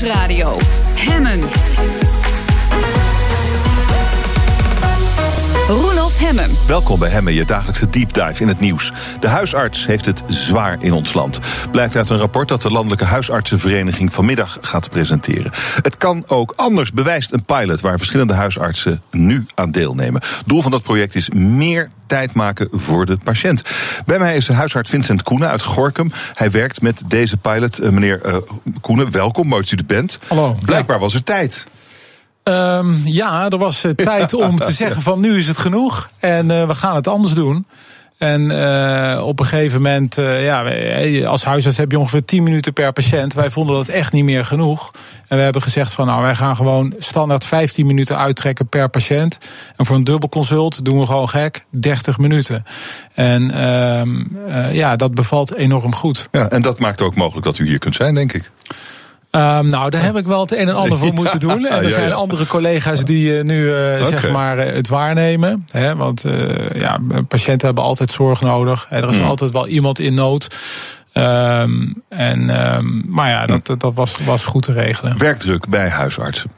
Nieuwsradio. Hemmen. Hemmen. Welkom bij Hemmen, je dagelijkse deep dive in het nieuws. De huisarts heeft het zwaar in ons land. Blijkt uit een rapport dat de Landelijke Huisartsenvereniging vanmiddag gaat presenteren. Het kan ook anders, bewijst een pilot waar verschillende huisartsen nu aan deelnemen. Doel van dat project is meer tijd maken voor de patiënt. Bij mij is huisarts Vincent Koenen uit Gorkum. Hij werkt met deze pilot. Eh, meneer uh, Koenen, welkom, mooi dat u er bent. Hallo. Blijkbaar was er tijd. Um, ja, er was uh, tijd om te zeggen van nu is het genoeg en uh, we gaan het anders doen. En uh, op een gegeven moment, ja, als huisarts heb je ongeveer 10 minuten per patiënt. Wij vonden dat echt niet meer genoeg. En we hebben gezegd van nou, wij gaan gewoon standaard 15 minuten uittrekken per patiënt. En voor een dubbelconsult doen we gewoon gek 30 minuten. En uh, ja, dat bevalt enorm goed. Ja, en dat maakt ook mogelijk dat u hier kunt zijn, denk ik. Um, nou, daar heb ik wel het een en ander voor moeten doen. En er zijn andere collega's die uh, nu uh, okay. zeg maar het waarnemen. Hè, want ja, patiënten hebben altijd zorg nodig. Er is mm. altijd wel iemand in nood. Um, en, um, maar ja, dat, dat was, was goed te regelen. Werkdruk bij huisartsen.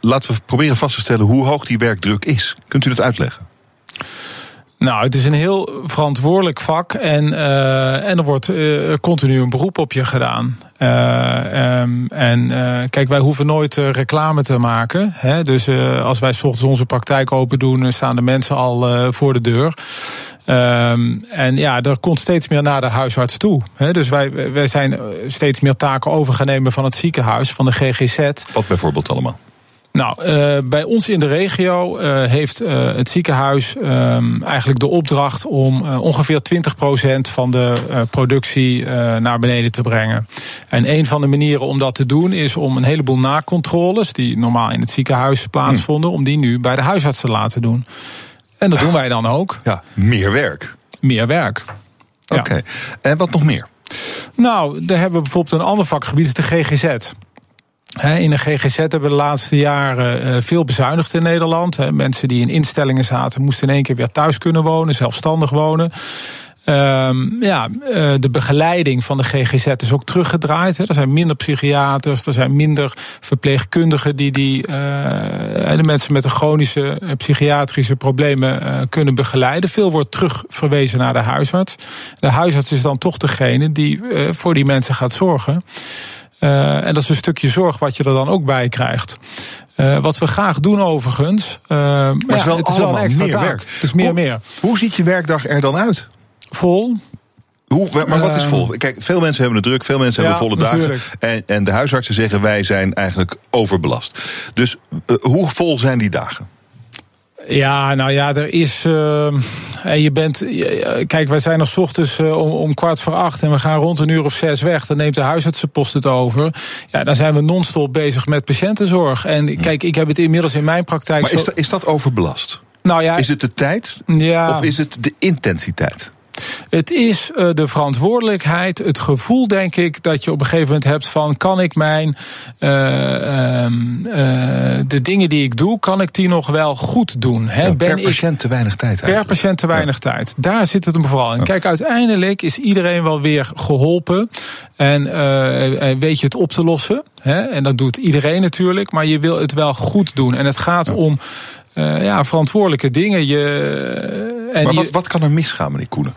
laten we proberen vast te stellen hoe hoog die werkdruk is. Kunt u dat uitleggen? Nou, het is een heel verantwoordelijk vak en, uh, en er wordt uh, continu een beroep op je gedaan. Uh, um, en kijk, wij hoeven nooit reclame te maken. Hè? Dus als wij s ochtends onze praktijk open doen, staan de mensen al voor de deur. Um, en ja, er komt steeds meer naar de huisarts toe. Dus wij, wij zijn steeds meer taken overgenomen van het ziekenhuis, van de GGZ. Wat bijvoorbeeld allemaal? Nou, uh, bij ons in de regio uh, heeft uh, het ziekenhuis um, eigenlijk de opdracht om ongeveer 20% van de productie naar beneden te brengen. En een van de manieren om dat te doen is om een heleboel nakontroles, die normaal in het ziekenhuis plaatsvonden, hm. om die nu bij de huisarts te laten doen. En dat doen wij dan ook. Ja, meer werk. Meer werk. Oké. Okay. En wat nog meer? Nou, daar hebben we bijvoorbeeld een ander vakgebied, de GGZ. In de GGZ hebben we de laatste jaren eh, veel bezuinigd in Nederland. Mensen die in instellingen zaten, moesten in één keer weer thuis kunnen wonen, zelfstandig wonen. Um, ja, eh, de begeleiding van de GGZ is ook teruggedraaid. Er zijn minder psychiaters, er zijn minder verpleegkundigen die, die uh, de mensen met de chronische psychiatrische problemen kunnen begeleiden. Veel wordt terugverwezen naar de huisarts. De huisarts is dan toch degene die voor die mensen gaat zorgen. Uh, en dat is een stukje zorg wat je er dan ook bij krijgt. Uh, wat we graag doen overigens. Uh, maar ja, is wel het is wel extra meer taak. werk. Het is meer hoe, meer. Hoe ziet je werkdag er dan uit? Vol. Hoe, maar wat is vol? Kijk, veel mensen hebben het druk, veel mensen ja, hebben volle natuurlijk. dagen. En, en de huisartsen zeggen wij zijn eigenlijk overbelast. Dus hoe vol zijn die dagen? Ja, nou ja, er is. Uh, je bent. Kijk, wij zijn nog ochtends uh, om, om, kwart voor acht en we gaan rond een uur of zes weg. Dan neemt de huisartsenpost het over. Ja, dan zijn we non-stop bezig met patiëntenzorg. En kijk, ik heb het inmiddels in mijn praktijk. Maar is, dat, is dat overbelast? Nou ja, is het de tijd? Ja. Of is het de intensiteit? Het is uh, de verantwoordelijkheid, het gevoel, denk ik, dat je op een gegeven moment hebt van: kan ik mijn. Uh, uh, de dingen die ik doe, kan ik die nog wel goed doen? Hè? Ja, per patiënt te weinig tijd. Eigenlijk. Per patiënt te weinig ja. tijd. Daar zit het hem vooral in. Ja. Kijk, uiteindelijk is iedereen wel weer geholpen. En weet je het op te lossen. Hè? En dat doet iedereen natuurlijk. Maar je wil het wel goed doen. En het gaat om. Uh, ja, verantwoordelijke dingen. Je, en maar wat, wat kan er misgaan, meneer Koenen?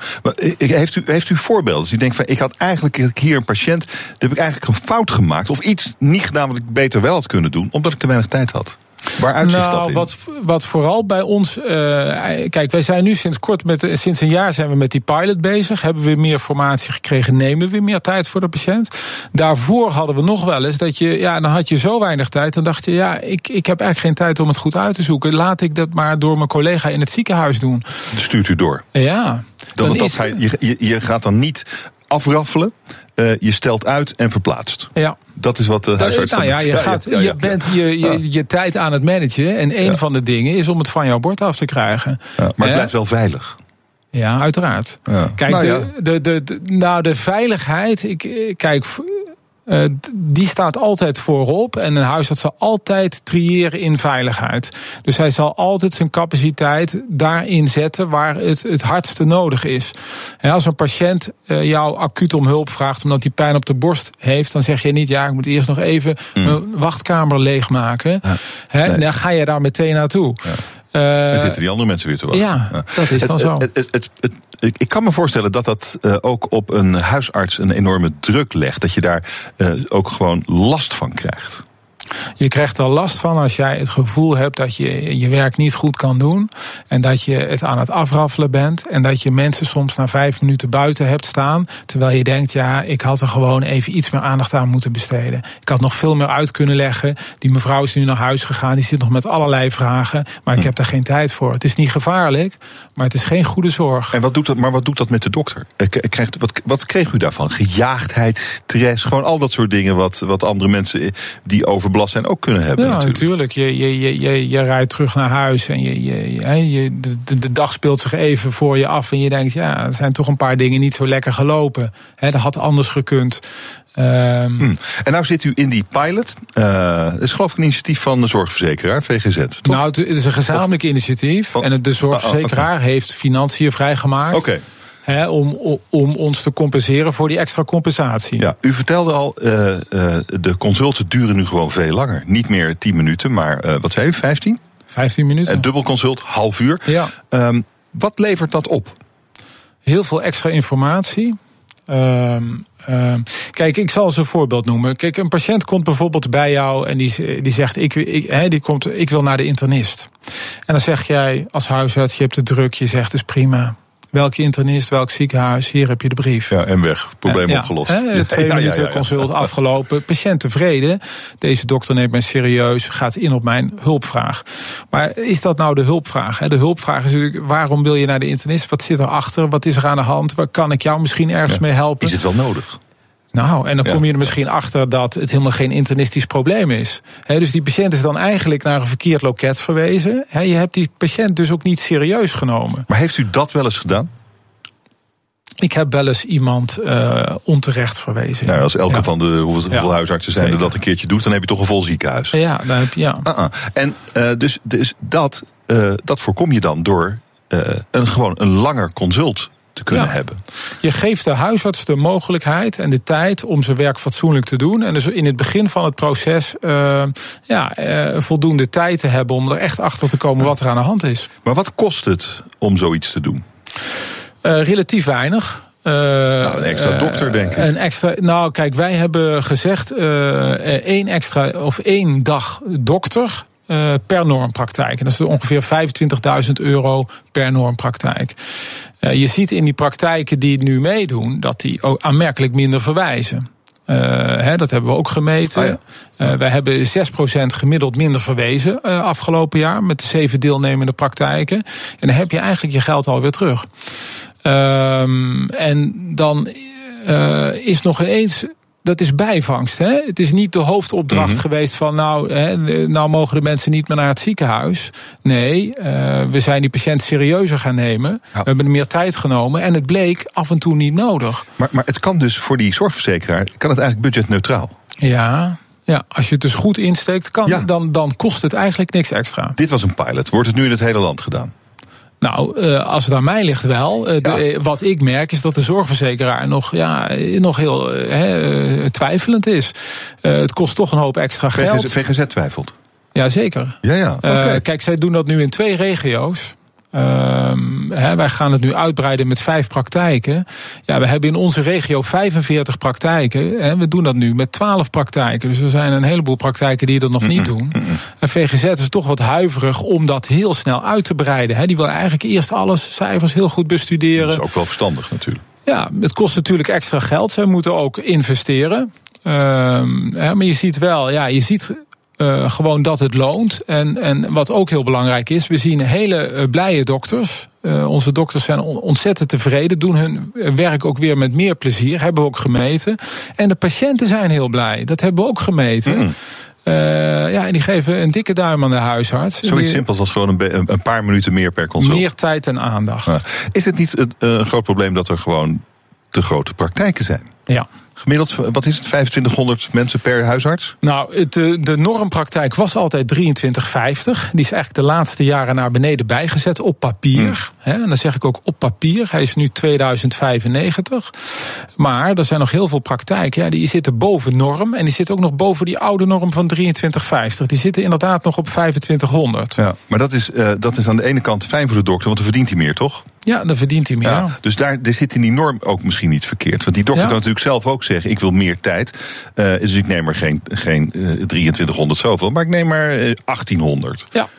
Heeft u, heeft u voorbeelden? Dus u denkt van, ik had eigenlijk hier een patiënt, daar heb ik eigenlijk een fout gemaakt. Of iets niet gedaan wat ik beter wel had kunnen doen, omdat ik te weinig tijd had. Waar uitzicht nou, dat in? Wat, wat vooral bij ons. Uh, kijk, wij zijn nu sinds kort met. Sinds een jaar zijn we met die pilot bezig. Hebben we meer formatie gekregen, nemen we meer tijd voor de patiënt. Daarvoor hadden we nog wel eens dat je. Ja, dan had je zo weinig tijd. Dan dacht je, ja, ik, ik heb eigenlijk geen tijd om het goed uit te zoeken. Laat ik dat maar door mijn collega in het ziekenhuis doen. Stuurt u door? Ja. Dan, dan dat is, hij, je, je gaat dan niet afraffelen. Uh, je stelt uit en verplaatst. Ja. Dat is wat de huisarts nou ja, je, gaat, ja, ja, je bent je, je, je tijd aan het managen. En een van de dingen is om het van jouw bord af te krijgen. maar het blijft wel veilig. Ja, uiteraard. Kijk, nou, de, de, de, de, nou, de veiligheid. Ik, kijk, Uh, die staat altijd voorop. En een huisarts zal altijd triëren in veiligheid. Dus hij zal altijd zijn capaciteit daarin zetten waar het het hardste nodig is. En als een patiënt uh, jou acuut om hulp vraagt omdat hij pijn op de borst heeft, dan zeg je niet: ja, ik moet eerst nog even mm. mijn wachtkamer leegmaken. Ja. He, nee. Dan ga je daar meteen naartoe. Ja. Uh, dan zitten die andere mensen weer te wachten. Ja, dat is dan zo. Het, het, ik kan me voorstellen dat dat uh, ook op een huisarts een enorme druk legt. Dat je daar uh, ook gewoon last van krijgt. Je krijgt er last van als jij het gevoel hebt dat je je werk niet goed kan doen. En dat je het aan het afraffelen bent. En dat je mensen soms na vijf minuten buiten hebt staan. Terwijl je denkt, ja, ik had er gewoon even iets meer aandacht aan moeten besteden. Ik had nog veel meer uit kunnen leggen. Die mevrouw is nu naar huis gegaan. Die zit nog met allerlei vragen. Maar ik hm. heb daar geen tijd voor. Het is niet gevaarlijk, maar het is geen goede zorg. En wat doet dat, maar wat doet dat met de dokter? Krijgt, wat, wat kreeg u daarvan? Gejaagdheid, stress, gewoon al dat soort dingen wat, wat andere mensen die overbelast zijn ook kunnen hebben. Ja, natuurlijk. natuurlijk. Je, je, je, je, je rijdt terug naar huis en je, je, je, de, de dag speelt zich even voor je af. En je denkt, ja, er zijn toch een paar dingen niet zo lekker gelopen. He, dat had anders gekund. Um, hmm. En nou zit u in die pilot. Uh, dat is geloof ik een initiatief van de zorgverzekeraar, VGZ. Toch? Nou, het is een gezamenlijk initiatief. En de zorgverzekeraar ah, ah, okay. heeft financiën vrijgemaakt. Oké. Hè, om, om ons te compenseren voor die extra compensatie. Ja, u vertelde al, uh, uh, de consulten duren nu gewoon veel langer. Niet meer 10 minuten, maar uh, wat zei u, 15? 15 minuten. Een dubbelconsult, half uur. Ja. Um, wat levert dat op? Heel veel extra informatie. Um, um, kijk, ik zal eens een voorbeeld noemen. Kijk, een patiënt komt bijvoorbeeld bij jou en die, die zegt: ik, ik, he, die komt, ik wil naar de internist. En dan zeg jij als huisarts: je hebt het druk, je zegt: is prima welke internist, welk ziekenhuis, hier heb je de brief. Ja, en weg. Probleem ja, opgelost. Hè, twee ja, minuten consult afgelopen. Patiënt tevreden. Deze dokter neemt mij serieus, gaat in op mijn hulpvraag. Maar is dat nou de hulpvraag? De hulpvraag is natuurlijk, waarom wil je naar de internist? Wat zit erachter? Wat is er aan de hand? Waar kan ik jou misschien ergens mee helpen? Is het wel nodig? Nou, en dan kom je er misschien achter dat het helemaal geen internistisch probleem is. dus die patiënt is dan eigenlijk naar een verkeerd loket verwezen. je hebt die patiënt dus ook niet serieus genomen. Maar heeft u dat wel eens gedaan? Ik heb wel eens iemand uh, onterecht verwezen. Nou, als elke ja. van de hoeveel, hoeveel ja, huisartsen zijn er dat een keertje doet, dan heb je toch een vol ziekenhuis. Ja, dan heb je, ja. Uh -uh. En uh, dus, dus dat, dat voorkom je dan door een, gewoon een langer consult te kunnen ja. hebben. Je geeft de huisarts de mogelijkheid en de tijd om zijn werk fatsoenlijk te doen. En dus in het begin van het proces uh, ja, uh, voldoende tijd te hebben om er echt achter te komen wat er aan de hand is. Maar wat kost het om zoiets te doen? Uh, relatief weinig. Uh, nou, een extra dokter, denk ik. Een extra, nou, kijk, wij hebben gezegd uh, één extra of één dag dokter uh, per normpraktijk. En dat is ongeveer 25.000 euro per normpraktijk. Uh, je ziet in die praktijken die het nu meedoen, dat die ook aanmerkelijk minder verwijzen. Uh, hè, dat hebben we ook gemeten. Oh ja. uh, wij hebben 6% gemiddeld minder verwezen uh, afgelopen jaar met de zeven deelnemende praktijken. En dan heb je eigenlijk je geld alweer terug. Um, en dan is nog ineens dat is bijvangst. Hè? Het is niet de hoofdopdracht mm -hmm. geweest van nou, hè, nou mogen de mensen niet meer naar het ziekenhuis. Nee, uh, we zijn die patiënt serieuzer gaan nemen. Ja. We hebben er meer tijd genomen en het bleek af en toe niet nodig. Maar, maar het kan dus voor die zorgverzekeraar, kan het eigenlijk budgetneutraal? Ja, ja, als je het dus goed insteekt, kan, ja. dan, dan kost het eigenlijk niks extra. Dit was een pilot. Wordt het nu in het hele land gedaan? Nou, uh, als het aan mij ligt wel. Uh, ja. de, wat ik merk is dat de zorgverzekeraar nog, ja, nog heel twijfelend is. het kost toch een hoop extra geld. VGZ, VGZ twijfelt? Jazeker. Ja, ja. Okay. kijk, zij doen dat nu in twee regio's. Hè, wij gaan het nu uitbreiden met vijf praktijken. Ja, we hebben in onze regio 45 praktijken. En we doen dat nu met 12 praktijken. Dus er zijn een heleboel praktijken die dat nog niet doen. En VGZ is toch wat huiverig om dat heel snel uit te breiden. Hè. Die wil eigenlijk eerst alles cijfers heel goed bestuderen. Dat is ook wel verstandig natuurlijk. Ja, het kost natuurlijk extra geld. Zij moeten ook investeren. Uh, maar je ziet wel, ja, je ziet uh, gewoon dat het loont. En, en wat ook heel belangrijk is, we zien hele uh, blije dokters. Uh, onze dokters zijn ontzettend tevreden, doen hun werk ook weer met meer plezier, hebben we ook gemeten. En de patiënten zijn heel blij, dat hebben we ook gemeten. Mm. Uh, ja, en die geven een dikke duim aan de huisarts. Zoiets simpels als gewoon een, een, paar minuten meer per consult. Meer tijd en aandacht. Ja. Is het niet een groot probleem dat er gewoon te grote praktijken zijn? Ja. Gemiddeld, wat is het, 2500 mensen per huisarts? Nou, de, de normpraktijk was altijd 2350. Die is eigenlijk de laatste jaren naar beneden bijgezet op papier. Hmm. en dan zeg ik ook op papier. Hij is nu 2095. Maar er zijn nog heel veel praktijken. Ja, die zitten boven norm. En die zitten ook nog boven die oude norm van 2350. Die zitten inderdaad nog op 2500. Ja, maar dat is, uh, dat is aan de ene kant fijn voor de dokter, want dan verdient hij meer, toch? Ja, dan verdient hij meer. Ja, dus daar, er zit in die norm ook misschien niet verkeerd. Want die dokter kan natuurlijk zelf ook zeggen: ik wil meer tijd. Uh, dus ik neem maar geen, geen uh, eh, 2300 zoveel, maar ik neem maar 1800. Ja.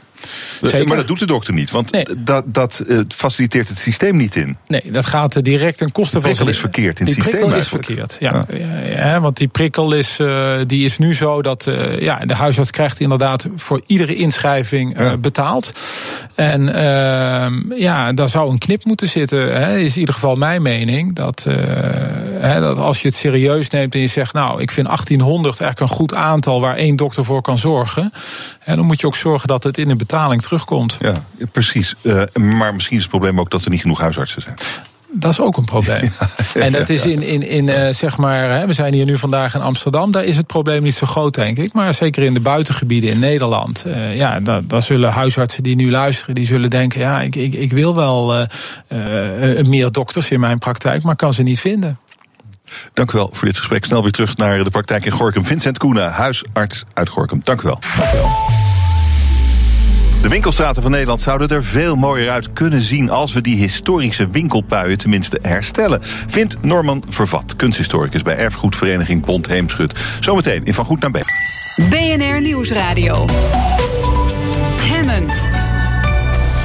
Zeker. Maar dat doet de dokter niet, want dat, dat uh, faciliteert het systeem niet in. Nee, dat gaat direct ten koste van... Prikkel is verkeerd in het systeem Die prikkel is verkeerd, ja. ja. ja. want die prikkel is, uh, die is nu zo dat uh, ja, de huisarts krijgt inderdaad voor iedere inschrijving ja. betaald. En ehm, ja, daar zou een knip moeten zitten, hè, is in ieder geval mijn mening. Dat, hè, dat als je het serieus neemt en je zegt, nou, ik vind 1800 eigenlijk een goed aantal waar één dokter voor kan zorgen. En dan moet je ook zorgen dat het in de betaling terugkomt. Ja, precies. Uh, maar misschien is het probleem ook dat er niet genoeg huisartsen zijn. Dat is ook een probleem. en dat is in, in, in uh, zeg maar, hè, we zijn hier nu vandaag in Amsterdam. Daar is het probleem niet zo groot, denk ik. Maar zeker in de buitengebieden in Nederland. Uh, ja, daar, zullen huisartsen die nu luisteren, die zullen denken: ja, ik, ik, ik wil wel uh, meer dokters in mijn praktijk, maar kan ze niet vinden. Dank u wel voor dit gesprek. Snel weer terug naar de praktijk in Gorkum. Vincent Koena, huisarts uit Gorkum. Dank u wel. Dank u wel. De winkelstraten van Nederland zouden er veel mooier uit kunnen zien als we die historische winkelpuien tenminste herstellen. Vindt Norman Vervat, kunsthistoricus bij erfgoedvereniging Bond Heemschut. Zometeen in Van Goed naar Bed. BNR Nieuwsradio.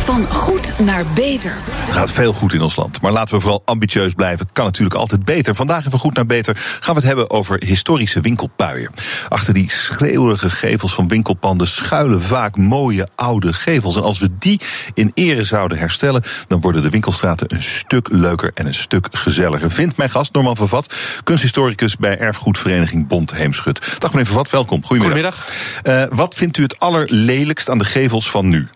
Van goed naar beter. Het gaat veel goed in ons land, maar laten we vooral ambitieus blijven. Kan natuurlijk altijd beter. Vandaag in Van Goed naar Beter gaan we het hebben over historische winkelpuien. Achter die schreeuwige gevels van winkelpanden schuilen vaak mooie oude gevels. En als we die in ere zouden herstellen, dan worden de winkelstraten een stuk leuker en een stuk gezelliger. Vindt mijn gast Norman Vervat, kunsthistoricus bij erfgoedvereniging Bond Heemschut. Dag meneer Vervat, welkom. Goedemiddag. Goedemiddag. Uh, wat vindt u het allerlelijkst aan de gevels van nu?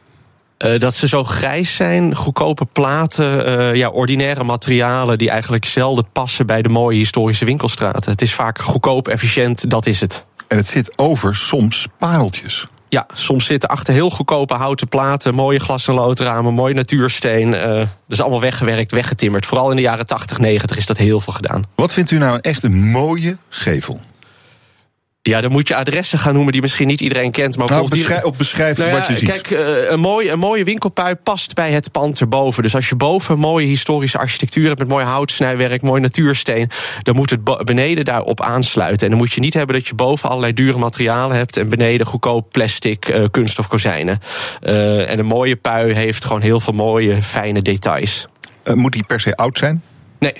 Uh, dat ze zo grijs zijn, goedkope platen, uh, ja, ordinaire materialen die eigenlijk zelden passen bij de mooie historische winkelstraten. Het is vaak goedkoop, efficiënt, dat is het. En het zit over soms pareltjes. Ja, soms zitten achter heel goedkope houten platen, mooie glas- en loodramen, mooi natuursteen. Uh, dat is allemaal weggewerkt, weggetimmerd. Vooral in de jaren 80, 90 is dat heel veel gedaan. Wat vindt u nou een echt een mooie gevel? Ja, dan moet je adressen gaan noemen die misschien niet iedereen kent. Maar nou, beschrijf, op beschrijf nou ja, wat je ziet. Kijk, uh, een, mooi, een mooie winkelpui past bij het pand erboven. Dus als je boven mooie historische architectuur hebt... met mooi houtsnijwerk, mooi natuursteen... dan moet het beneden daarop aansluiten. En dan moet je niet hebben dat je boven allerlei dure materialen hebt... en beneden goedkoop plastic, uh, kunststof kozijnen. Uh, en een mooie pui heeft gewoon heel veel mooie, fijne details. moet die per se oud zijn? Nee,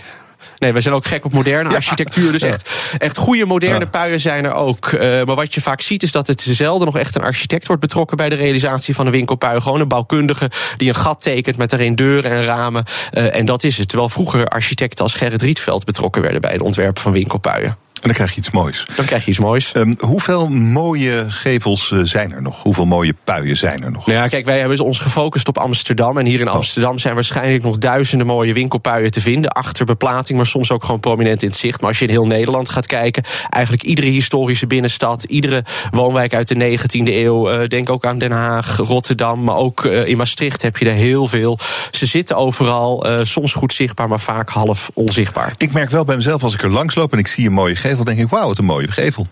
Nee, we zijn ook gek op moderne architectuur. Dus echt, echt goede moderne puien zijn er ook. Uh, maar wat je vaak ziet is dat het zelden nog echt een architect wordt betrokken bij de realisatie van een winkelpui. Gewoon een bouwkundige die een gat tekent met erin deuren en ramen. Uh, en dat is het. Terwijl vroeger architecten als Gerrit Rietveld betrokken werden bij het ontwerpen van winkelpuien. En dan krijg je iets moois. Dan krijg je iets moois. Um, hoeveel mooie gevels uh, zijn er nog? Hoeveel mooie puien zijn er nog? Nou ja, kijk, wij hebben ons gefocust op Amsterdam. En hier in oh. Amsterdam zijn waarschijnlijk nog duizenden mooie winkelpuien te vinden. Achter beplating, maar soms ook gewoon prominent in het zicht. Maar als je in heel Nederland gaat kijken, eigenlijk iedere historische binnenstad, iedere woonwijk uit de 19e eeuw. Uh, denk ook aan Den Haag, Rotterdam, maar ook uh, in Maastricht heb je er heel veel. Ze zitten overal, soms goed zichtbaar, maar vaak half onzichtbaar. Ik merk wel bij mezelf als ik er langs loop en ik zie een mooie gevel gevel, denk ik, wauw, wat een mooie gevel.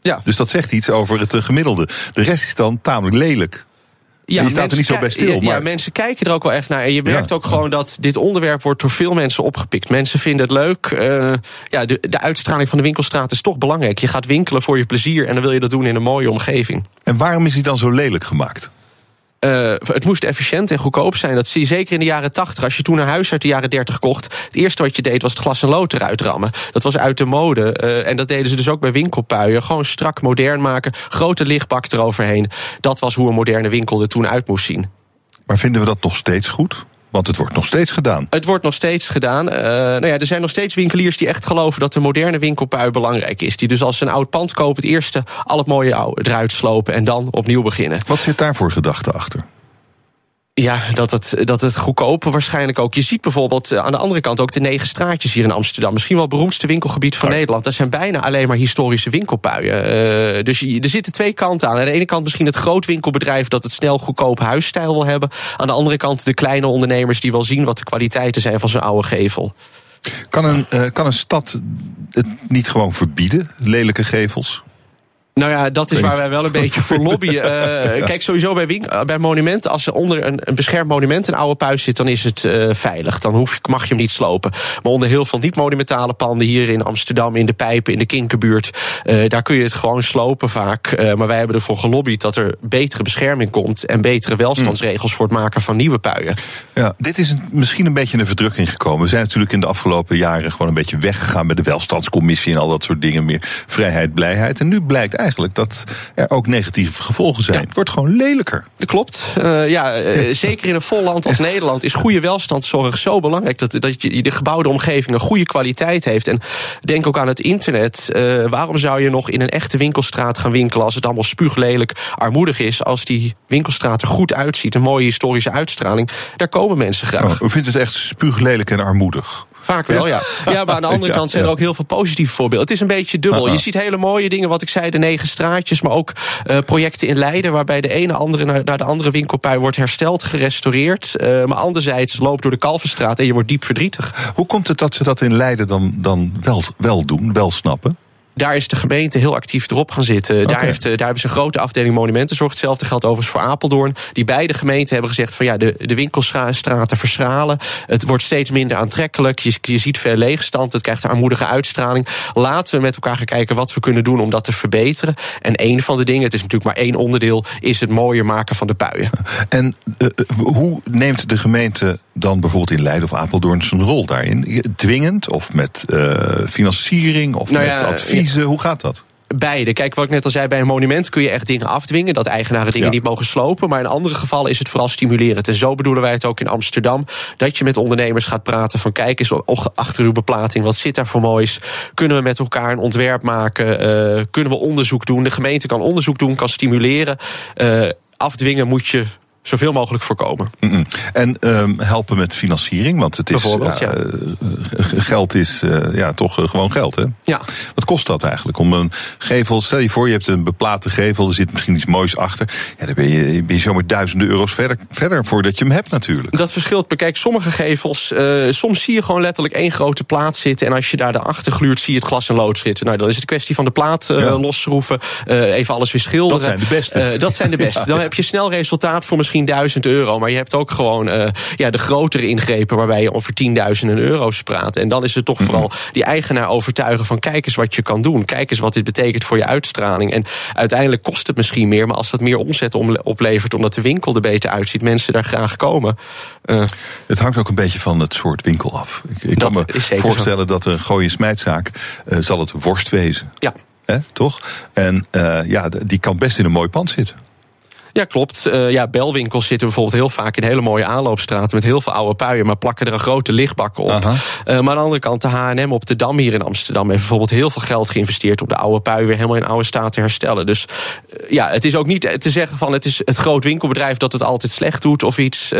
Ja. Dus dat zegt iets over het eh, gemiddelde. De rest is dan tamelijk lelijk. Ja, je staat er niet zo bij stil. Ja, mensen kijken er ook wel echt naar. En je merkt ook gewoon dat dit onderwerp wordt door veel mensen opgepikt. Mensen vinden het leuk. Uh, ja, de, de uitstraling van de winkelstraat is toch belangrijk. Je gaat winkelen voor je plezier en dan wil je dat doen in een mooie omgeving. En waarom is die dan zo lelijk gemaakt? Uh, het moest efficiënt en goedkoop zijn. Dat zie je zeker in de jaren 80. Als je toen een huis uit de jaren 30 kocht, het eerste wat je deed was het glas en lood eruit rammen. Dat was uit de mode. Uh, en dat deden ze dus ook bij winkelpuien. Gewoon strak modern maken, grote lichtbak eroverheen. Dat was hoe een moderne winkel er toen uit moest zien. Maar vinden we dat nog steeds goed? Want het wordt nog steeds gedaan. Het wordt nog steeds gedaan. Uh, nou ja, er zijn nog steeds winkeliers die echt geloven dat de moderne winkelpui belangrijk is. Die dus als ze een oud pand kopen, het eerste al het mooie eruit slopen en dan opnieuw beginnen. Wat zit daar voor gedachte achter? Ja, dat het, dat het goedkoper waarschijnlijk ook. Je ziet bijvoorbeeld aan de andere kant ook de negen straatjes hier in Amsterdam. Misschien wel het beroemdste winkelgebied van Nederland. Dat zijn bijna alleen maar historische winkelpuien. Uh, dus er zitten twee kanten aan. Aan de ene kant misschien het grootwinkelbedrijf dat het snel goedkoop huisstijl wil hebben. Aan de andere kant de kleine ondernemers die wel zien wat de kwaliteiten zijn van zijn oude gevel. Kan een, uh, kan een stad het niet gewoon verbieden, lelijke gevels? Nou ja, dat is waar wij wel een beetje voor lobbyen. Uh, kijk, sowieso bij, wink, bij monumenten, als er onder een, een beschermd monument een oude puis zit, dan is het uh, veilig. Dan hoef, mag je hem niet slopen. Maar onder heel veel niet-monumentale panden hier in Amsterdam, in de Pijpen, in de Kinkerbuurt, uh, daar kun je het gewoon slopen vaak. maar wij hebben ervoor gelobbyd dat er betere bescherming komt en betere welstandsregels voor het maken van nieuwe puien. Ja, dit is een, misschien een beetje een verdrukking gekomen. We zijn natuurlijk in de afgelopen jaren gewoon een beetje weggegaan met de welstandscommissie en al dat soort dingen. Meer vrijheid, blijheid. En nu blijkt eigenlijk dat er ook negatieve gevolgen zijn. Het wordt gewoon lelijker. Dat klopt. Uh, ja, uh, zeker in een vol land als Nederland is goede welstandszorg zo belangrijk. Dat, dat je de gebouwde omgeving een goede kwaliteit heeft. En denk ook aan het internet. Uh, waarom zou je nog in een echte winkelstraat gaan winkelen als het allemaal spuuglelijk armoedig is? Als die winkelstraat er goed uitziet, een mooie historische uitstraling. Daar komen mensen graag. Oh, u vindt het echt spuuglelijk en armoedig? Vaak wel, ja. ja. maar aan de andere kant zijn er ook heel veel positieve voorbeelden. Het is een beetje dubbel. Je ziet hele mooie dingen, wat ik zei, de negen straatjes... maar ook uh, projecten in Leiden... waarbij de ene andere naar, naar de andere winkelpui wordt hersteld, gerestaureerd. Uh, maar anderzijds loopt door de Kalverstraat en je wordt diep verdrietig. Hoe komt het dat ze dat in Leiden dan, dan wel, wel doen, wel snappen? Daar is de gemeente heel actief erop gaan zitten. Daar, heeft, daar hebben ze een grote afdeling monumentenzorg. Hetzelfde geldt overigens voor Apeldoorn. Die beide gemeenten hebben gezegd van ja, de, de winkelstraten verschralen. Het wordt steeds minder aantrekkelijk. Je, je ziet veel leegstand. Het krijgt een armoedige uitstraling. Laten we met elkaar gaan kijken wat we kunnen doen om dat te verbeteren. En een van de dingen, het is natuurlijk maar één onderdeel, is het mooier maken van de puien. En uh, hoe neemt de gemeente dan bijvoorbeeld in Leiden of Apeldoorn zijn rol daarin? Dwingend of met uh, financiering of nou met ja, advies? Hoe gaat dat? Beide. Kijk, wat ik net al zei, bij een monument kun je echt dingen afdwingen. Dat eigenaren dingen ja. niet mogen slopen. Maar in andere gevallen is het vooral stimulerend. En zo bedoelen wij het ook in Amsterdam. Dat je met ondernemers gaat praten van kijk eens achter uw beplating. Wat zit daar voor moois? Kunnen we met elkaar een ontwerp maken? Uh, kunnen we onderzoek doen? De gemeente kan onderzoek doen, kan stimuleren. Uh, afdwingen moet je zoveel mogelijk voorkomen. Mm -mm. En um, helpen met financiering, want het is, ja, uh, geld is uh, ja, toch uh, gewoon geld. Hè? Ja. Wat kost dat eigenlijk? Om een gevel, stel je voor, je hebt een beplate gevel, er zit misschien iets moois achter. Ja, dan ben je, ben je zomaar duizenden euro's verder, verder voordat je hem hebt natuurlijk. Dat verschilt. Kijk, sommige gevels, soms zie je gewoon letterlijk één grote plaat zitten. En als je daar achter gluurt, zie je het glas en lood zitten. Nou, dan is het een kwestie van de plaat ja. losschroeven, even alles weer schilderen. Dat zijn de beste. dat zijn de beste. Dan heb je snel resultaat voor misschien 1000 euro. Maar je hebt ook gewoon uh, ja, de grotere ingrepen waarbij je over tienduizenden euro's praat. En dan is het toch mm -hmm. vooral die eigenaar overtuigen van kijk eens wat je kan doen. Kijk eens wat dit betekent voor je uitstraling. En uiteindelijk kost het misschien meer. Maar als dat meer omzet oplevert omdat de winkel er beter uitziet, mensen daar graag komen. Uh, het hangt ook een beetje van het soort winkel af. Ik, ik kan me voorstellen zo. dat een gooien smijtzaak uh, zal het worst wezen. Ja. Hè, toch? En ja, die kan best in een mooi pand zitten. Ja, klopt. Uh, ja, belwinkels zitten bijvoorbeeld heel vaak in hele mooie aanloopstraten met heel veel oude puien, maar plakken er een grote lichtbakken op. Uh, maar aan de andere kant, de H&M op de Dam hier in Amsterdam heeft bijvoorbeeld heel veel geld geïnvesteerd om de oude puien weer helemaal in oude staat te herstellen. Dus uh, ja, het is ook niet te zeggen van het is het groot winkelbedrijf dat het altijd slecht doet of iets.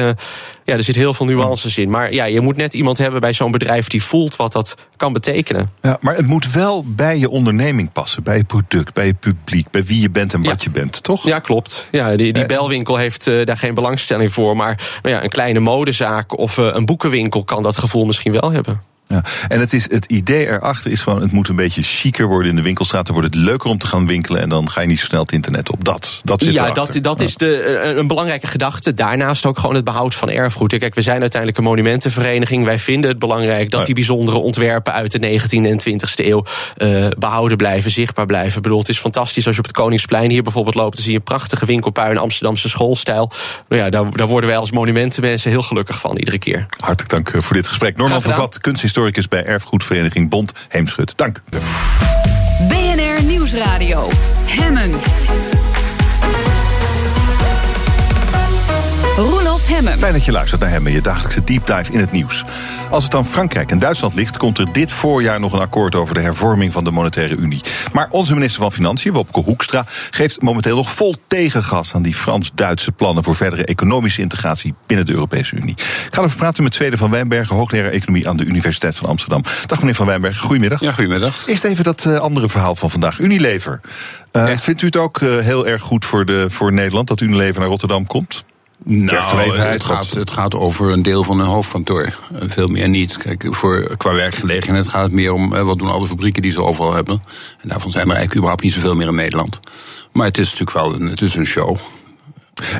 Ja, er zit heel veel nuances in. Maar ja, je moet net iemand hebben bij zo'n bedrijf die voelt wat dat kan betekenen. Ja, maar het moet wel bij je onderneming passen, bij je product, bij je publiek, bij wie je bent en wat ja. je bent, toch? Ja, klopt. Ja, die, die belwinkel heeft uh, daar geen belangstelling voor. Maar nou ja, een kleine modezaak of uh, een boekenwinkel kan dat gevoel misschien wel hebben. Ja, en het, is, het idee erachter is gewoon, het moet een beetje chiquer worden in de winkelstraat. Dan wordt het leuker om te gaan winkelen en dan ga je niet zo snel het internet op. Dat, dat zit ja, erachter. dat, dat ja. is de, een belangrijke gedachte. Daarnaast ook gewoon het behoud van erfgoed. Kijk, we zijn uiteindelijk een monumentenvereniging. Wij vinden het belangrijk dat die bijzondere ontwerpen uit de 19e en 20e eeuw uh, behouden blijven, zichtbaar blijven. Ik bedoel, het is fantastisch als je op het Koningsplein hier bijvoorbeeld loopt. Dan zie je een prachtige winkelpui in Amsterdamse schoolstijl. Nou ja, daar, daar worden wij als monumentenmensen heel gelukkig van iedere keer. Hartelijk dank voor dit gesprek. Norman Vervat, kunsthistoricus bij Erfgoedvereniging Bond Heemschut. Dank. BNR Nieuwsradio. Hemmen. Roelof Hemmen. Fijn dat je luistert naar Hemmen, je dagelijkse deep dive in het nieuws. Als het aan Frankrijk en Duitsland ligt, komt er dit voorjaar nog een akkoord over de hervorming van de monetaire unie. Maar onze minister van Financiën, Wopke Hoekstra, geeft momenteel nog vol tegengas aan die Frans-Duitse plannen voor verdere economische integratie binnen de Europese Unie. Ik ga erover praten met Zweden van Wijnbergen, hoogleraar economie aan de Universiteit van Amsterdam. Dag meneer van Wijnbergen, goedemiddag. Ja, goedemiddag. Eerst even dat uh, andere verhaal van vandaag, Unilever. Uh, ja. Vindt u het ook uh, heel erg goed voor, de, voor Nederland dat Unilever naar Rotterdam komt? Nou, het gaat, het gaat over een deel van een hoofdkantoor. Veel meer niet. Kijk, voor, qua werkgelegenheid gaat het meer om wat doen alle fabrieken die ze overal hebben. En daarvan zijn er eigenlijk überhaupt niet zoveel meer in Nederland. Maar het is natuurlijk wel een, het is een show.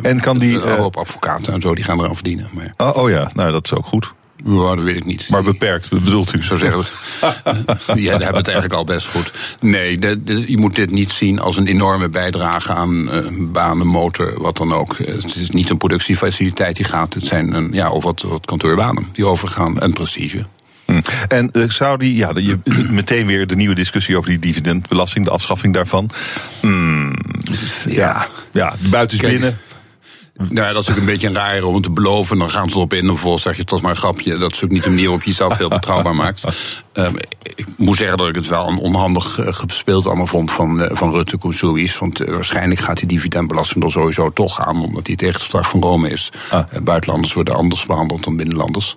En kan die. Een hoop advocaten en zo, die gaan eraan verdienen. Maar... Oh, oh ja, nou dat is ook goed. Ja, dat weet ik niet. Maar beperkt, bedoelt u? Zo zeggen we. ja, hebben het eigenlijk al best goed. Nee, de, de, je moet dit niet zien als een enorme bijdrage aan uh, banen, motor, wat dan ook. Het is niet een productiefaciliteit die gaat. Het zijn een, ja, of wat, wat kantoorbanen die overgaan en prestige. Hm. En zou die, ja, je, meteen weer de nieuwe discussie over die dividendbelasting, de afschaffing daarvan. Mm, ja, ja, buiten is binnen. Nou, dat is ook een beetje een raar om te beloven. Dan gaan ze erop in en vervolgens zeg je het was maar een grapje. Dat is ook niet de manier waarop je jezelf heel betrouwbaar maakt. Um, ik moet zeggen dat ik het wel een onhandig gespeeld allemaal vond van, uh, van Rutte Koensouis. Want uh, waarschijnlijk gaat die dividendbelasting er sowieso toch aan, omdat die tegen het verdrag van Rome is. Ah. Uh, buitenlanders worden anders behandeld dan binnenlanders.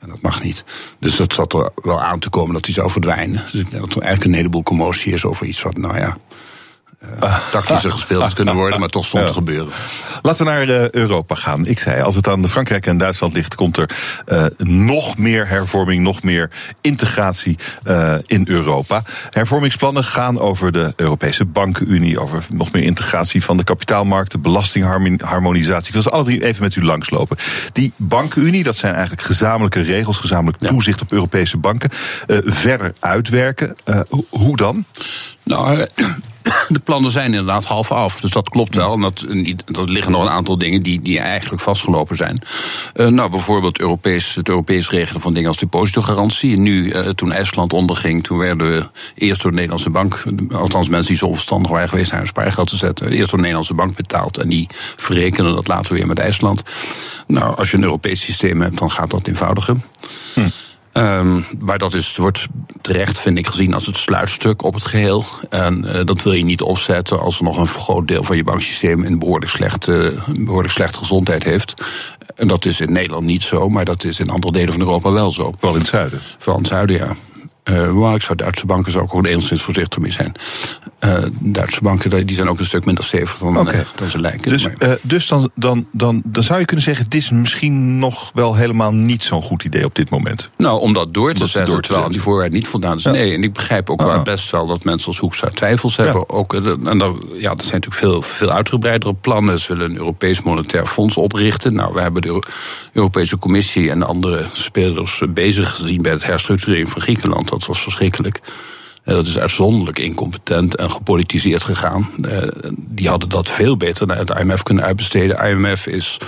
En dat mag niet. Dus dat zat er wel aan te komen dat die zou verdwijnen. Dus ik denk dat er eigenlijk een heleboel commotie is over iets wat, nou ja tactischer gespeeld had kunnen worden, maar toch stond te gebeuren. Laten we naar uh, Europa gaan. Ik zei, als het aan Frankrijk en Duitsland ligt, komt er uh, nog meer hervorming, nog meer integratie in Europa. Hervormingsplannen gaan over de Europese bankenunie, over nog meer integratie van de kapitaalmarkten, belastingharmonisatie. Ik wil ze alle drie even met u langslopen. Die bankenunie, dat zijn eigenlijk gezamenlijke regels, gezamenlijk toezicht op Europese banken, verder uitwerken. hoe dan? Nou, de plannen zijn inderdaad half af. Dus dat klopt wel. En dat, dat liggen nog een aantal dingen die, die eigenlijk vastgelopen zijn. Uh, nou, bijvoorbeeld Europees, het Europees regelen van dingen als depositogarantie. En nu, toen IJsland onderging, toen werden we eerst door de Nederlandse bank, althans mensen die zo onverstandig waren geweest naar hun spaargeld te zetten, eerst door de Nederlandse bank betaald. En die verrekenen dat later weer met IJsland. Nou, als je een Europees systeem hebt, dan gaat dat eenvoudiger. Hm. Um, maar dat is, wordt terecht, vind ik, gezien als het sluitstuk op het geheel. En uh, dat wil je niet opzetten als er nog een groot deel van je banksysteem een behoorlijk slechte, behoorlijk slechte gezondheid heeft. En dat is in Nederland niet zo, maar dat is in andere delen van Europa wel zo. Vooral in het zuiden? Vooral in het zuiden, ja. Uh, maar ik zou Duitse banken zou ook enigszins voorzichtig mee zijn. Uh, Duitse banken die zijn ook een stuk minder stevig dan, okay. uh, dan ze lijken. Dus, maar... dus dan, dan, dan, dan zou je kunnen zeggen: dit is misschien nog wel helemaal niet zo'n goed idee op dit moment. Nou, om dat door te zetten, terwijl die voorwaarden niet voldaan is. Ja. Nee, en ik begrijp ook wel best wel dat mensen als Hoekstra twijfels hebben. Ja. Ook, en dan, ja, er zijn natuurlijk veel, veel uitgebreidere plannen. Ze willen een Europees Monetair Fonds oprichten. Nou, we hebben de Europese Commissie en andere spelers bezig gezien bij het herstructurering van Griekenland dat was verschrikkelijk. Dat is uitzonderlijk incompetent en gepolitiseerd gegaan. Die hadden dat veel beter naar het IMF kunnen uitbesteden. IMF is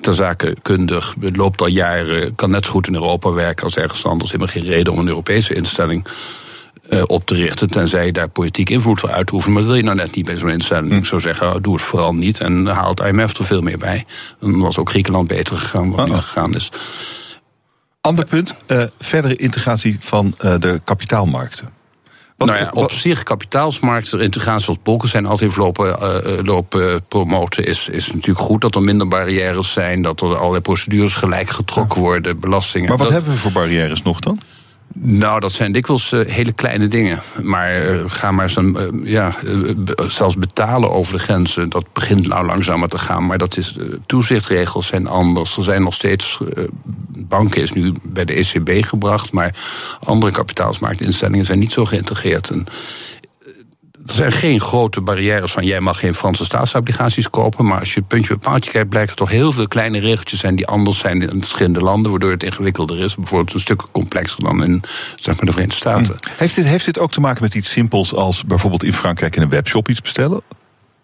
ter zake kundig, loopt al jaren, kan net zo goed in Europa werken als ergens anders. Helemaal geen reden om een Europese instelling op te richten, tenzij je daar politiek invloed voor uitoefenen. Maar dat wil je nou net niet bij zo'n instelling. Ik zou zeggen, doe het vooral niet en haal het IMF er veel meer bij. Dan was ook Griekenland beter gegaan dan nu gegaan is. Ander punt, uh, verdere integratie van uh, de kapitaalmarkten. Wat, nou ja, op zich kapitaalsmarkten, integratie als bolken zijn altijd lopen, uh, lopen promoten. Is, is natuurlijk goed dat er minder barrières zijn, dat er allerlei procedures gelijk getrokken worden, belastingen. Maar wat dat, hebben we voor barrières nog dan? Nou, dat zijn dikwijls uh, hele kleine dingen. Maar uh, ga maar een, uh, ja, zelfs betalen over de grenzen. Dat begint nou langzamer te gaan. Maar dat is, toezichtregels zijn anders. Er zijn nog steeds. banken is nu bij de ECB gebracht. Maar andere kapitaalsmarktinstellingen zijn niet zo geïntegreerd. En, er zijn geen grote barrières van jij mag geen Franse staatsobligaties kopen. Maar als je puntje bij paaltje kijkt, blijkt er toch heel veel kleine regeltjes zijn die anders zijn in verschillende landen, waardoor het ingewikkelder is. Bijvoorbeeld een stuk complexer dan in zeg maar, de Verenigde Staten. Heeft dit, heeft dit ook te maken met iets simpels als bijvoorbeeld in Frankrijk in een webshop iets bestellen?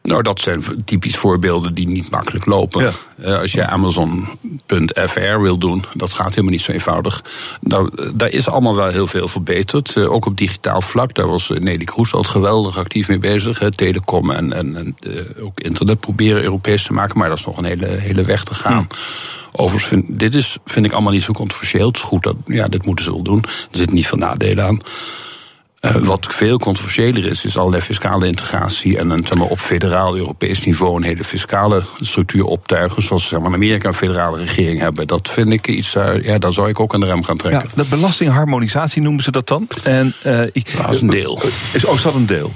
Nou, dat zijn typisch voorbeelden die niet makkelijk lopen. Uh, als je Amazon.fr wil doen, dat gaat helemaal niet zo eenvoudig. Nou, daar is allemaal wel heel veel verbeterd. Uh, ook op digitaal vlak. Daar was Nelly Kroes al geweldig actief mee bezig. Hè. Telecom en, en, en uh, ook internet proberen Europees te maken. Maar dat is nog een hele, hele weg te gaan. Ja. Overigens, vind, dit is, vind ik allemaal niet zo controversieel. Het is goed dat, ja, dit moeten ze wel doen. Er zit niet veel nadelen aan. Uh, wat veel controversiëler is, is allerlei fiscale integratie en een, zeg maar, op federaal Europees niveau een hele fiscale structuur optuigen, zoals zeg maar, Amerika een federale regering hebben. Dat vind ik iets, uh, ja, daar zou ik ook aan de rem gaan trekken. Ja, de belastingharmonisatie noemen ze dat dan? En, uh, ik, dat is een deel. Is ook dat een deel?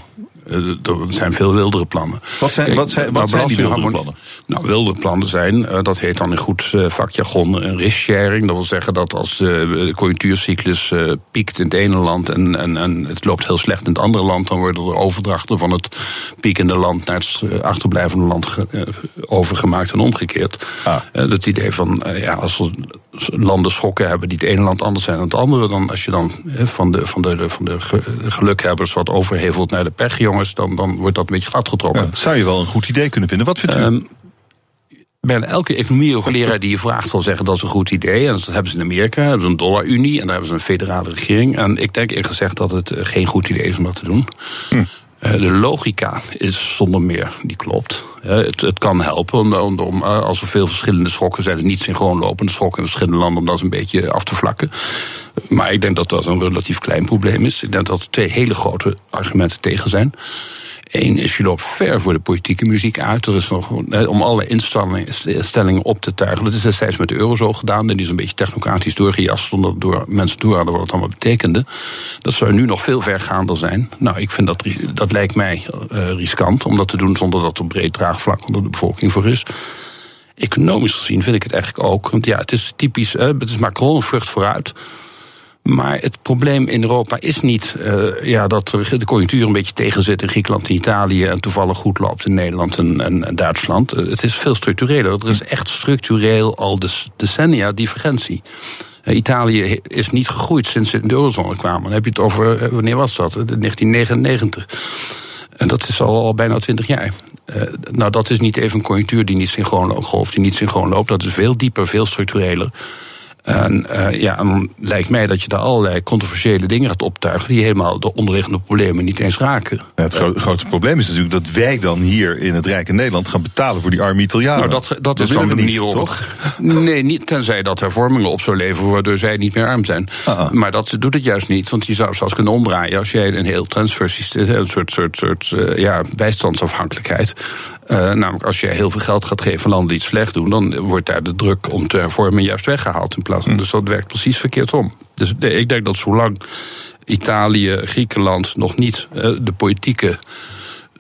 Er zijn veel wildere plannen. Wat zijn, Kijk, wat zijn, wat zijn die wildere plannen? Nou, wildere plannen zijn, dat heet dan in goed vakjargon een risk-sharing. Dat wil zeggen dat als de conjunctuurcyclus piekt in het ene land en, en, en het loopt heel slecht in het andere land, dan worden er overdrachten van het piekende land naar het achterblijvende land overgemaakt en omgekeerd. Ah. Dat idee van, ja, als er landen schokken hebben die het ene land anders zijn dan het andere, dan als je dan van de, van de, van de gelukhebbers wat overhevelt naar de dan, dan wordt dat een beetje glad getrokken. Ja, zou je wel een goed idee kunnen vinden. Wat vindt u? Um, bijna elke economie-hoogleraar die je vraagt zal zeggen dat is een goed idee. En dat hebben ze in Amerika, hebben ze een dollarunie en daar hebben ze een federale regering. En ik denk eerlijk gezegd dat het geen goed idee is om dat te doen. Hm. De logica is zonder meer, die klopt. Het, het kan helpen om, om, om, als er veel verschillende schokken zijn, niet synchroon lopende schokken in verschillende landen, om dat een beetje af te vlakken. Maar ik denk dat dat een relatief klein probleem is. Ik denk dat er twee hele grote argumenten tegen zijn. Eén is, je loopt ver voor de politieke muziek uit. Er is nog, om alle instellingen op te tuigen. Dat is destijds met de euro zo gedaan. Die is een beetje technocratisch doorgejast. Omdat door mensen door hadden wat het allemaal betekende. Dat zou nu nog veel vergaander zijn. Nou, ik vind dat, dat lijkt mij uh, riskant om dat te doen zonder dat er breed draagvlak onder de bevolking voor is. Economisch gezien vind ik het eigenlijk ook. Want ja, het is typisch, het is Macron een vrucht vooruit. Maar het probleem in Europa is niet uh, ja, dat de conjunctuur een beetje tegenzit in Griekenland en Italië en toevallig goed loopt in Nederland en, Duitsland. Uh, het is veel structureler. Er is echt structureel al decennia divergentie. Uh, Italië is niet gegroeid sinds ze in de eurozone kwamen. Dan heb je het over, wanneer was dat? 1999. En dat is al, bijna twintig jaar. nou, dat is niet even een conjunctuur die niet synchroon golft, die niet synchroon loopt. Dat is veel dieper, veel structureler. En uh, ja, dan lijkt mij dat je daar allerlei controversiële dingen gaat optuigen die helemaal de onderliggende problemen niet eens raken. Ja, het gro grootste probleem is natuurlijk dat wij dan hier in het Rijke Nederland gaan betalen voor die arme Italianen. Nou, dat, dat, dat is dan de manier niet, toch? Nee, niet, tenzij dat hervormingen op zou leveren waardoor zij niet meer arm zijn. Uh -uh. Maar dat doet het juist niet, want je zou zelfs kunnen omdraaien als jij een heel transfersysteem, een soort, soort, soort uh, ja, bijstandsafhankelijkheid. Namelijk als je heel veel geld gaat geven aan landen die het slecht doen, dan wordt daar de druk om te hervormen juist weggehaald in van. Dus dat werkt precies verkeerd om. Dus ik denk dat zolang Italië, Griekenland nog niet uh, de politieke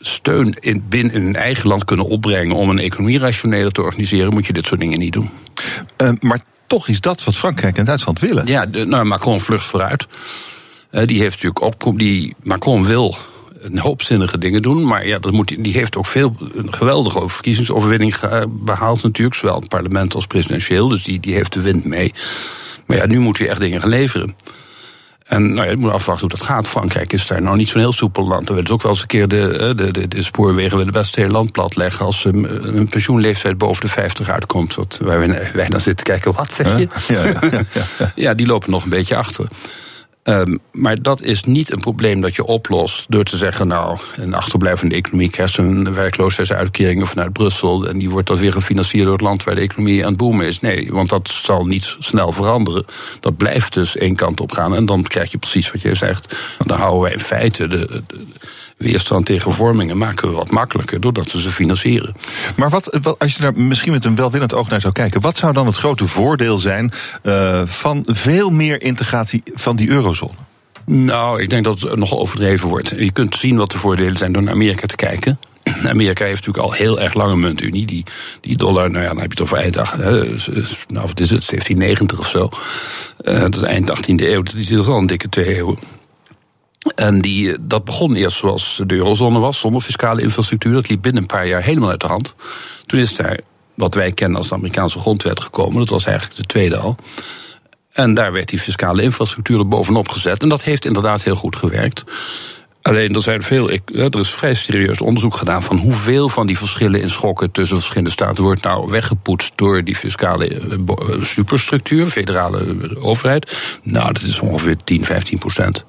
steun in, binnen hun eigen land kunnen opbrengen om een economie rationeler te organiseren, moet je dit soort dingen niet doen. Uh, maar toch is dat wat Frankrijk en Duitsland willen. Ja, de, nou, Macron vlucht vooruit. Uh, die heeft natuurlijk op, die Macron wil een hoop zinnige dingen doen. Maar ja, dat moet, die heeft ook veel een geweldige verkiezingsoverwinning behaald natuurlijk. Zowel het parlement als presidentieel. Dus die, die heeft de wind mee. Maar ja, nu moet hij echt dingen gaan leveren. En nou ja, je moet afwachten hoe dat gaat. Frankrijk is daar nou niet zo'n heel soepel land. Dan willen ze ook wel eens een keer de, de, de, de spoorwegen willen best het hele land platleggen. Als een pensioenleeftijd boven de 50 uitkomt. Wat, waar wij, wij dan zitten kijken, wat zeg je? Ja, ja, ja. ja, die lopen nog een beetje achter. Um, maar dat is niet een probleem dat je oplost door te zeggen: Nou, een achterblijvende economie krijgt een werkloosheidsuitkering vanuit Brussel. En die wordt dan weer gefinancierd door het land waar de economie aan het boomen is. Nee, want dat zal niet snel veranderen. Dat blijft dus één kant op gaan. En dan krijg je precies wat jij zegt. Dan houden wij in feite de weerstand tegen vormingen maken we wat makkelijker doordat we ze financieren. Maar wat, wat, als je daar misschien met een welwillend oog naar zou kijken, wat zou dan het grote voordeel zijn uh, van veel meer integratie van die eurozone? Nou, ik denk dat het nog overdreven wordt. Je kunt zien wat de voordelen zijn door naar Amerika te kijken. Amerika heeft natuurlijk al heel erg lange muntunie. Die, die dollar, nou ja, dan heb je het over eind, nou, wat is het, 1790 of zo. Uh, dat is eind 18e eeuw, die zit al een dikke twee eeuwen. En die, dat begon eerst zoals de eurozone was, zonder fiscale infrastructuur. Dat liep binnen een paar jaar helemaal uit de hand. Toen is daar wat wij kennen als de Amerikaanse grondwet gekomen. Dat was eigenlijk de tweede al. En daar werd die fiscale infrastructuur er bovenop gezet. En dat heeft inderdaad heel goed gewerkt. Alleen er, zijn veel, er is vrij serieus onderzoek gedaan van hoeveel van die verschillen in schokken tussen verschillende staten wordt nou weggepoetst door die fiscale eh, eh, superstructuur, federale overheid. Nou, dat is ongeveer 10, 15 procent.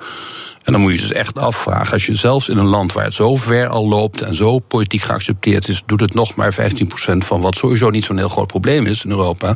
En dan moet je dus echt afvragen, als je zelfs in een land waar het zo ver al loopt en zo politiek geaccepteerd is, doet het nog maar 15% van wat sowieso niet zo'n heel groot probleem is in Europa.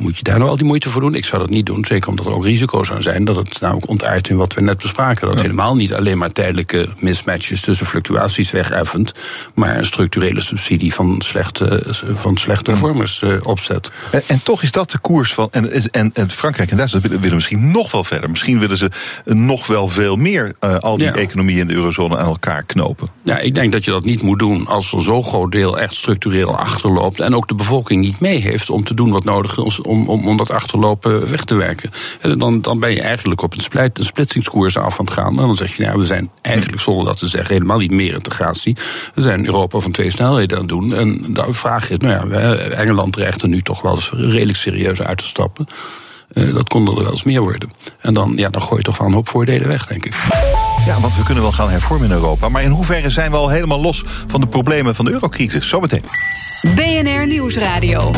Moet je daar nou al die moeite voor doen? Ik zou dat niet doen, zeker omdat er ook risico's aan zijn. Dat het namelijk ontaart in wat we net bespraken. Dat helemaal niet alleen maar tijdelijke mismatches tussen fluctuaties wegeffent. Maar een structurele subsidie van slechte, van slechte vormers uh, opzet. En, en, toch is dat de koers van. En, en, en Frankrijk en Duitsland willen, misschien nog wel verder. Misschien willen ze nog wel veel meer uh, al die economieën in de eurozone aan elkaar knopen. Ja, ik denk dat je dat niet moet doen als er zo'n groot deel echt structureel achterloopt. En ook de bevolking niet mee heeft om te doen wat nodig is om, om, om dat achterlopen weg te werken. En dan, dan ben je eigenlijk op een, splijt, een splitsingskoers af aan het gaan. En dan zeg je, nou, we zijn eigenlijk zonder dat te zeggen helemaal niet meer integratie. We zijn Europa van twee snelheden aan het doen. En de vraag is, nou ja, Engeland dreigt er nu toch wel eens redelijk serieus uit te stappen. Uh, dat kon er wel eens meer worden. En dan, ja, dan gooi je toch wel een hoop voordelen weg, denk ik. Ja, want we kunnen wel gaan hervormen in Europa. Maar in hoeverre zijn we al helemaal los van de problemen van de eurocrisis? Zometeen. BNR Nieuwsradio.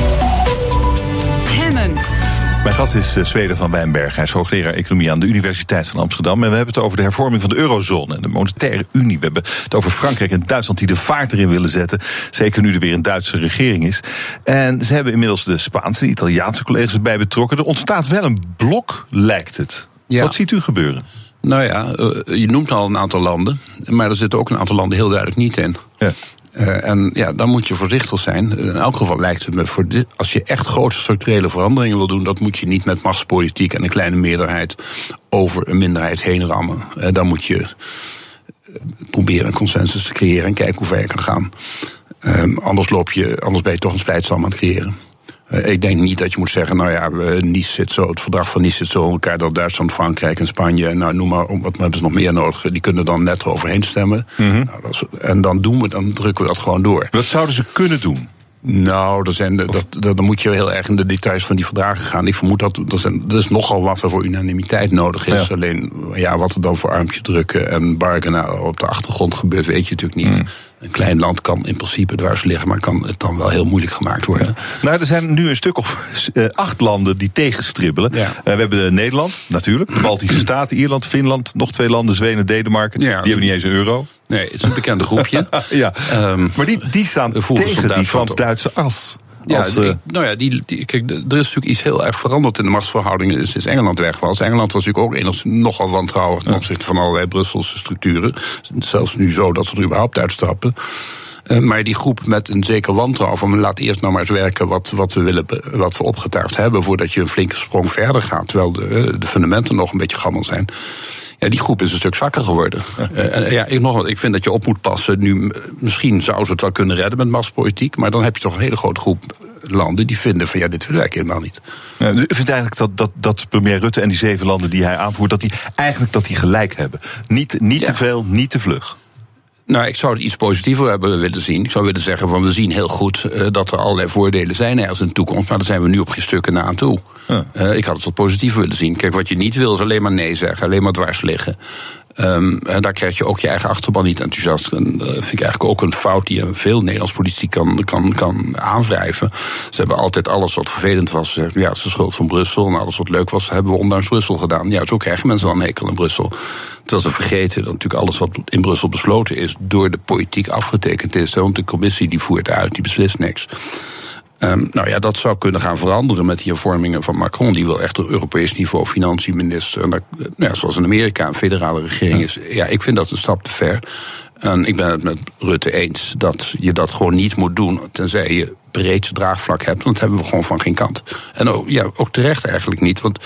Mijn gast is uh, Zweden van Wijnberg. Hij is hoogleraar economie aan de Universiteit van Amsterdam. En we hebben het over de hervorming van de eurozone en de monetaire unie. We hebben het over Frankrijk en Duitsland die de vaart erin willen zetten. Zeker nu er weer een Duitse regering is. En ze hebben inmiddels de Spaanse en Italiaanse collega's erbij betrokken. Er ontstaat wel een blok, lijkt het. Wat ziet u gebeuren? Nou ja, eh, je noemt al een aantal landen. Maar er zitten ook een aantal landen heel duidelijk niet in. Ja. Uh, en ja, dan moet je voorzichtig zijn. In elk geval lijkt het me, voor dit, als je echt grote structurele veranderingen wil doen, dat moet je niet met machtspolitiek en een kleine meerderheid over een minderheid heen rammen. Uh, dan moet je proberen een consensus te creëren en kijken hoe ver je kan gaan. Uh, anders, loop je, anders ben je toch een splijtsam aan het creëren. Eh, ik denk niet dat je moet zeggen, nou ja, Nice zit zo, het verdrag van Nice zit zo in elkaar dat Duitsland, Frankrijk en Spanje, nou noem maar, wat hebben ze nog meer nodig? Die kunnen dan net overheen stemmen. Mhm. nou, dat is, en dan doen we, dan drukken we dat gewoon door. Wat zouden ze kunnen doen? Nou, er zijn, dat, dat, dan moet je heel erg in de details van die verdragen gaan. Ik vermoed dat er, zijn, er is nogal wat er voor unanimiteit nodig is. Alleen ja, wat er dan voor armpje drukken en bargainen op de achtergrond gebeurt, weet je natuurlijk niet. Mm. Een klein land kan in principe dwars liggen, maar kan het dan wel heel moeilijk gemaakt worden. Nou, er zijn nu een stuk of uh, acht landen die tegenstribbelen. Ja. Uh, we hebben Nederland, natuurlijk, de Baltische Staten, Ierland, Finland, nog twee landen, Zweden, Denemarken. Die hebben niet eens een euro. Nee, het is een bekende groepje. ja. Um, maar die, die staan tegen die Frans-Duitse as. Ja, als, uh, nou ja, die, die, kijk, er is natuurlijk iets heel erg veranderd in de machtsverhoudingen sinds Engeland weg was. Engeland was natuurlijk ook enigszins nogal wantrouwig ten opzichte van allerlei Brusselse structuren. Zelfs nu zo dat ze er überhaupt uitstappen. Uh, maar die groep met een zeker wantrouwen van laat eerst nou maar eens werken wat, wat we willen, wat we opgetuigd hebben voordat je een flinke sprong verder gaat. Terwijl de, de fundamenten nog een beetje gammel zijn. Ja, die groep is een stuk zwakker geworden. Ja. En, ja, ik, nog, ik vind dat je op moet passen. Nu, misschien zou ze het wel kunnen redden met machtspolitiek. Maar dan heb je toch een hele grote groep landen die vinden van ja, dit willen wij helemaal niet. Ja, u vindt eigenlijk dat, dat, dat premier Rutte en die zeven landen die hij aanvoert, dat die eigenlijk dat die gelijk hebben. Niet, niet te veel, niet te vlug. Nou, ik zou het iets positiever hebben willen zien. Ik zou willen zeggen van we zien heel goed uh, dat er allerlei voordelen zijn ergens in de toekomst, maar daar zijn we nu op geen stukken na aan toe. Uh, ik had het wat positiever willen zien. Kijk, wat je niet wil is alleen maar nee zeggen, alleen maar dwars liggen. Um, en daar krijg je ook je eigen achterban niet enthousiast. En dat vind ik eigenlijk ook een fout die veel Nederlands politici kan, kan, kan aanwrijven. Ze hebben altijd alles wat vervelend was. Zeggen, ja, het is de schuld van Brussel. En alles wat leuk was, hebben we ondanks Brussel gedaan. Ja, zo krijgen mensen wel een hekel in Brussel. Terwijl ze vergeten dat natuurlijk alles wat in Brussel besloten is, door de politiek afgetekend is. Want de commissie die voert uit, die beslist niks. Um, nou ja, dat zou kunnen gaan veranderen met die hervormingen van Macron. Die wil echt op Europees niveau financiënminister. En nou ja, zoals in Amerika een federale regering is. Ja, ik vind dat een stap te ver. En ik ben het met Rutte eens dat je dat gewoon niet moet doen. Tenzij je breed draagvlak hebt. Want dat hebben we gewoon van geen kant. En ook, ja, ook terecht eigenlijk niet. Want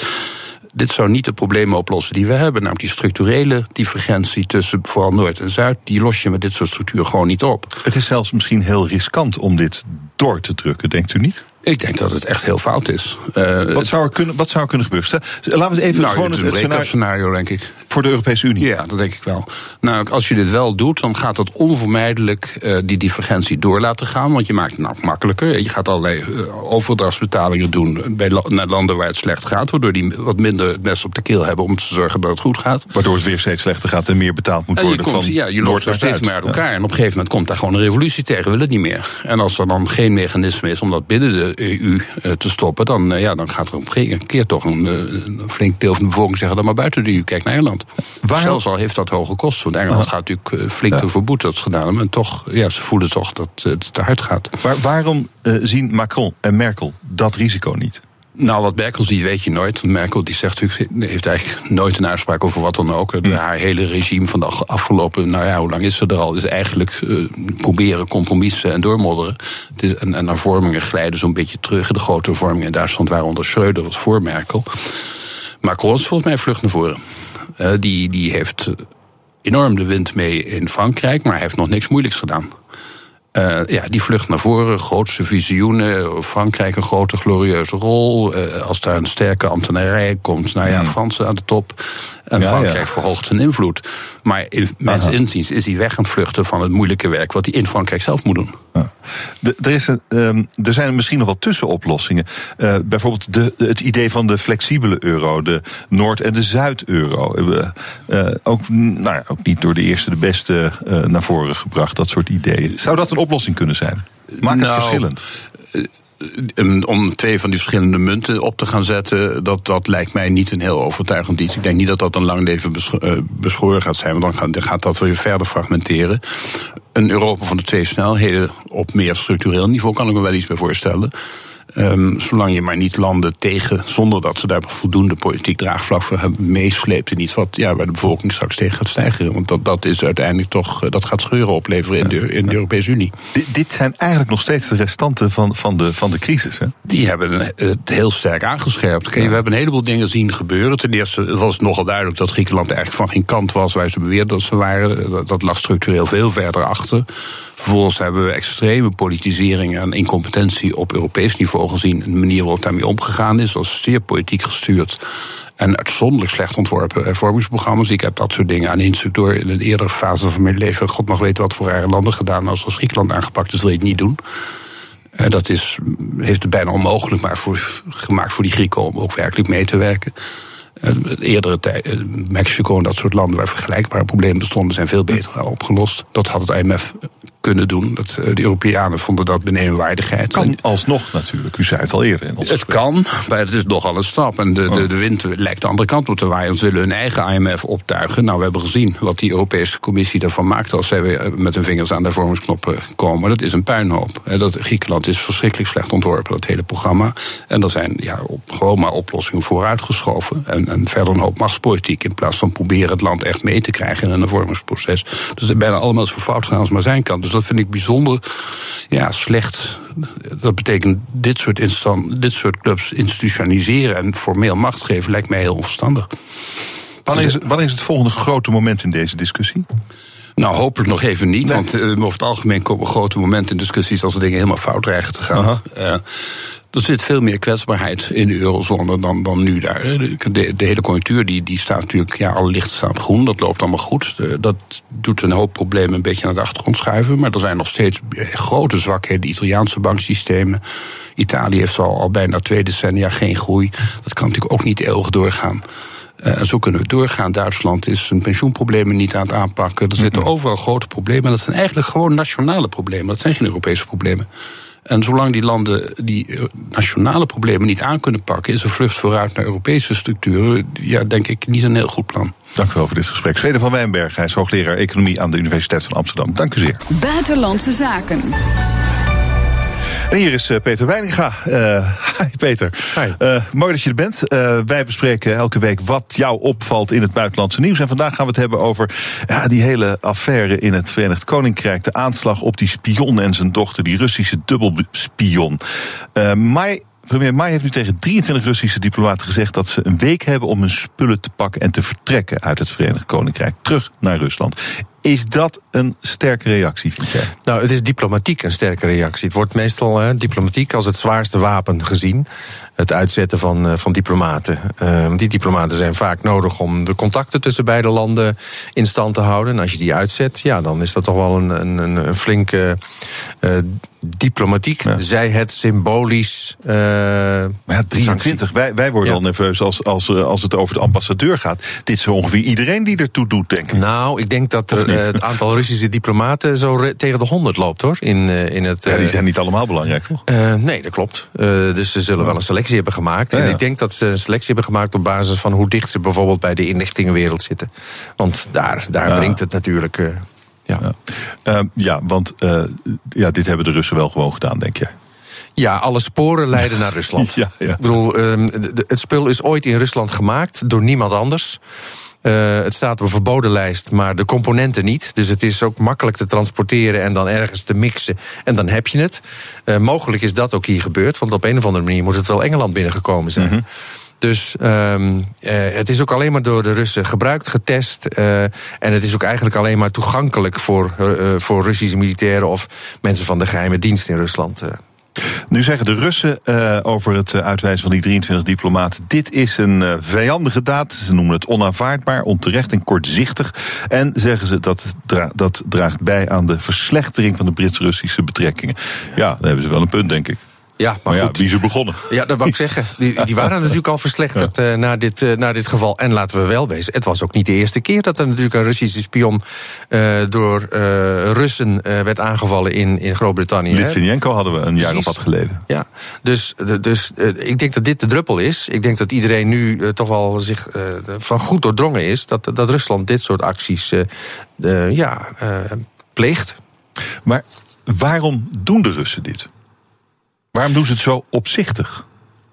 dit zou niet de problemen oplossen die we hebben. Namelijk die structurele divergentie tussen vooral Noord en Zuid. Die los je met dit soort structuren gewoon niet op. Het is zelfs misschien heel riskant om dit door te drukken, denkt u niet? Ik denk dat het echt heel fout is. Uh, wat, zou er kunnen, wat zou er kunnen gebeuren? Laten we even nou, gewoon het, het, scenario, scenario, denk ik. Voor de Europese Unie? Ja, dat denk ik wel. Nou, als je dit wel doet, dan gaat het onvermijdelijk uh, die divergentie door laten gaan. Want je maakt het nou makkelijker. Je gaat allerlei uh, overdrachtsbetalingen doen bij la naar landen waar het slecht gaat. Waardoor die wat minder het mes op de keel hebben om te zorgen dat het goed gaat. Waardoor het weer steeds slechter gaat en meer betaald moet worden. Je komt, van ja, je loopt steeds meer uit elkaar. En op een gegeven moment komt daar gewoon een revolutie tegen. We willen het niet meer. En als er dan geen mechanisme is om dat binnen de EU uh, te stoppen, dan, uh, ja, dan gaat er op een keer toch een, een, flink deel van de bevolking zeggen: dan maar buiten de EU, kijk naar Ierland. Waar Zelfs al heeft dat hoge kosten. Want Engeland gaat natuurlijk flink ja. te dat ze gedaan hebben. En toch, ja, ze voelen toch dat het te hard gaat. Maar waarom zien Macron en Merkel dat risico niet? Nou, wat Merkel ziet, weet je nooit. Merkel die zegt heeft eigenlijk nooit een uitspraak over wat dan ook. Hm. Haar hele regime van de afgelopen, nou ja, hoe lang is ze er al? Is eigenlijk uh, proberen compromissen en doormodderen. Het is, en, en hervormingen glijden zo'n beetje terug. De grote hervormingen in Duitsland waren onder Schreuder, wat voor Merkel. Macron is volgens mij vlucht naar voren. Uh, die, die heeft enorm de wind mee in Frankrijk, maar hij heeft nog niks moeilijks gedaan. Uh, ja, die vlucht naar voren, grootste visioenen. Frankrijk een grote glorieuze rol. Uh, als daar een sterke ambtenarij komt, nou ja, Fransen aan de top. En ja, Frankrijk ja. verhoogt zijn invloed. Maar in mensen inziens is hij weg aan het vluchten van het moeilijke werk wat hij in Frankrijk zelf moet doen. Ja. De, er, is een, um, er zijn misschien nog wel tussenoplossingen. Uh, bijvoorbeeld de, het idee van de flexibele euro, de Noord- en de Zuid-euro. Uh, ook, nou ja, ook niet door de eerste de beste uh, naar voren gebracht, dat soort ideeën. Zou dat een oplossing kunnen zijn? Maak het nou, verschillend om twee van die verschillende munten op te gaan zetten, dat, dat lijkt mij niet een heel overtuigend iets. Ik denk niet dat dat een lang leven beschoren gaat zijn, want dan gaat, dan gaat dat weer verder fragmenteren. Een Europa van de twee snelheden op meer structureel niveau kan ik me wel iets bij voorstellen. Um, zolang je maar niet landen tegen, zonder dat ze daar voldoende politiek draagvlak voor hebben, meesleept in iets wat, ja, waar de bevolking straks tegen gaat stijgen. Want dat, dat is uiteindelijk toch, dat gaat scheuren opleveren in de, in de Europese Unie. D dit zijn eigenlijk nog steeds de restanten van, van, de, van de crisis, hè? Die hebben het heel sterk aangescherpt. Kijk. We hebben een heleboel dingen zien gebeuren. Ten eerste was het nogal duidelijk dat Griekenland eigenlijk van geen kant was waar ze beweerden dat ze waren. Dat, dat lag structureel veel verder achter. Vervolgens hebben we extreme politisering en incompetentie op Europees niveau gezien. De manier waarop daarmee omgegaan is, was zeer politiek gestuurd. En uitzonderlijk slecht ontworpen hervormingsprogramma's. Ik heb dat soort dingen aan instuk door in een eerdere fase van mijn leven. God mag weten wat voor rare landen gedaan. Als als Griekenland aangepakt is, wil je het niet doen. Dat is, heeft het bijna onmogelijk maar voor, gemaakt voor die Grieken om ook werkelijk mee te werken. Eerdere tijd, Mexico en dat soort landen waar vergelijkbare problemen bestonden, zijn veel beter opgelost. Dat had het IMF kunnen doen. Dat, de Europeanen vonden dat beneden waardigheid. Kan alsnog natuurlijk, u zei het al eerder. In ons het kan, maar het is nogal een stap. En de, de, de wind lijkt de andere kant op te waaien. Ze willen hun eigen IMF optuigen. Nou, we hebben gezien wat die Europese Commissie ervan maakt... als zij weer met hun vingers aan de vormingsknoppen komen. Dat is een puinhoop. Dat, Griekenland is verschrikkelijk slecht ontworpen, dat hele programma. En er zijn ja, op, gewoon maar oplossingen vooruitgeschoven. En, en verder een hoop machtspolitiek... in plaats van proberen het land echt mee te krijgen in een hervormingsproces. Dus het bijna allemaal zo fout gaan als maar zijn kan. Dus dat vind ik bijzonder ja, slecht. Dat betekent dit soort, instant, dit soort clubs institutionaliseren en formeel macht geven lijkt mij heel onverstandig. Wanneer is, wanneer is het volgende grote moment in deze discussie? Nou, hopelijk nog even niet. Nee. Want uh, over het algemeen komen grote momenten in discussies als er dingen helemaal fout dreigen te gaan. Uh, er zit veel meer kwetsbaarheid in de eurozone dan, dan nu daar. De, de hele conjunctuur die, die staat natuurlijk ja, al licht staan groen. Dat loopt allemaal goed. Dat doet een hoop problemen een beetje naar de achtergrond schuiven. Maar er zijn nog steeds grote zwakheden. Italiaanse banksystemen. Italië heeft al, al bijna twee decennia geen groei. Dat kan natuurlijk ook niet eeuwig doorgaan. Uh, zo kunnen we doorgaan. Duitsland is zijn pensioenproblemen niet aan het aanpakken. Er zitten overal grote problemen. Dat zijn eigenlijk gewoon nationale problemen. Dat zijn geen Europese problemen. En zolang die landen die nationale problemen niet aan kunnen pakken, is een vlucht vooruit naar Europese structuren, ja, denk ik, niet een heel goed plan. Dank u wel voor dit gesprek. Zweden van Wijnberg, hij is hoogleraar economie aan de Universiteit van Amsterdam. Dank u zeer. Buitenlandse zaken. En hier is uh, Peter Weininga. Uh, hi Peter. Hi. Uh, mooi dat je er bent. wij bespreken elke week wat jou opvalt in het buitenlandse nieuws. En vandaag gaan we het hebben over ja, die hele affaire in het Verenigd Koninkrijk. De aanslag op die spion en zijn dochter, die Russische dubbelspion. Mai Premier May heeft nu tegen 23 Russische diplomaten gezegd dat ze een week hebben om hun spullen te pakken en te vertrekken uit het Verenigd Koninkrijk terug naar Rusland. Is dat een sterke reactie, vind jij? Nou, het is diplomatiek een sterke reactie. Het wordt meestal hè, diplomatiek als het zwaarste wapen gezien. Het uitzetten van, uh, van diplomaten. Uh, die diplomaten zijn vaak nodig om de contacten tussen beide landen in stand te houden. En als je die uitzet, ja, dan is dat toch wel een, een, een flinke uh, diplomatiek, ja. zij het symbolisch. Uh, maar ja, 23. Wij, wij worden ja. al nerveus als, als, als het over de ambassadeur gaat. Dit is zo ongeveer iedereen die ertoe doet, denk ik. Nou, ik denk dat er, het aantal Russische diplomaten zo tegen de 100 loopt hoor. In, in het, ja, die zijn niet allemaal belangrijk, toch? Nee, dat klopt. Dus ze zullen wel een selectie hebben gemaakt. En ik denk dat ze een selectie hebben gemaakt op basis van hoe dicht ze bijvoorbeeld bij de inlichtingenwereld zitten. Want daar, daar brengt het natuurlijk. Ja. Ja. Uh, ja, want ja, dit hebben de Russen wel gewoon gedaan, denk jij? Ja, alle sporen leiden naar Rusland. ja, ja. Ik bedoel, de, het spul is ooit in Rusland gemaakt door niemand anders. Uh, het staat op een verboden lijst, maar de componenten niet. Dus het is ook makkelijk te transporteren en dan ergens te mixen. En dan heb je het. Uh, mogelijk is dat ook hier gebeurd, want op een of andere manier moet het wel Engeland binnengekomen zijn. Mm -hmm. Dus um, uh, het is ook alleen maar door de Russen gebruikt, getest. Uh, en het is ook eigenlijk alleen maar toegankelijk voor, uh, voor Russische militairen of mensen van de geheime dienst in Rusland. Nu zeggen de Russen uh, over het uitwijzen van die 23 diplomaten: dit is een uh, vijandige daad. Ze noemen het onaanvaardbaar, onterecht en kortzichtig. En zeggen ze dat dat draagt bij aan de verslechtering van de Brits-Russische betrekkingen. Ja, dan hebben ze wel een punt, denk ik. Ja, maar, maar ja, goed. wie ze begonnen. Ja, dat wou ik zeggen. Die, die waren natuurlijk al verslechterd ja. uh, na, dit, uh, na dit geval. En laten we wel wezen, het was ook niet de eerste keer dat er natuurlijk een Russische spion uh, door Russen werd aangevallen in, in Groot-Brittannië. Litvinenko hadden we een Precies. jaar of wat geleden. Ja, dus, dus ik denk dat dit de druppel is. Ik denk dat iedereen nu toch wel zich van goed doordrongen is dat, dat Rusland dit soort acties ja, pleegt. Maar waarom doen de Russen dit? Waarom doen ze het zo opzichtig?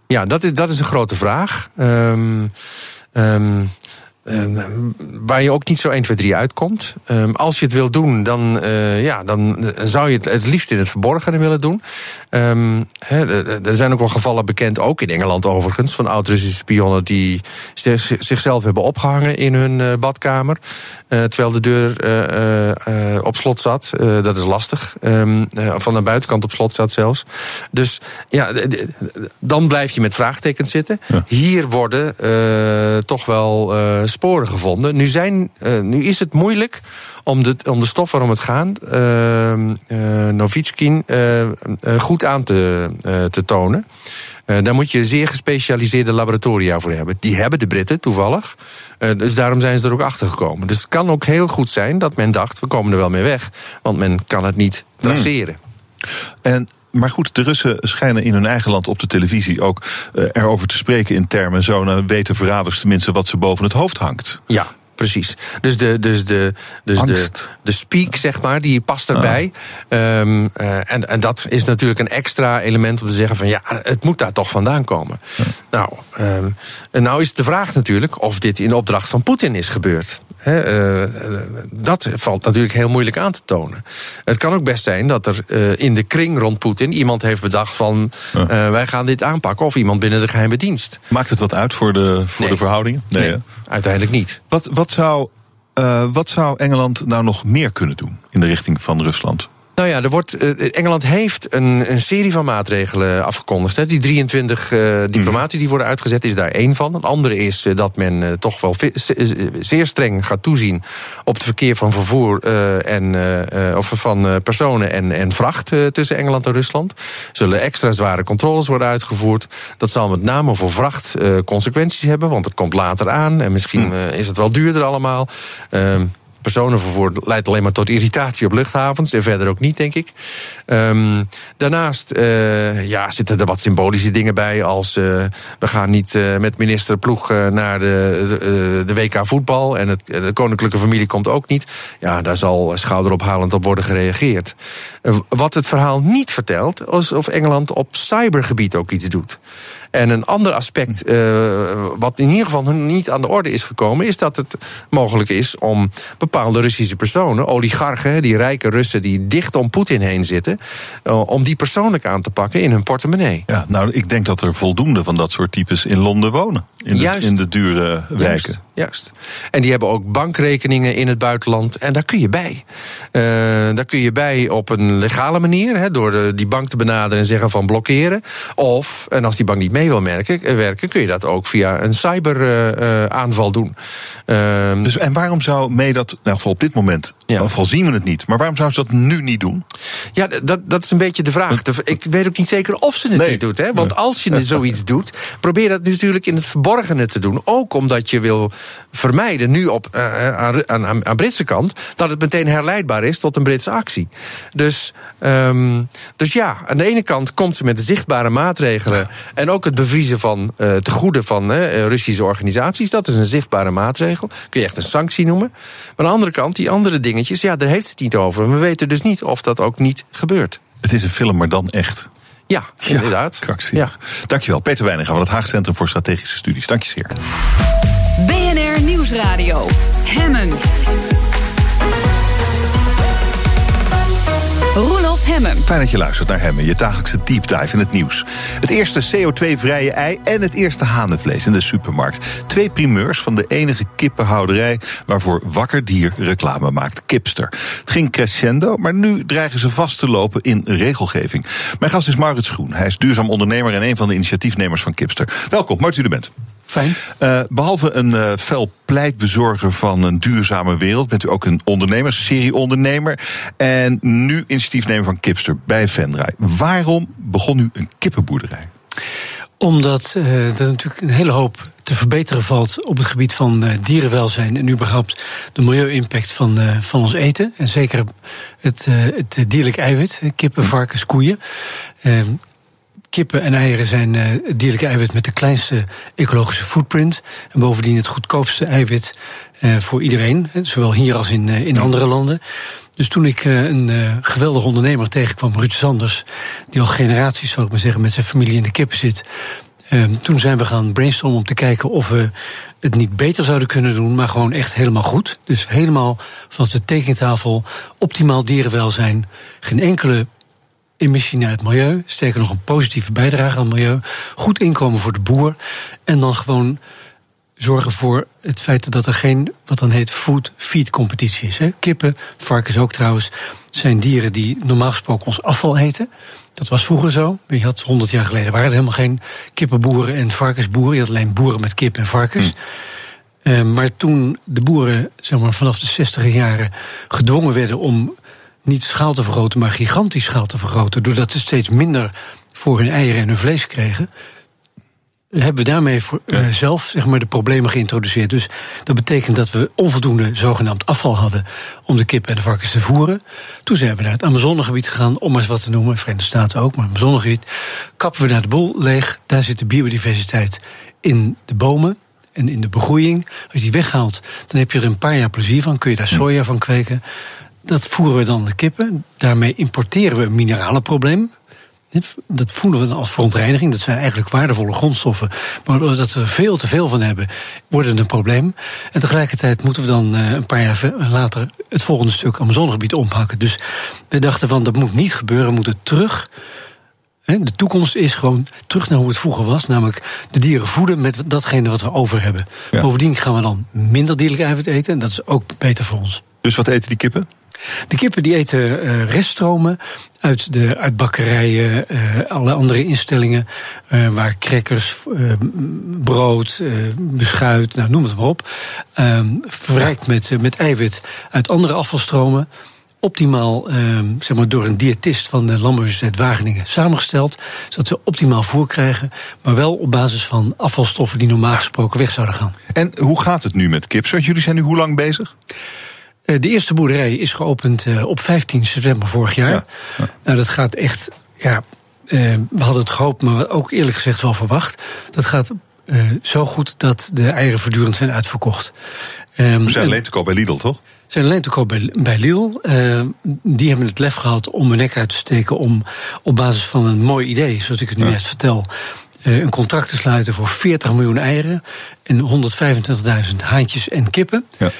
Ja, dat is, dat is een grote vraag. Um, um, waar je ook niet zo 1, 2, 3 uitkomt. als je het wil doen, dan, uh, ja, dan zou je het het liefst in het verborgene willen doen. He, er zijn ook wel gevallen bekend, ook in Engeland overigens, van oud-Russische spionnen die zichzelf hebben opgehangen in hun uh, badkamer. Uh, terwijl de deur op slot zat. dat is lastig. Van de buitenkant op slot zat zelfs. Dus ja, dan blijf je met vraagtekens zitten. Ja. Hier worden toch wel sporen gevonden. Nu, zijn, nu is het moeilijk om de, om de stof waarom het gaat, uh, Novitskin, goed aan te, te tonen. Daar moet je zeer gespecialiseerde laboratoria voor hebben. Die hebben de Britten toevallig. Dus daarom zijn ze er ook achter gekomen. Dus het kan ook heel goed zijn dat men dacht: we komen er wel mee weg. Want men kan het niet traceren. Hmm. En maar goed, de Russen schijnen in hun eigen land op de televisie ook uh, erover te spreken in termen. Zo nou weten verraders tenminste wat ze boven het hoofd hangt. Ja, precies. Dus de, dus de, dus de, de speak, zeg maar, die past erbij. Ah. Um, uh, en, en dat is natuurlijk een extra element om te zeggen van ja, het moet daar toch vandaan komen. Ja. Nou, um, en nou is de vraag natuurlijk of dit in opdracht van Poetin is gebeurd. He, uh, dat valt natuurlijk heel moeilijk aan te tonen. Het kan ook best zijn dat er uh, in de kring rond Poetin iemand heeft bedacht van ja. wij gaan dit aanpakken, of iemand binnen de geheime dienst. Maakt het wat uit voor de, voor nee. de verhoudingen? Nee, nee uiteindelijk niet. Wat, wat, zou, wat zou Engeland nou nog meer kunnen doen in de richting van Rusland? Nou ja, er wordt, uh, Engeland heeft een, een, serie van maatregelen afgekondigd. Hè. Die 23 uh, diplomaten die worden uitgezet is daar één van. Een andere is uh, dat men uh, toch wel zeer streng gaat toezien op het verkeer van vervoer en, of van personen en, en vracht tussen Engeland en Rusland. Zullen extra zware controles worden uitgevoerd. Dat zal met name voor vracht consequenties hebben, want het komt later aan en misschien mm. is het wel duurder allemaal. Ehm, personenvervoer leidt alleen maar tot irritatie op luchthavens. En verder ook niet, denk ik. Um, daarnaast uh, ja, zitten er wat symbolische dingen bij. Als uh, we gaan niet uh, met minister Ploeg naar de, de, de, WK voetbal. En het, de koninklijke familie komt ook niet. Ja, daar zal schouderophalend op worden gereageerd. wat het verhaal niet vertelt, is of Engeland op cybergebied ook iets doet. En een ander aspect, uh, wat in ieder geval niet aan de orde is gekomen, is dat het mogelijk is om bepaalde Russische personen, oligarchen, die rijke Russen die dicht om Poetin heen zitten, uh, om die persoonlijk aan te pakken in hun portemonnee. Ja, nou, ik denk dat er voldoende van dat soort types in Londen wonen. In de, Juist. In de dure wijken. Juist. Juist. En die hebben ook bankrekeningen in het buitenland. En daar kun je bij. Uh, daar kun je bij op een legale manier. Hè, door de, die bank te benaderen en zeggen van blokkeren. Of, en als die bank niet mee wil merken, eh, werken, kun je dat ook via een cyberaanval uh, doen. Uh, dus en waarom zou mee dat, nou op dit moment, ja. in zien we het niet, maar waarom zou ze dat nu niet doen? Ja, dat, dat is een beetje de vraag. Ik weet ook niet zeker of ze het nee. niet doet. Hè? Want als je zoiets doet, probeer dat natuurlijk in het verborgene te doen. Ook omdat je wil vermijden, nu op, uh, aan, aan, aan Britse kant, dat het meteen herleidbaar is tot een Britse actie. Dus, um, dus ja, aan de ene kant komt ze met de zichtbare maatregelen. En ook het bevriezen van uh, te goede van uh, Russische organisaties. Dat is een zichtbare maatregel. Kun je echt een sanctie noemen. Maar aan de andere kant, die andere dingetjes, ja, daar heeft het niet over. We weten dus niet of dat ook niet gebeurt. Het is een film, maar dan echt. Ja, inderdaad. Ja, Dankjewel. Peter Weininga van het Haag Centrum voor Strategische Studies. Dank je zeer. Nieuwsradio. Hemmen. Roelof Hemmen. Fijn dat je luistert naar Hemmen, je dagelijkse deep dive in het nieuws. Het eerste CO2-vrije ei en het eerste hanenvlees in de supermarkt. Twee primeurs van de enige kippenhouderij waarvoor Wakker Dier reclame maakt, Kipster. Het ging crescendo, maar nu dreigen ze vast te lopen in regelgeving. Mijn gast is Maurits Groen. Hij is duurzaam ondernemer en een van de initiatiefnemers van Kipster. Welkom, dat u er bent. Fijn. Uh, behalve een uh, fel pleitbezorger van een duurzame wereld, bent u ook een ondernemer, serieondernemer. En nu initiatiefnemer van Kipster bij Venray. Waarom begon u een kippenboerderij? Omdat uh, er natuurlijk een hele hoop te verbeteren valt op het gebied van uh, dierenwelzijn en überhaupt de milieu-impact van, uh, van ons eten. En zeker het, het dierlijk eiwit, kippen, varkens, koeien. Ehm, kippen en eieren zijn uh, dierlijke eiwit met de kleinste ecologische footprint. En bovendien het goedkoopste eiwit uh, voor iedereen, zowel hier als in, uh, in andere landen. Dus toen ik een geweldige ondernemer tegenkwam, Ruud Sanders, die al generaties, zou ik maar zeggen, met zijn familie in de kippen zit. Ehm, toen zijn we gaan brainstormen om te kijken of we het niet beter zouden kunnen doen, maar gewoon echt helemaal goed. Dus helemaal vanaf de tekentafel, optimaal dierenwelzijn, geen enkele emissie naar het milieu. Sterker nog, een positieve bijdrage aan het milieu. Goed inkomen voor de boer. En dan gewoon zorgen voor het feit dat er geen, wat dan heet, food-feed competitie is. Hè. Kippen, varkens ook trouwens, zijn dieren die normaal gesproken ons afval eten. Dat was vroeger zo. Je had 100 jaar geleden waren er helemaal geen kippenboeren en varkensboeren. Je had alleen boeren met kip en varkens. Hm. maar toen de boeren zeg maar, vanaf de 60 jaren gedwongen werden om niet schaal te vergroten, maar gigantisch schaal te vergroten. Doordat ze steeds minder voor hun eieren en hun vlees kregen. Hebben we daarmee voor, uh, zelf zeg maar, de problemen geïntroduceerd. Dus dat betekent dat we onvoldoende zogenaamd afval hadden om de kip en de varkens te voeren. Toen zijn we naar het Amazonegebied gegaan, om maar eens wat te noemen, Verenigde Staten ook, maar Amazonegebied. Kappen we daar de boel leeg, daar zit de biodiversiteit in de bomen en in de begroeiing. Als je die weghaalt, dan heb je er een paar jaar plezier van, kun je daar soja van kweken. Dat voeren we dan de kippen. Daarmee importeren we een mineralenprobleem. Dat voelen we dan als verontreiniging. Dat zijn eigenlijk waardevolle grondstoffen. Maar doordat we er veel te veel van hebben, wordt het een probleem. En tegelijkertijd moeten we dan eh, een paar jaar later het volgende stuk Amazonegebied oppakken. Dus we dachten van dat moet niet gebeuren. We moeten terug. De toekomst is gewoon terug naar hoe het vroeger was. Namelijk de dieren voeden met datgene wat we over hebben. Bovendien gaan we dan minder dierlijk eiwit eten. En dat is ook beter voor ons. Dus wat eten die kippen? De kippen die eten uh, reststromen uit, de, uit bakkerijen, uh, alle andere instellingen, uh, waar crackers, brood, beschuit, nou, noem het maar op, verrijkt met, met eiwit uit andere afvalstromen optimaal, eh, zeg maar, door een diëtist van de Landbouwuniversiteit Wageningen samengesteld. Zodat ze optimaal voer krijgen, maar wel op basis van afvalstoffen die normaal gesproken weg zouden gaan. En hoe gaat het nu met kips? jullie zijn nu hoe lang bezig? Eh, de eerste boerderij is geopend eh, op 15 september vorig jaar. Ja. Nou, dat gaat echt, ja, eh, we hadden het gehoopt, maar ook eerlijk gezegd wel verwacht. Dat gaat zo goed dat de eieren voortdurend zijn uitverkocht. Um, we zijn alleen te koop bij Lidl, toch? zijn alleen te koop bij, bij Lidl. die hebben het lef gehad om hun nek uit te steken... om op basis van een mooi idee, zoals ik het nu net vertel... een contract te sluiten voor 40 miljoen eieren... en 125.000 haantjes en kippen... Ja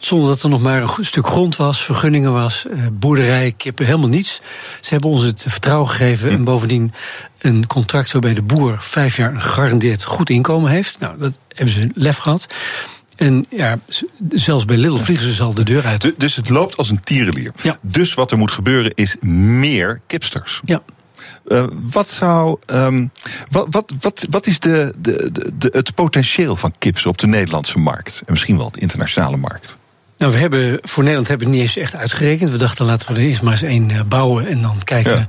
zonder dat er nog maar een stuk grond was, vergunningen was, eh, boerderij, kippen, helemaal niets. Ze hebben ons het vertrouwen gegeven hm. en bovendien een contract waarbij de boer vijf jaar een gegarandeerd goed inkomen heeft. Nou, dat hebben ze lef gehad. En ja, zelfs bij Lidl vliegen ze al de deur uit. dus het loopt als een tierenlier. Ja. Dus wat er moet gebeuren is meer kipsters. Ja. Uh, wat zou. Um, wat, wat, wat, wat is de, de, de, het potentieel van kips op de Nederlandse markt? En misschien wel de internationale markt? Nou, we hebben voor Nederland hebben we het niet eens echt uitgerekend. We dachten laten we er eerst maar eens één uh, bouwen en dan kijken ja.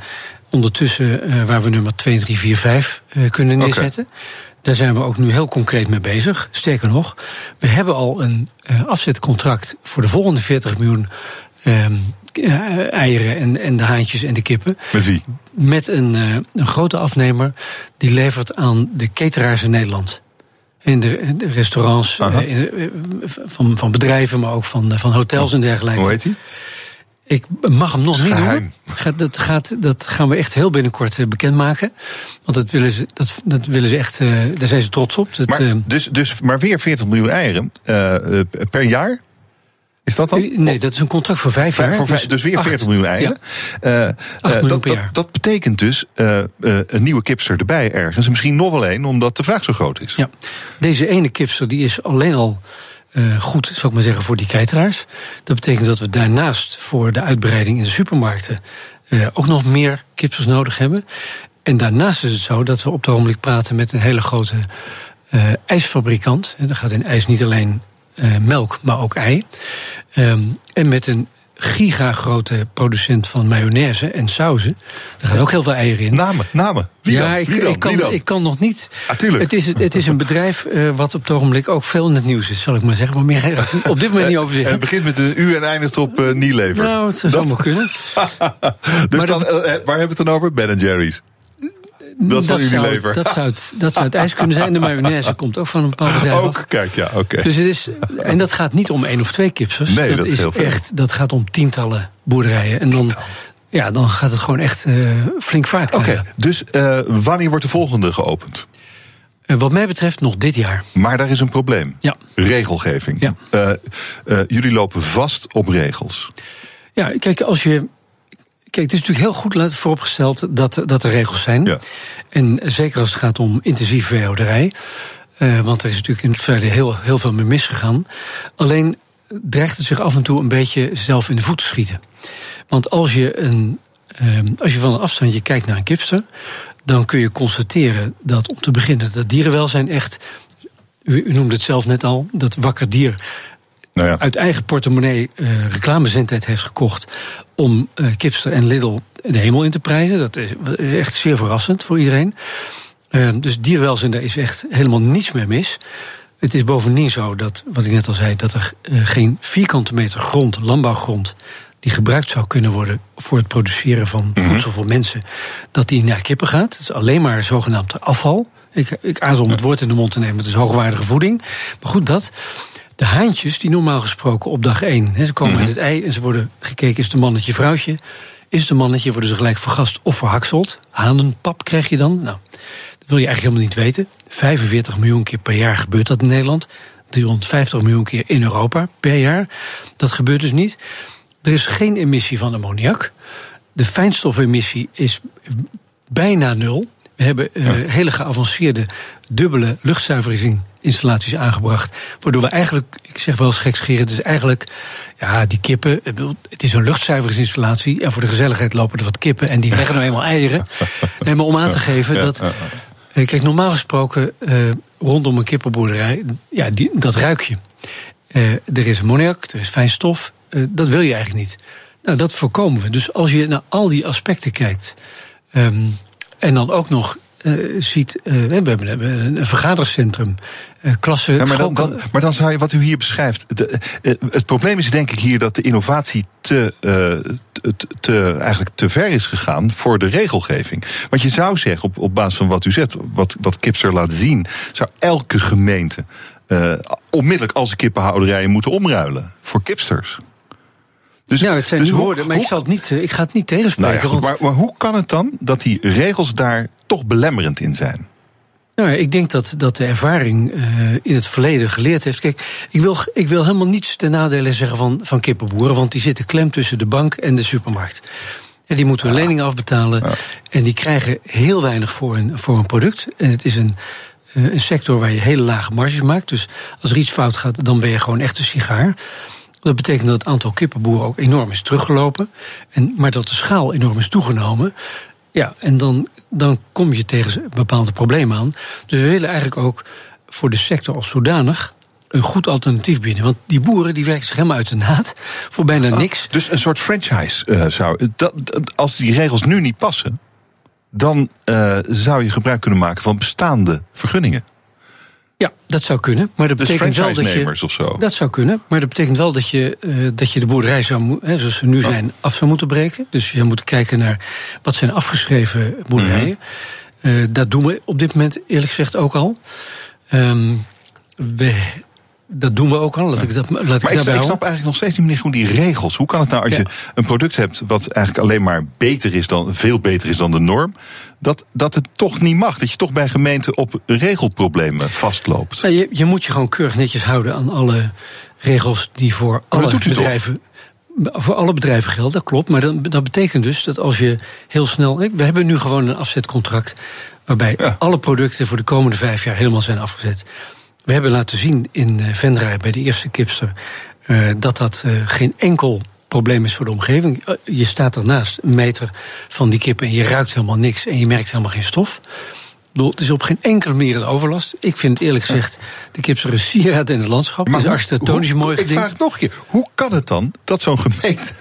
ondertussen uh, waar we nummer 2, 3, 4, 5 kunnen neerzetten. Okay. Daar zijn we ook nu heel concreet mee bezig. Sterker nog, we hebben al een afzetcontract voor de volgende 40 miljoen um, eieren en, en de haantjes en de kippen. Met wie? Met een, uh, een grote afnemer die levert aan de cateraars in Nederland. In de, de restaurants uh, van, van bedrijven, maar ook van, van hotels en dergelijke. Hoe heet die? Ik mag hem nog niet noemen. Dat, gaat, dat gaan we echt heel binnenkort uh, bekendmaken. Want dat willen ze, dat, dat willen ze echt, uh, daar zijn ze trots op. Dat, maar, dus, dus, maar weer 40 miljoen eieren uh, per jaar? Is dat dan? Nee, dat is een contract voor vijf jaar. Voor vijf, dus, dus weer 40 acht. miljoen eieren. Ja. Uh, miljoen dat, per jaar. Dat, dat betekent dus uh, een nieuwe kipster erbij ergens. Misschien nog wel één, omdat de vraag zo groot is. Ja. Deze ene kipster die is alleen al goed, zou ik maar zeggen, voor die keiteraars. Dat betekent dat we daarnaast voor de uitbreiding in de supermarkten ook nog meer kipsters nodig hebben. En daarnaast is het zo dat we op het ogenblik praten met een hele grote ijsfabrikant. En dan gaat in ijs niet alleen melk, maar ook ei. Um, en met een gigagrote producent van mayonaise en sauzen. Daar gaan ook heel veel eieren in. Namen, namen. Wie ja, dan? Ik, Wie dan? ik, kan, Wie dan? ik kan nog niet. Ah. Het is, het is een bedrijf uh, wat op het ogenblik ook veel in het nieuws is, zal ik maar zeggen. Maar meer op dit moment niet over zeggen. het begint met een U en eindigt op uh, Nielever. Nou, het zou wel kunnen. dus Maar dan, uh, waar hebben we het dan over? Ben Jerry's. Dat zou, Unilever. dat, zou het, dat zou het ijs kunnen zijn. De mayonaise komt ook van een bepaald bedrijf. af. Ook, kijk, ja, oké. Dus het is, en dat gaat niet om één of twee kipsters. Nee, dat is heel veel. echt, dat gaat om tientallen boerderijen. En dan, ja, dan gaat het gewoon echt uh, flink vaart Oké, krijgen. dus uh, wanneer wordt de volgende geopend? Uh, wat mij betreft nog dit jaar. Maar daar is een probleem. Ja. Regelgeving. Ja. Jullie lopen vast op regels. Ja, kijk, als je. Kijk, het is natuurlijk heel goed vooropgesteld dat, dat er regels zijn. Ja. En zeker als het gaat om intensieve veehouderij. Uh, want er is natuurlijk in het verleden heel, heel veel mee misgegaan. Alleen dreigt het zich af en toe een beetje zelf in de voet te schieten. Want als je, een, uh, als je van een afstandje kijkt naar een kipster. dan kun je constateren dat om te beginnen dat dierenwelzijn echt. U, u noemde het zelf net al, dat wakker dier nou ja. uit eigen portemonnee uh, reclamezendheid heeft gekocht om uh, Kipster en Lidl de hemel in te prijzen. Dat is echt zeer verrassend voor iedereen. Uh, dus dierwelzijn, daar is echt helemaal niets meer mis. Het is bovendien zo dat, wat ik net al zei, dat er uh, geen vierkante meter grond, landbouwgrond, die gebruikt zou kunnen worden voor het produceren van Mhm. voedsel voor mensen, dat die naar kippen gaat. Het is alleen maar zogenaamd afval. Ik, ik aarzel om het woord in de mond te nemen, het is hoogwaardige voeding. Maar goed, dat. De haantjes, die normaal gesproken op dag één... He, ze komen Mhm. uit het ei en ze worden gekeken... is het een mannetje, vrouwtje? Is het een mannetje, worden ze gelijk vergast of verhakseld. Hanenpap krijg je dan. Nou, dat wil je eigenlijk helemaal niet weten. 45 miljoen keer per jaar gebeurt dat in Nederland. 350 miljoen keer in Europa per jaar. Dat gebeurt dus niet. Er is geen emissie van ammoniak. De fijnstofemissie is bijna nul. We hebben uh, hele geavanceerde dubbele luchtzuiveringsinstallaties aangebracht. Waardoor we eigenlijk, ik zeg wel eens gekscherend, dus eigenlijk, ja, die kippen, het is een luchtzuiveringsinstallatie. En voor de gezelligheid lopen er wat kippen en die leggen nou eenmaal eieren. Nee, maar om aan te geven dat. Uh, kijk, normaal gesproken uh, rondom een kippenboerderij, ja, die, dat ruik je. Uh, er is ammoniak, er is fijnstof. dat wil je eigenlijk niet. Nou, dat voorkomen we. Dus als je naar al die aspecten kijkt. Um, en dan ook nog uh, ziet, uh, we hebben, we hebben een vergadercentrum, uh, klasse. Ja, maar, dan, dan, maar dan zou je wat u hier beschrijft. De, het probleem is denk ik hier dat de innovatie te, te, te, eigenlijk te ver is gegaan voor de regelgeving. Want je zou zeggen, op, op basis van wat u zegt, wat, wat Kipster laat zien, zou elke gemeente onmiddellijk als kippenhouderijen moeten omruilen voor kipsters. Dus, ja, het zijn dus woorden, maar hoe, ik, zal het niet, ik ga het niet tegenspreken. Nou ja, maar, maar, hoe kan het dan dat die regels daar toch belemmerend in zijn? Nou ja, ik denk dat, dat de ervaring uh, in het verleden geleerd heeft. Kijk, ik wil, ik wil helemaal niets ten nadele zeggen van, van kippenboeren, want die zitten klem tussen de bank en de supermarkt. En die moeten hun ja. leningen afbetalen. Ja. En die krijgen heel weinig voor een, voor een product. En het is een, een sector waar je hele lage marges maakt. Dus als er iets fout gaat, dan ben je gewoon echt een sigaar. Dat betekent dat het aantal kippenboeren ook enorm is teruggelopen. En, maar dat de schaal enorm is toegenomen. Ja, en dan, dan kom je tegen bepaalde problemen aan. Dus we willen eigenlijk ook voor de sector als zodanig een goed alternatief bieden. Want die boeren die werken zich helemaal uit de naad voor bijna oh, niks. dus een soort franchise uh, zou. Dat, als die regels nu niet passen, dan uh, zou je gebruik kunnen maken van bestaande vergunningen. Ja, dat zou kunnen. Maar dat dus betekent wel dat je. Of zo. Dat zou kunnen. Maar dat betekent wel dat je, uh, dat je de boerderij zou, hè, zoals ze nu oh. zijn, af zou moeten breken. Dus je moet kijken naar wat zijn afgeschreven boerderijen. Mm -hmm. uh, dat doen we op dit moment eerlijk gezegd ook al. Um, we dat doen we ook al. Laat ik, dat, laat maar ik, ik, snap eigenlijk nog steeds niet meer goed die regels. Hoe kan het nou als je een product hebt wat eigenlijk alleen maar beter is dan, veel beter is dan de norm, dat, dat het toch niet mag? Dat je toch bij gemeenten op regelproblemen vastloopt? Nou, je, je moet je gewoon keurig netjes houden aan alle regels die voor alle bedrijven. Voor alle bedrijven gelden, dat klopt. Maar dat, dat betekent dus dat als je heel snel. We hebben nu gewoon een afzetcontract. waarbij alle producten voor de komende vijf jaar helemaal zijn afgezet. We hebben laten zien in eh, Venray bij de eerste kipster uh, dat dat uh, geen enkel probleem is voor de omgeving. Je staat ernaast, een meter van die kippen, en je ruikt helemaal niks en je merkt helemaal geen stof. Het is op geen enkele manier een overlast. Ik vind eerlijk gezegd de kipster een sieraad in het landschap. Maar is architectonisch mooi Ik vraag nog een keer, hoe kan het dan dat zo'n gemeente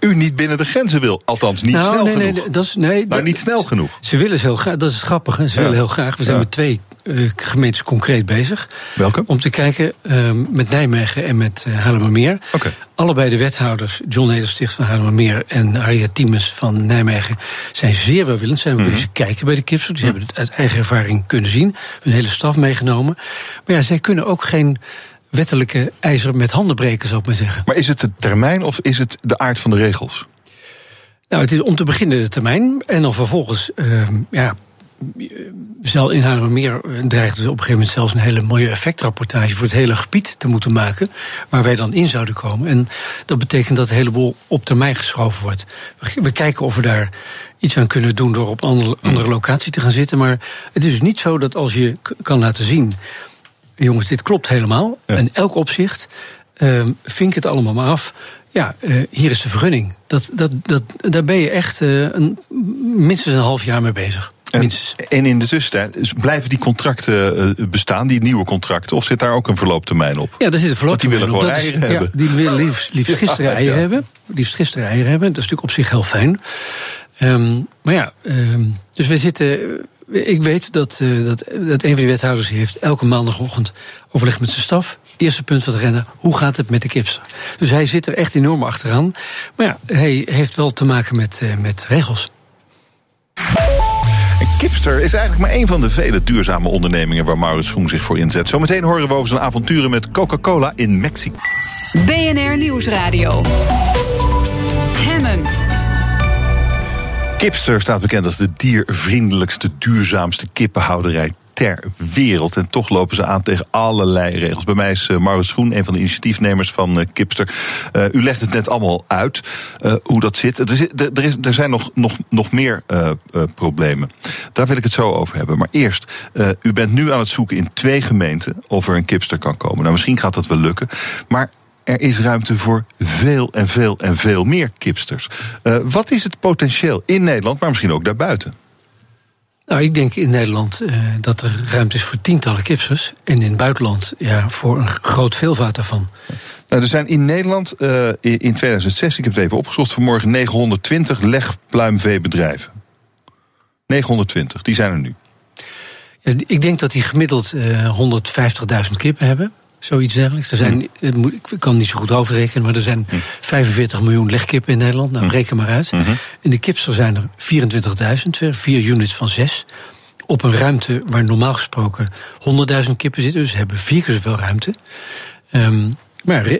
u niet binnen de grenzen wil? Althans, niet nou, snel nee, genoeg. Nee, dat is, nee, maar niet snel genoeg. Ze willen ze heel graag, dat is grappig. Ze willen heel graag. We zijn met twee uh, gemeentes concreet bezig. Welke? Om te kijken uh, met Nijmegen en met uh, Haarlemmermeer. Okay. Allebei de wethouders, John Nedersticht van Haarlemmermeer en Aria Tiemens van Nijmegen, zijn zeer welwillend. Zijn ook mm -hmm. eens kijken bij de kipsel. Die hebben het uit eigen ervaring kunnen zien. Hun hele staf meegenomen. Maar ja, zij kunnen ook geen wettelijke ijzer met handen breken, zou ik maar zeggen. Maar is het de termijn of is het de aard van de regels? Nou, het is om te beginnen de termijn. En dan vervolgens, uh, ja, in meer dreigt dus op een gegeven moment zelfs een hele mooie effectrapportage voor het hele gebied te moeten maken, waar wij dan in zouden komen. En dat betekent dat een heleboel op termijn geschoven wordt. We kijken of we daar iets aan kunnen doen door op een andere, andere locatie te gaan zitten. Maar het is dus niet zo dat als je kan laten zien, jongens, dit klopt helemaal, ja. in elk opzicht, uh, vink het allemaal maar af. Ja, uh, hier is de vergunning. Dat, dat, dat, daar ben je echt uh, een, minstens een half jaar mee bezig. En, en, in de tussentijd dus blijven die contracten uh, bestaan, die nieuwe contracten, of zit daar ook een verlooptermijn op? Ja, daar zit een verlooptermijn op. Die willen gewoon eieren is, hebben. Ja, die willen liefst, liefst gisteren ja, eieren ja. hebben. Liefst gisteren eieren hebben. Dat is natuurlijk op zich heel fijn. Um, maar ja, um, dus we zitten. Ik weet dat, uh, dat, dat een van die wethouders heeft elke maandagochtend overleg met zijn staf. Eerste punt van het rennen, hoe gaat het met de kipster? Dus hij zit er echt enorm achteraan. Maar ja, hij heeft wel te maken met, uh, met regels. Kipster is eigenlijk maar een van de vele duurzame ondernemingen waar Maurits Schoen zich voor inzet. Zometeen horen we over zijn avonturen met Coca-Cola in Mexico. BNR Nieuwsradio. Kipster staat bekend als de diervriendelijkste, duurzaamste kippenhouderij ter wereld. En toch lopen ze aan tegen allerlei regels. Bij mij is uh, Maurits Schoen, een van de initiatiefnemers van uh, Kipster. Uh, u legt het net allemaal uit hoe dat zit. Er, er, is, er zijn nog, nog, nog meer problemen. Daar wil ik het zo over hebben. Maar eerst, u bent nu aan het zoeken in twee gemeenten of er een Kipster kan komen. Nou, misschien gaat dat wel lukken. Maar er is ruimte voor veel en veel en veel meer kipsters. Uh, wat is het potentieel in Nederland, maar misschien ook daarbuiten? Nou, ik denk in Nederland uh, dat er ruimte is voor tientallen kipsters. En in het buitenland ja, voor een groot veelvoud daarvan. Nou, er zijn in Nederland uh, in 2006, ik heb het even opgezocht vanmorgen, 920 legpluimveebedrijven. 920, die zijn er nu. Ja, ik denk dat die gemiddeld uh, 150.000 kippen hebben. Zoiets dergelijks. Er zijn, hm. Ik kan niet zo goed overrekenen, maar er zijn hm. 45 miljoen legkippen in Nederland. Nou, hm. reken maar uit. In de kipster zijn er 24.000, vier units van zes. Op een ruimte waar normaal gesproken 100.000 kippen zitten. Dus ze hebben vier keer zoveel ruimte. Um, maar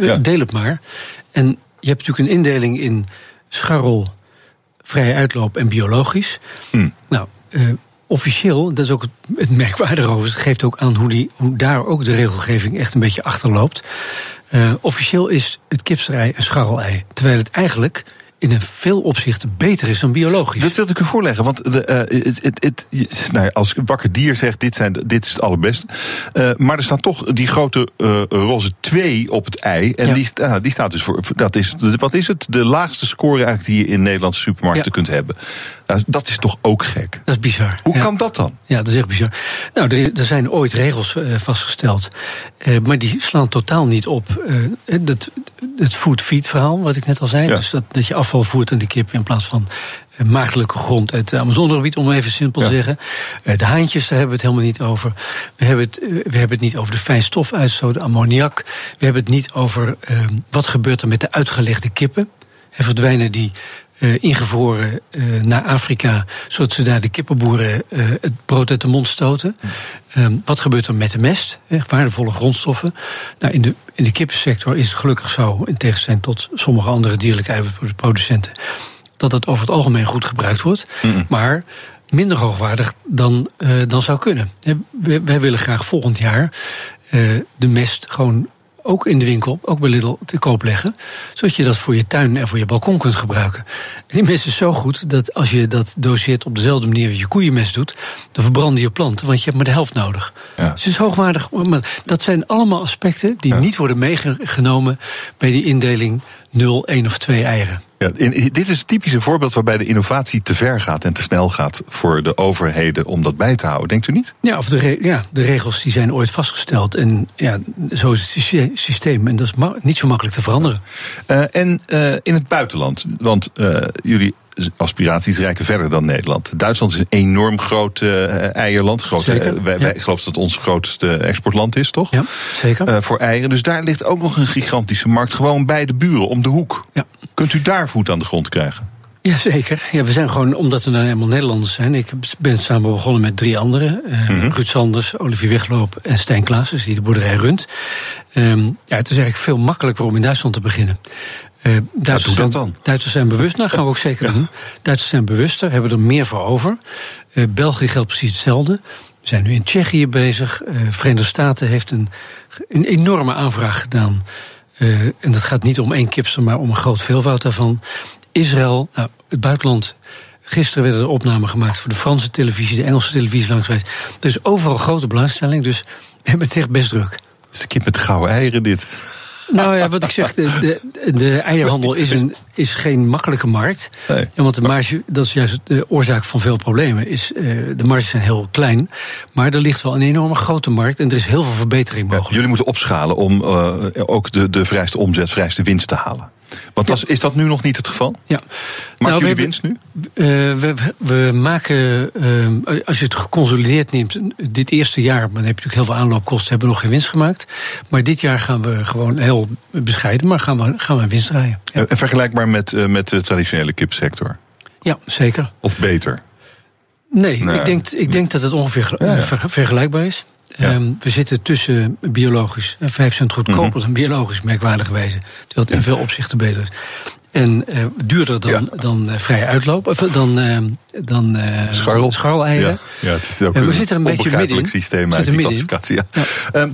ja. deel het maar. En je hebt natuurlijk een indeling in scharrel, vrije uitloop en biologisch. Nou, uh, officieel, dat is ook het merkwaardige over, geeft ook aan hoe, die, hoe daar ook de regelgeving echt een beetje achterloopt. Uh, officieel is het kipsterij een scharrelei, terwijl het eigenlijk in een veel opzichten beter is dan biologisch. Dat wil ik u voorleggen, want de, uh, het, nou ja, als wakker dier zegt dit, zijn, dit is het allerbeste. Uh, maar er staat toch die grote uh, roze 2 op het ei. En ja. die, uh, die staat dus voor. Dat is, wat is het? De laagste score eigenlijk die je in Nederlandse supermarkten ja. kunt hebben. Nou, dat is toch ook gek? Dat is bizar. Hoe kan dat dan? Ja, dat is echt bizar. Nou, er, er zijn ooit regels vastgesteld. maar die slaan totaal niet op. dat, het food-feed verhaal, wat ik net al zei. Dus dat, dat je afval voert aan de kip in plaats van maagdelijke grond uit het Amazonegebied, om even simpel te ja. zeggen. De haantjes, daar hebben we het helemaal niet over. We hebben het, we hebben het niet over de fijnstofuitstoot, de ammoniak. We hebben het niet over uh, wat gebeurt er met de uitgelegde kippen. En verdwijnen die uh, ingevroren uh, naar Afrika, zodat ze daar de kippenboeren uh, het brood uit de mond stoten. Um, wat gebeurt er met de mest? Hè, waardevolle grondstoffen. Nou, in de, in de kippensector is het gelukkig zo, in tegenstelling tot sommige andere dierlijke eiwitproducenten, dat het over het algemeen goed gebruikt wordt. Mm. Maar minder hoogwaardig dan, uh, dan zou kunnen. Wij, wij willen graag volgend jaar uh, de mest gewoon ook in de winkel, ook bij Lidl, te koop leggen. Zodat je dat voor je tuin en voor je balkon kunt gebruiken. En die mest is zo goed dat als je dat doseert op dezelfde manier als je koeienmest doet, dan verbranden je planten, want je hebt maar de helft nodig. Ja. Dus het is hoogwaardig. Maar dat zijn allemaal aspecten die ja. niet worden meegenomen bij die indeling 0, 1 of 2 eieren. Ja, in, dit is het typische voorbeeld waarbij de innovatie te ver gaat en te snel gaat voor de overheden om dat bij te houden, denkt u niet? Ja, of de, ja, de regels die zijn ooit vastgesteld en ja, zo is het systeem en dat is niet zo makkelijk te veranderen. Uh, en uh, in het buitenland, want uh, jullie aspiraties reiken verder dan Nederland. Duitsland is een enorm groot uh, eierland. Groot, zeker, uh, wij, ja. wij geloven dat het ons grootste exportland is, toch? Ja, zeker. Uh, voor eieren. Dus daar ligt ook nog een gigantische markt. Gewoon bij de buren, om de hoek. Ja. Kunt u daar voet aan de grond krijgen? Jazeker. Ja, we zijn gewoon, omdat we nou helemaal Nederlanders zijn. Ik ben samen begonnen met drie anderen. Uh, mm-hmm. Ruud Sanders, Olivier Wegloop en Stijn Klaasens, die de boerderij runt. Um, ja, het is eigenlijk veel makkelijker om in Duitsland te beginnen. Uh, Duitsers, zijn, dan? Duitsers zijn bewust, nou gaan we ook zeker ja. doen. Duitsers zijn bewuster, hebben er meer voor over. Uh, België geldt precies hetzelfde. We zijn nu in Tsjechië bezig. Uh, Verenigde Staten heeft een, een enorme aanvraag gedaan. en dat gaat niet om één kipster, maar om een groot veelvoud daarvan. Israël, nou, het buitenland. Gisteren werden er opnamen gemaakt voor de Franse televisie, de Engelse televisie langs geweest. Er is overal grote belangstelling, dus we hebben het echt best druk. Het is een kip met gouden eieren, dit. Nou ja, wat ik zeg, de, de, de eierhandel is, een, is geen makkelijke markt. Nee. Want de marge, dat is juist de oorzaak van veel problemen. Is, uh, de marges zijn heel klein, maar er ligt wel een enorme grote markt en er is heel veel verbetering mogelijk. Ja, jullie moeten opschalen om uh, ook de, de vrijste omzet, vrijste winst te halen. Want ja. is dat nu nog niet het geval? Ja. Maakt nou, jullie winst nu? Uh, we, we, maken, uh, als je het geconsolideerd neemt, dit eerste jaar, maar dan heb je natuurlijk heel veel aanloopkosten, hebben we nog geen winst gemaakt. Maar dit jaar gaan we gewoon heel bescheiden, maar gaan we, gaan we winst draaien. Ja. En vergelijkbaar met, uh, met de traditionele kipsector? Ja, zeker. Of beter? Nee, nee. Ik, denk, ik denk dat het ongeveer ja, ja. Ver, vergelijkbaar is. Ja. Um, we zitten tussen biologisch, 5 cent goedkoper mm-hmm. dan biologisch, merkwaardigerwijze. Terwijl het in veel opzichten beter is. En uh, duurder dan, dan uh, vrije uitloop, of dan, uh, dan Scharrel. scharreleieren. Ja. het is ook en we een zitten er een beetje midden in. systeem uit die ja. Um,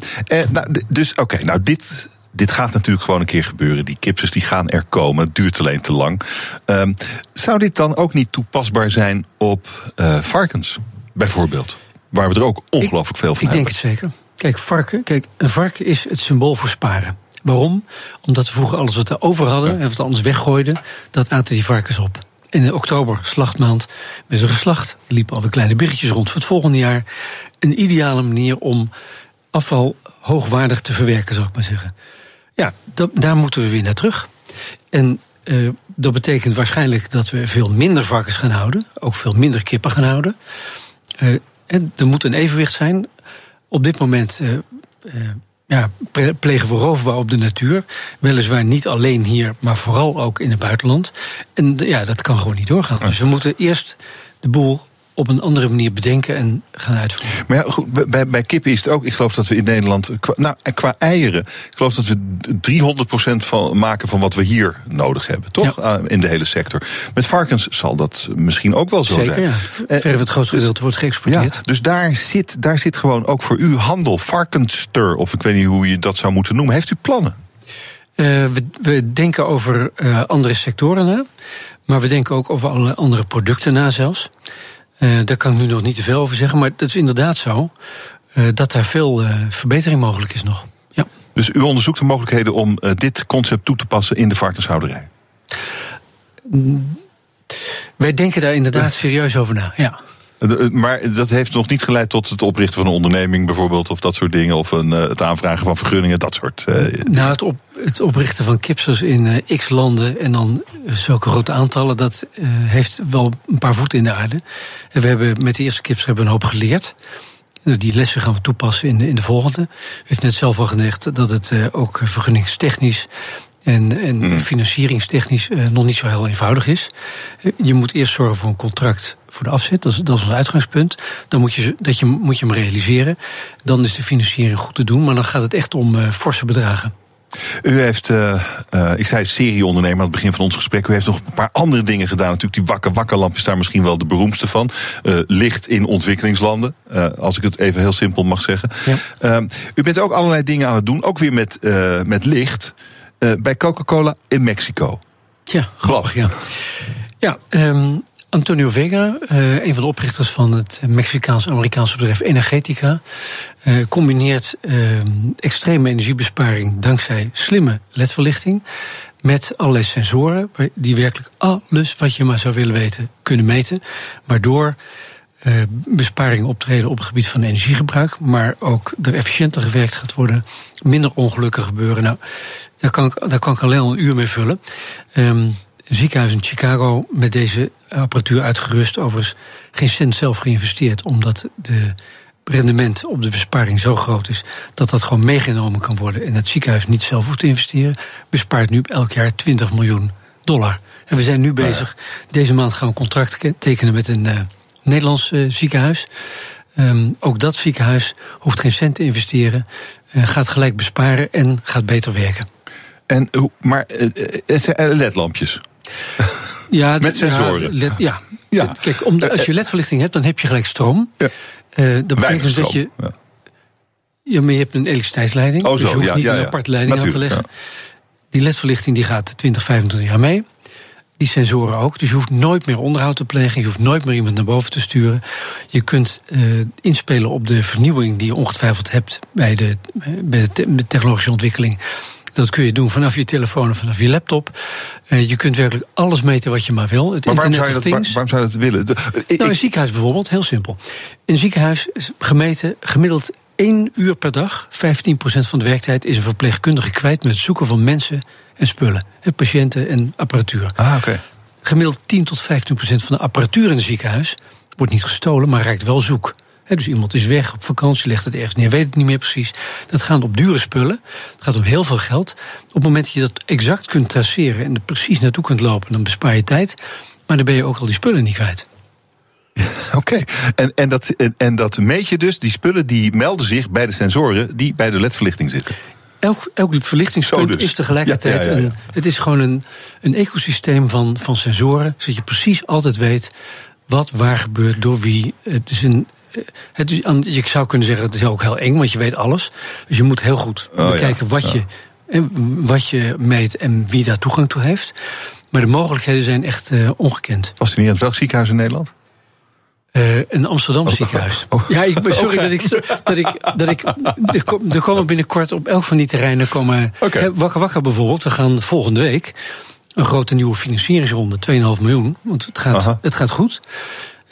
nou, dus oké, okay, nou dit, dit gaat natuurlijk gewoon een keer gebeuren. Die kipsers die gaan er komen. Het duurt alleen te lang. Um, zou dit dan ook niet toepasbaar zijn op uh, varkens, bijvoorbeeld? Waar we er ook ongelooflijk veel van ik hebben. Ik denk het zeker. Kijk, varken, kijk, een varken is het symbool voor sparen. Waarom? Omdat we vroeger alles wat we over hadden en wat we anders weggooiden, dat aten die varkens op. In oktober, slachtmaand, werd er geslacht. Liepen alweer kleine biggetjes rond voor het volgende jaar. Een ideale manier om afval hoogwaardig te verwerken, zou ik maar zeggen. Ja, dat, daar moeten we weer naar terug. En uh, dat betekent waarschijnlijk dat we veel minder varkens gaan houden. Ook veel minder kippen gaan houden. Uh, en er moet een evenwicht zijn. Op dit moment uh, ja, plegen we roofbouw op de natuur. Weliswaar niet alleen hier, maar vooral ook in het buitenland. En ja, dat kan gewoon niet doorgaan. Dus we moeten eerst de boel op een andere manier bedenken en gaan uitvoeren. Maar ja, goed, bij, bij kippen is het ook. Ik geloof dat we in Nederland. Qua, nou, qua eieren. Ik geloof dat we 300% van maken van wat we hier nodig hebben. Toch? Ja. Uh, in de hele sector. Met varkens zal dat misschien ook wel zo Zeker, zijn. Ja. Verder het grootste gedeelte wordt geëxporteerd. Ja, dus daar zit, daar zit gewoon ook voor u handel. Varkenster, of ik weet niet hoe je dat zou moeten noemen. Heeft u plannen? we, we, denken over andere sectoren na. Maar we denken ook over alle andere producten na zelfs. Daar kan ik nu nog niet te veel over zeggen. Maar het is inderdaad zo dat daar veel verbetering mogelijk is nog. Ja. Dus u onderzoekt de mogelijkheden om dit concept toe te passen in de varkenshouderij? Wij denken daar inderdaad serieus over na, ja. Eh, eh, maar dat heeft nog niet geleid tot het oprichten van een onderneming bijvoorbeeld, of dat soort dingen, of een, eh, het aanvragen van vergunningen, dat soort. Nou, het, het, oprichten van kipsters in x landen en dan zulke grote aantallen, dat heeft wel een paar voeten in de aarde. En we hebben met de eerste kipster hebben een hoop geleerd. Nou, die lessen gaan we toepassen in de, in de volgende. U heeft net zelf al gezegd dat het ook vergunningstechnisch en, en hmm. financieringstechnisch uh, nog niet zo heel eenvoudig is. Je moet eerst zorgen voor een contract voor de afzet. Dat is, dat is ons uitgangspunt. Dan moet je, dat je, moet je hem realiseren. Dan is de financiering goed te doen. Maar dan gaat het echt om uh, forse bedragen. U heeft, uh, uh, ik zei serieondernemer aan het begin van ons gesprek. U heeft nog een paar andere dingen gedaan. Natuurlijk, die wakker wakkerlamp is daar misschien wel de beroemdste van. Uh, licht in ontwikkelingslanden, als ik het even heel simpel mag zeggen. Ja. Ehm, u bent ook allerlei dingen aan het doen, ook weer met, met licht. Uh, bij Coca-Cola in Mexico. Ja, grappig, ja. Ja, um, Antonio Vega, uh, een van de oprichters van het Mexicaans-Amerikaanse bedrijf Energetica, uh, combineert uh, extreme energiebesparing dankzij slimme ledverlichting met allerlei sensoren die werkelijk alles wat je maar zou willen weten kunnen meten, waardoor uh, besparingen optreden op het gebied van energiegebruik, maar ook er efficiënter gewerkt gaat worden, minder ongelukken gebeuren. Nou, daar kan ik, daar kan ik alleen al een uur mee vullen. Um, een ziekenhuis in Chicago met deze apparatuur uitgerust, overigens geen cent zelf geïnvesteerd, omdat de rendement op de besparing zo groot is dat dat gewoon meegenomen kan worden en het ziekenhuis niet zelf hoeft te investeren, bespaart nu elk jaar 20 miljoen dollar. En we zijn nu bezig. Deze maand gaan we een contract tekenen met een uh, Nederlands uh, ziekenhuis. Um, ook dat ziekenhuis hoeft geen cent te investeren, uh, gaat gelijk besparen en gaat beter werken. En, maar het zijn ledlampjes. Ja, Met sensoren. Ja, ja. ja. Kijk, om als je ledverlichting hebt, dan heb je gelijk stroom. Ja. Uh, dat betekent dat je. Ja. ja. maar je hebt een elektriciteitsleiding. Oh, zo, dus je hoeft niet een aparte leiding aan te leggen. Die ledverlichting die gaat 20, 25 jaar mee. Die sensoren ook. Dus je hoeft nooit meer onderhoud te plegen. Je hoeft nooit meer iemand naar boven te sturen. Je kunt uh, inspelen op de vernieuwing die je ongetwijfeld hebt bij de, bij de technologische ontwikkeling. Dat kun je doen vanaf je telefoon of vanaf je laptop. Uh, je kunt werkelijk alles meten wat je maar wil. Het maar waarom, zou je dat, waarom zou je dat willen? nou, een ziekenhuis bijvoorbeeld, heel simpel. In een ziekenhuis is gemeten gemiddeld één uur per dag, 15% van de werktijd, is een verpleegkundige kwijt met het zoeken van mensen en spullen. patiënten en apparatuur. Ah, oké. Gemiddeld 10 tot 15% van de apparatuur in een ziekenhuis wordt niet gestolen, maar raakt wel zoek dus iemand is weg op vakantie, legt het ergens neer, weet het niet meer precies. Dat gaat op dure spullen. Het gaat om heel veel geld. Op het moment dat je dat exact kunt traceren en er precies naartoe kunt lopen, dan bespaar je tijd. Maar dan ben je ook al die spullen niet kwijt. Oké, en, en, dat, en, en dat meet je dus, die spullen die melden zich bij de sensoren die bij de ledverlichting zitten. Elk, elk verlichtingspunt dus. is tegelijkertijd een. Het is gewoon een, een ecosysteem van, van sensoren. Zodat je precies altijd weet wat waar gebeurt, door wie. Het is een het, je zou kunnen zeggen, het is ook heel eng, want je weet alles. Dus je moet heel goed oh, bekijken wat, je, wat je meet en wie daar toegang toe heeft. Maar de mogelijkheden zijn echt uh, ongekend. Was hij niet aan welk ziekenhuis in Nederland? Uh, een Amsterdam oh. ziekenhuis. Oh. Ja, ik, sorry dat ik. Dat ik, dat ik er komen binnenkort op elk van die terreinen. Komen, okay. wakker Wakker bijvoorbeeld. We gaan volgende week een grote nieuwe financieringsronde. 2,5 miljoen. Want het gaat, het gaat goed.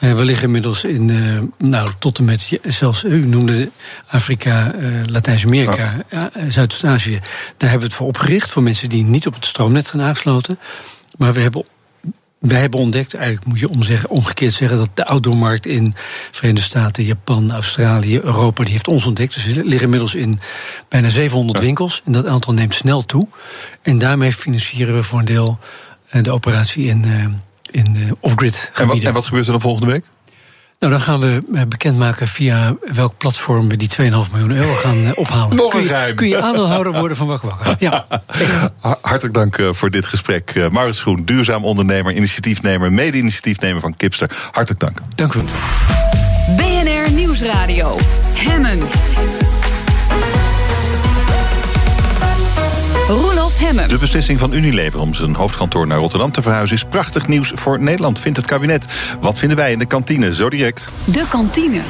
Uh, we liggen inmiddels in, uh, nou, tot en met zelfs, u noemde Afrika, uh, Latijns-Amerika, ja. Zuidoost-Azië. Daar hebben we het voor opgericht, voor mensen die niet op het stroomnet zijn aangesloten. Maar we hebben wij hebben ontdekt, eigenlijk moet je omzeggen, omgekeerd zeggen, dat de outdoormarkt in Verenigde Staten, Japan, Australië, Europa, die heeft ons ontdekt. Dus we liggen inmiddels in bijna 700 winkels. En dat aantal neemt snel toe. En daarmee financieren we voor een deel de operatie in in uh, off-grid gebieden. En wat, en wat gebeurt er dan volgende week? Nou, dan gaan we eh, bekendmaken via welk platform we die 2,5 miljoen euro gaan uh, ophalen. Nog kun je, ruim. Kun je aandeelhouder worden van Wakker Wakker. Ja, echt. Hartelijk dank uh, voor dit gesprek. Maurits Groen, duurzaam ondernemer, initiatiefnemer, mede-initiatiefnemer van Kipster. Hartelijk dank. Dank u. BNR Nieuwsradio. Hemmen. Hemmen. De beslissing van Unilever om zijn hoofdkantoor naar Rotterdam te verhuizen is prachtig nieuws voor Nederland, vindt het kabinet. Wat vinden wij in de kantine? Zo direct. De kantine.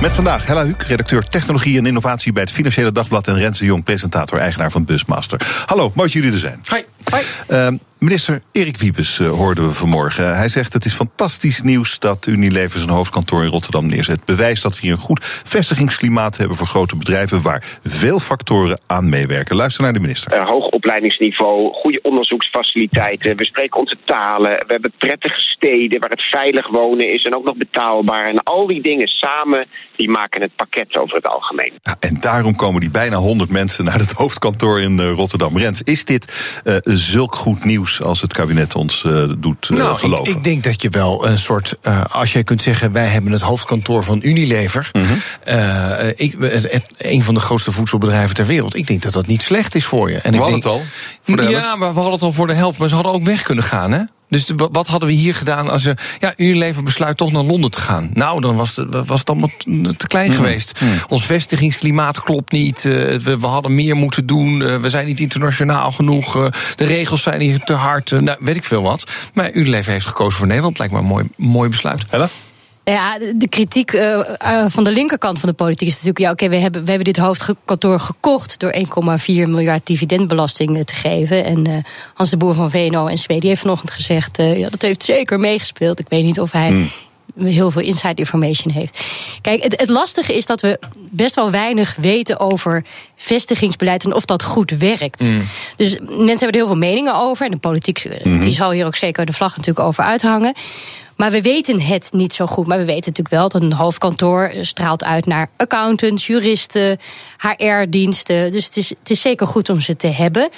Met vandaag Hella Huuk, redacteur Technologie en Innovatie bij het Financiële Dagblad. En Renze Jong, presentator, eigenaar van Busmaster. Hallo, mooi dat jullie er zijn. Hoi. Hoi. Uh, Minister Erik Wiebes uh, hoorden we vanmorgen. Hij zegt het is fantastisch nieuws dat Unilever zijn hoofdkantoor in Rotterdam neerzet. Bewijst dat we hier een goed vestigingsklimaat hebben voor grote bedrijven waar veel factoren aan meewerken. Luister naar de minister. Uh, hoog opleidingsniveau, goede onderzoeksfaciliteiten. We spreken onze talen. We hebben prettige steden waar het veilig wonen is en ook nog betaalbaar. En al die dingen samen die maken het pakket over het algemeen. Ja, en daarom komen die bijna 100 mensen naar het hoofdkantoor in uh, Rotterdam. Rens, is dit uh, zulk goed nieuws als het kabinet ons uh, doet nou, geloven? Ik, ik, denk dat je wel een soort, als jij kunt zeggen, wij hebben het hoofdkantoor van Unilever, mm -hmm. ik, het, het, een van de grootste voedselbedrijven ter wereld. Ik denk dat dat niet slecht is voor je. En we ik hadden denk, het al. Voor de ja, maar we hadden het al voor de helft, maar ze hadden ook weg kunnen gaan, hè? Dus de, wat hadden we hier gedaan als ze. Ja, Unilever besluit toch naar Londen te gaan. Nou, dan was het, was het allemaal te klein mm. geweest. Mm. Ons vestigingsklimaat klopt niet. Uh, we, we, hadden meer moeten doen. Uh, we zijn niet internationaal genoeg. Uh, de regels zijn hier te hard. nou, weet ik veel wat. Maar Unilever heeft gekozen voor Nederland. Lijkt me een mooi, mooi besluit. Hella? Ja, de kritiek uh, uh, van de linkerkant van de politiek is natuurlijk... ja, oké, okay, we, hebben, we hebben dit hoofdkantoor gekocht... door 1,4 miljard dividendbelasting te geven. En uh, Hans de Boer van VNO en Zweden heeft vanochtend gezegd... ja, dat heeft zeker meegespeeld. Ik weet niet of hij... Mm heel veel inside information heeft. Kijk, het, het, lastige is dat we best wel weinig weten over vestigingsbeleid en of dat goed werkt. Mm. Dus mensen hebben er heel veel meningen over. En de politiek mm -hmm. die zal hier ook zeker de vlag natuurlijk over uithangen. Maar we weten het niet zo goed. Maar we weten natuurlijk wel dat een hoofdkantoor straalt uit naar accountants, juristen, HR-diensten. Dus het is, het is zeker goed om ze te hebben.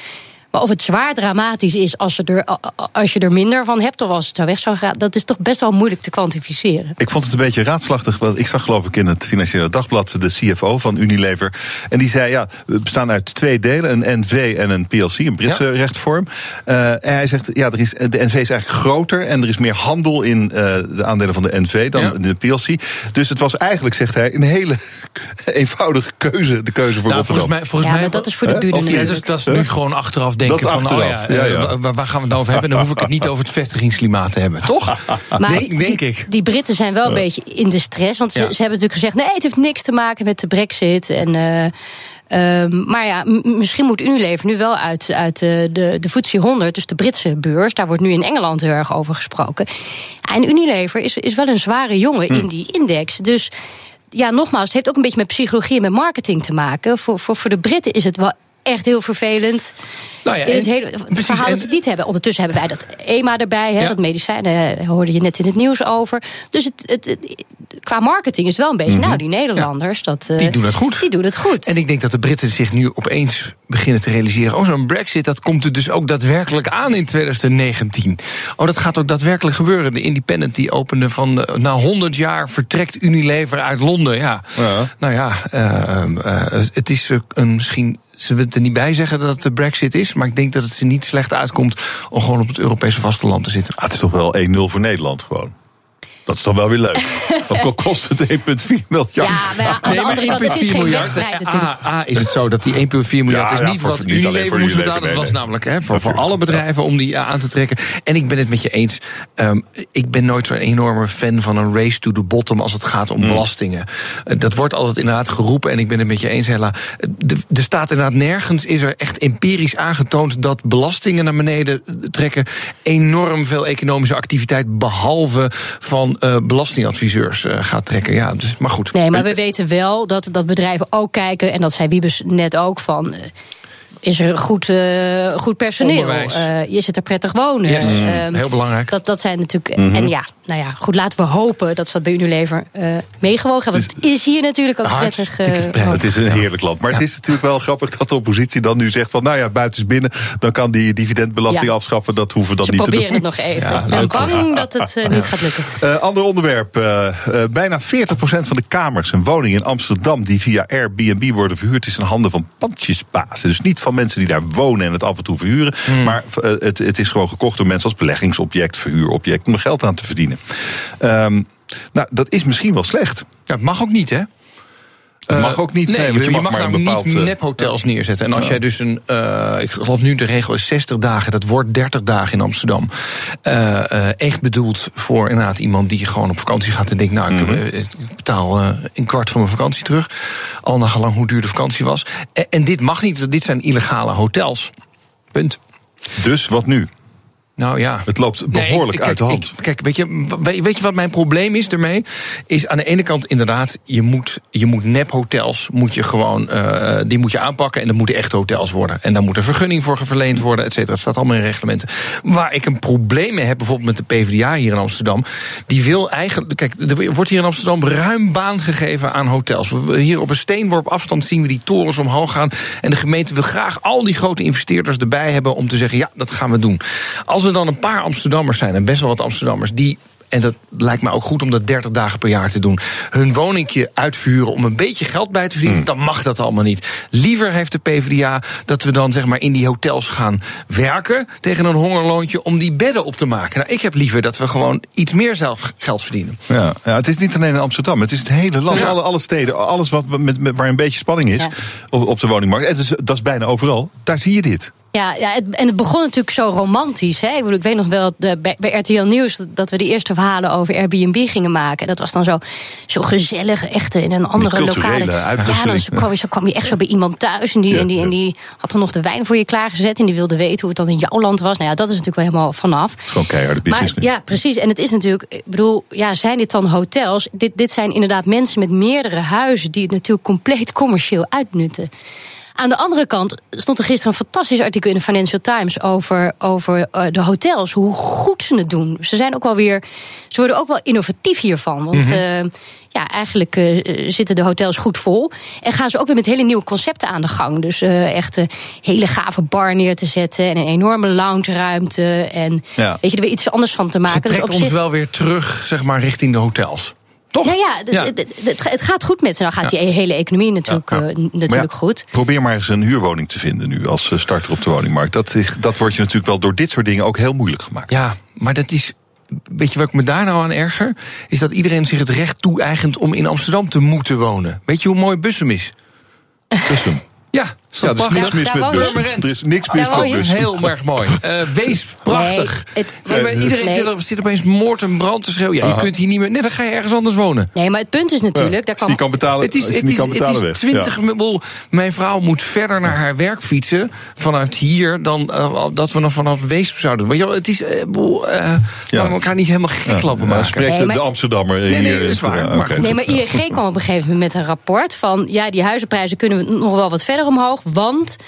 Maar of het zwaar dramatisch is als je, er, als je er minder van hebt... of als het zo weg zou gaan, dat is toch best wel moeilijk te kwantificeren. Ik vond het een beetje raadslachtig. Want ik zag geloof ik in het Financiële Dagblad de CFO van Unilever. En die zei, ja, we bestaan uit twee delen. Een NV en een PLC, een Britse ja. rechtvorm. Uh, en hij zegt, ja, er is, de NV is eigenlijk groter... en er is meer handel in uh, de aandelen van de NV dan ja. de PLC. Dus het was eigenlijk, zegt hij, een hele eenvoudige keuze. De keuze voor nou, Rotterdam. Volgens mij, volgens ja, mij, maar dat is voor de buren ja, dus, dat is nu gewoon achteraf denken dat van, achteraf, oh ja, ja, ja. Uh, waar gaan we het over hebben? Dan hoef ik het niet over het vestigingsklimaat te hebben, toch? Maar denk, die, denk ik. Die Britten zijn wel een beetje in de stress. Want ze, Ja. ze hebben natuurlijk gezegd: nee, het heeft niks te maken met de brexit. En, uh, um, maar ja, misschien moet Unilever nu wel uit, uit uh, de, de FTSE 100, dus de Britse beurs. Daar wordt nu in Engeland heel erg over gesproken. En Unilever is, is wel een zware jongen in die index. Dus ja, nogmaals, het heeft ook een beetje met psychologie en met marketing te maken. Voor, voor, voor de Britten is het wel echt heel vervelend. Nou ja, in het hele precies, verhaal dat ze het niet hebben. Ondertussen hebben wij dat EMA erbij, hè, Ja. dat medicijn, daar hoorde je net in het nieuws over. Dus het, het, het- qua marketing is het wel een beetje, nou, die Nederlanders, dat, eh, Die doen het goed. Die doen het goed. En ik denk dat de Britten zich nu opeens beginnen te realiseren... oh, zo'n brexit, dat komt er dus ook daadwerkelijk aan in 2019. Oh, dat gaat ook daadwerkelijk gebeuren. De Independent die opende van... eh, na 100 jaar vertrekt Unilever uit Londen. Ja, Ja. nou ja, eh, eh, het is eh, een misschien... Ze willen er niet bij zeggen dat het de brexit is... maar ik denk dat het ze niet slecht uitkomt... om gewoon op het Europese vasteland te zitten. Ah, het is toch wel 1-0 voor Nederland gewoon. Dat is toch wel weer leuk. Ook al kost het 1,4 miljard. ja, maar ja, aan de andere kant, het is geen wedstrijd natuurlijk. A, A is het zo dat die 1,4 miljard Ja, is ja, niet voor- wat niet alleen Unilever voor moest betalen. Dat nee, was nee. namelijk hè, voor, voor alle bedrijven om die eh, aan te trekken. En ik ben het met je eens. Ehm, ik ben nooit zo'n enorme fan van een race to the bottom als het gaat om Mm. belastingen. Eh, dat wordt altijd inderdaad geroepen en ik ben het met je eens, Hella. De- Er staat inderdaad nergens, is er echt empirisch aangetoond dat belastingen naar beneden trekken enorm veel economische activiteit, behalve van eh, belastingadviseurs, eh, gaat trekken. Ja, dus, maar goed. Nee, maar we weten wel dat, dat bedrijven ook kijken, en dat zei Wiebes net ook van. Eh, is er goed, eh, goed personeel? Eh, je zit er prettig wonen? Yes, Ehm, heel belangrijk. Dat, dat zijn natuurlijk. Mhm. En ja, nou ja, goed, laten we hopen dat ze dat bij Unilever eh meegewogen hebben. Want het is hier natuurlijk ook prettig. Hartstikke eh, prettig. Het is een heerlijk land. Maar het is natuurlijk wel grappig dat de oppositie dan nu zegt van... nou ja, buiten is binnen, dan kan die dividendbelasting Ja. afschaffen. Dat hoeven we dan Ze niet te proberen doen. het nog even. Ja, ik ben bang dat het eh, niet gaat lukken. Eh, ander onderwerp. eh, eh, bijna 40% van de kamers en woningen in Amsterdam... die via Airbnb worden verhuurd, is in handen van pandjesbazen. Dus niet van mensen die daar wonen en het af en toe verhuren. Maar eh, het, het is gewoon gekocht door mensen als beleggingsobject, verhuurobject... om er geld aan te verdienen. Ehm, nou, dat is misschien wel slecht. Het mag ook niet, hè? Dat mag ook niet. Nee, nee, want je, mag, mag namelijk bepaald, niet eh, nephotels neerzetten. En als jij dus een, eh, ik geloof nu de regel is 60 dagen, dat wordt 30 dagen in Amsterdam. eh, eh, echt bedoeld voor inderdaad iemand die gewoon op vakantie gaat en denkt, nou, ik, Mhm. eh, ik betaal eh, een kwart van mijn vakantie terug. Al nagelang hoe duur de vakantie was. En, en dit mag niet, dit zijn illegale hotels. Punt. Dus wat nu? Nou ja. Het loopt Nee, behoorlijk ik- uit de hand. ik- kijk, weet je, we- weet je wat mijn probleem is ermee? Is aan de ene kant inderdaad, je moet, je moet nephotels, moet je gewoon, eh, die moet je aanpakken en dat moeten echt hotels worden. En daar moet een vergunning voor verleend worden, et cetera. Dat staat allemaal in reglementen. Waar ik een probleem mee heb, bijvoorbeeld met de PvdA hier in Amsterdam, die wil eigenlijk, kijk, er wordt hier in Amsterdam ruim baan gegeven aan hotels. Hier op een steenworp afstand zien we die torens omhoog gaan. En de gemeente wil graag al die grote investeerders erbij hebben om te zeggen: ja, dat gaan we doen. Als er dan een paar Amsterdammers zijn, en best wel wat Amsterdammers, die. En dat lijkt me ook goed om dat 30 dagen per jaar te doen. Hun woningje uitvuren om een beetje geld bij te verdienen. Dan mag dat allemaal niet. Liever heeft de PvdA dat we dan zeg maar in die hotels gaan werken. tegen een hongerloontje om die bedden op te maken. Nou, ik heb liever dat we gewoon iets meer zelf geld verdienen. Ja, ja, het is niet alleen in Amsterdam, het is het hele land. Ja. Alle, alle steden, alles wat, met, met, waar een beetje spanning is Ja. op, op de woningmarkt. Het is, dat is bijna overal. Daar zie je dit. Ja, ja het- en het begon natuurlijk zo romantisch. Hè? Ik, bedoel, ik weet nog wel de, bij, bij RTL Nieuws dat- we de eerste verhalen over Airbnb gingen maken. En dat was dan zo, zo gezellig, echt in een andere lokale. Ja, dan zo kwam, je, zo kwam je echt zo bij iemand thuis. En die, Ja, en, die, ja. en die had dan nog de wijn voor je klaargezet. En die wilde weten hoe het dan in jouw land was. Nou ja, dat is natuurlijk wel helemaal vanaf. Gewoon Maar business. nu. ja, precies. En het is natuurlijk, ik bedoel, ja, zijn dit dan hotels? Dit, dit zijn inderdaad mensen met meerdere huizen die het natuurlijk compleet commercieel uitnutten. Aan de andere kant stond er gisteren een fantastisch artikel in de Financial Times over, over eh, de hotels, hoe goed ze het doen. Ze zijn ook wel weer, ze worden ook wel innovatief hiervan. Want eh, ja, eigenlijk eh, zitten de hotels goed vol. En gaan ze ook weer met hele nieuwe concepten aan de gang. Dus eh, echt een hele gave bar neer te zetten en een enorme loungeruimte. En Ja. weet je, er weer iets anders van te maken. Dus trekt op ons zich- wel weer terug, zeg maar, richting de hotels. Toch? Ja, het, het gaat goed met ze. Nou gaat die hele economie natuurlijk, Ja, ja. eh, natuurlijk Maar ja, goed. Probeer maar eens een huurwoning te vinden nu als eh, starter op de woningmarkt. Dat, dat wordt je natuurlijk wel door dit soort dingen ook heel moeilijk gemaakt. Ja, maar dat is. Weet je wat ik me daar nou aan erger? Is dat iedereen zich het recht toe-eigent om in Amsterdam te moeten wonen. Weet je hoe mooi Bussum is? Bussum. Ja, Ja, er is niks mis met. Purmerend. Er is niks mis met je. Bussum. Heel erg mooi. Eh, wees prachtig. Nee, het- Nee, maar iedereen Nee. zit, er- zit opeens moord en brand te schreeuwen. Ja, je kunt hier niet meer. Nee, dan ga je ergens anders wonen. Nee, maar het punt is natuurlijk, daar Als je kwam niet kan betalen, Het is, het is, kan het is weg. 20 Ja. ik bedoel, Mijn vrouw moet verder naar haar werk fietsen vanuit hier dan eh, dat we nog vanaf Weesp zouden. doen. Het is. eh, boel, eh, laten we elkaar niet helemaal gek Ja, lopen maar maken. spreekt Nee, maar- de Amsterdammer Nee, nee, hier. dat is waar, Ja. Nee, maar ING kwam op een gegeven moment met een rapport van... ja, die huizenprijzen kunnen we nog wel wat verder omhoog, want...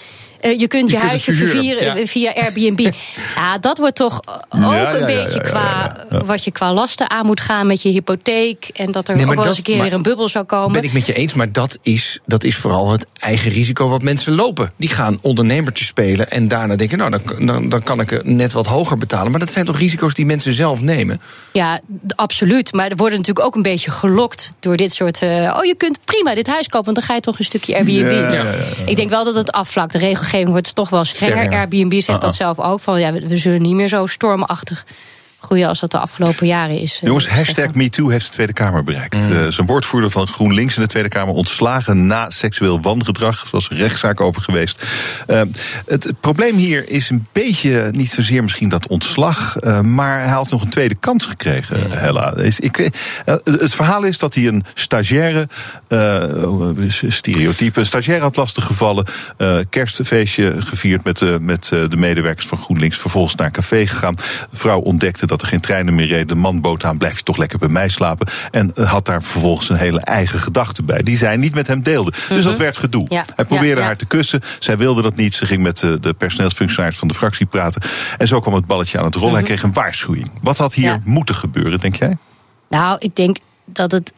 eh, je kunt je, Je kunt huisje vervieren ja. via Airbnb. ja, dat wordt toch ook Ja, een beetje qua wat je qua lasten aan moet gaan met je hypotheek. En dat er Nee, ook wel eens een keer weer een bubbel zou komen. Ben ik met je eens, maar dat is, dat is vooral het eigen risico wat mensen lopen. Die gaan ondernemertje spelen en daarna denken, nou, dan, dan, dan kan ik het net wat hoger betalen. Maar dat zijn toch risico's die mensen zelf nemen? Ja, absoluut. Maar er worden natuurlijk ook een beetje gelokt door dit soort. eh, oh, je kunt prima dit huis kopen, want dan ga je toch een stukje Airbnb. Ja, ja, ja, ja. Ik denk wel dat het afvlakt. De regelgeving wordt toch wel strenger. Airbnb zegt dat zelf ook. Van ja, we, we zullen niet meer zo stormachtig groeien als dat de afgelopen jaren is. eh, Jongens, hashtag MeToo heeft de Tweede Kamer bereikt. Mm. Eh, zijn woordvoerder van GroenLinks in de Tweede Kamer ontslagen na seksueel wangedrag. Er was een rechtszaak over geweest. Eh, het, het probleem hier is een beetje, niet zozeer misschien dat ontslag, eh, maar hij had nog een tweede kans gekregen, Mm. Hella. Is- Ik, het verhaal is dat hij een stagiaire, eh stereotype, een stagiaire had lastig gevallen. eh, kerstfeestje gevierd met, de met eh, de medewerkers van GroenLinks. Vervolgens naar een café gegaan. De vrouw ontdekte dat er geen treinen meer reden. De man bood aan, blijf je toch lekker bij mij slapen. En eh, had daar vervolgens een hele eigen gedachte bij. Die zij niet met hem deelde. Dus dat werd gedoe. Ja, Hij probeerde ja, ja. haar te kussen. Zij wilde dat niet. Ze ging met eh, de personeelsfunctionaris van de fractie praten. En zo kwam het balletje aan het rollen. Hij kreeg een waarschuwing. Wat had hier moeten gebeuren, denk jij? Nou, ik denk dat het.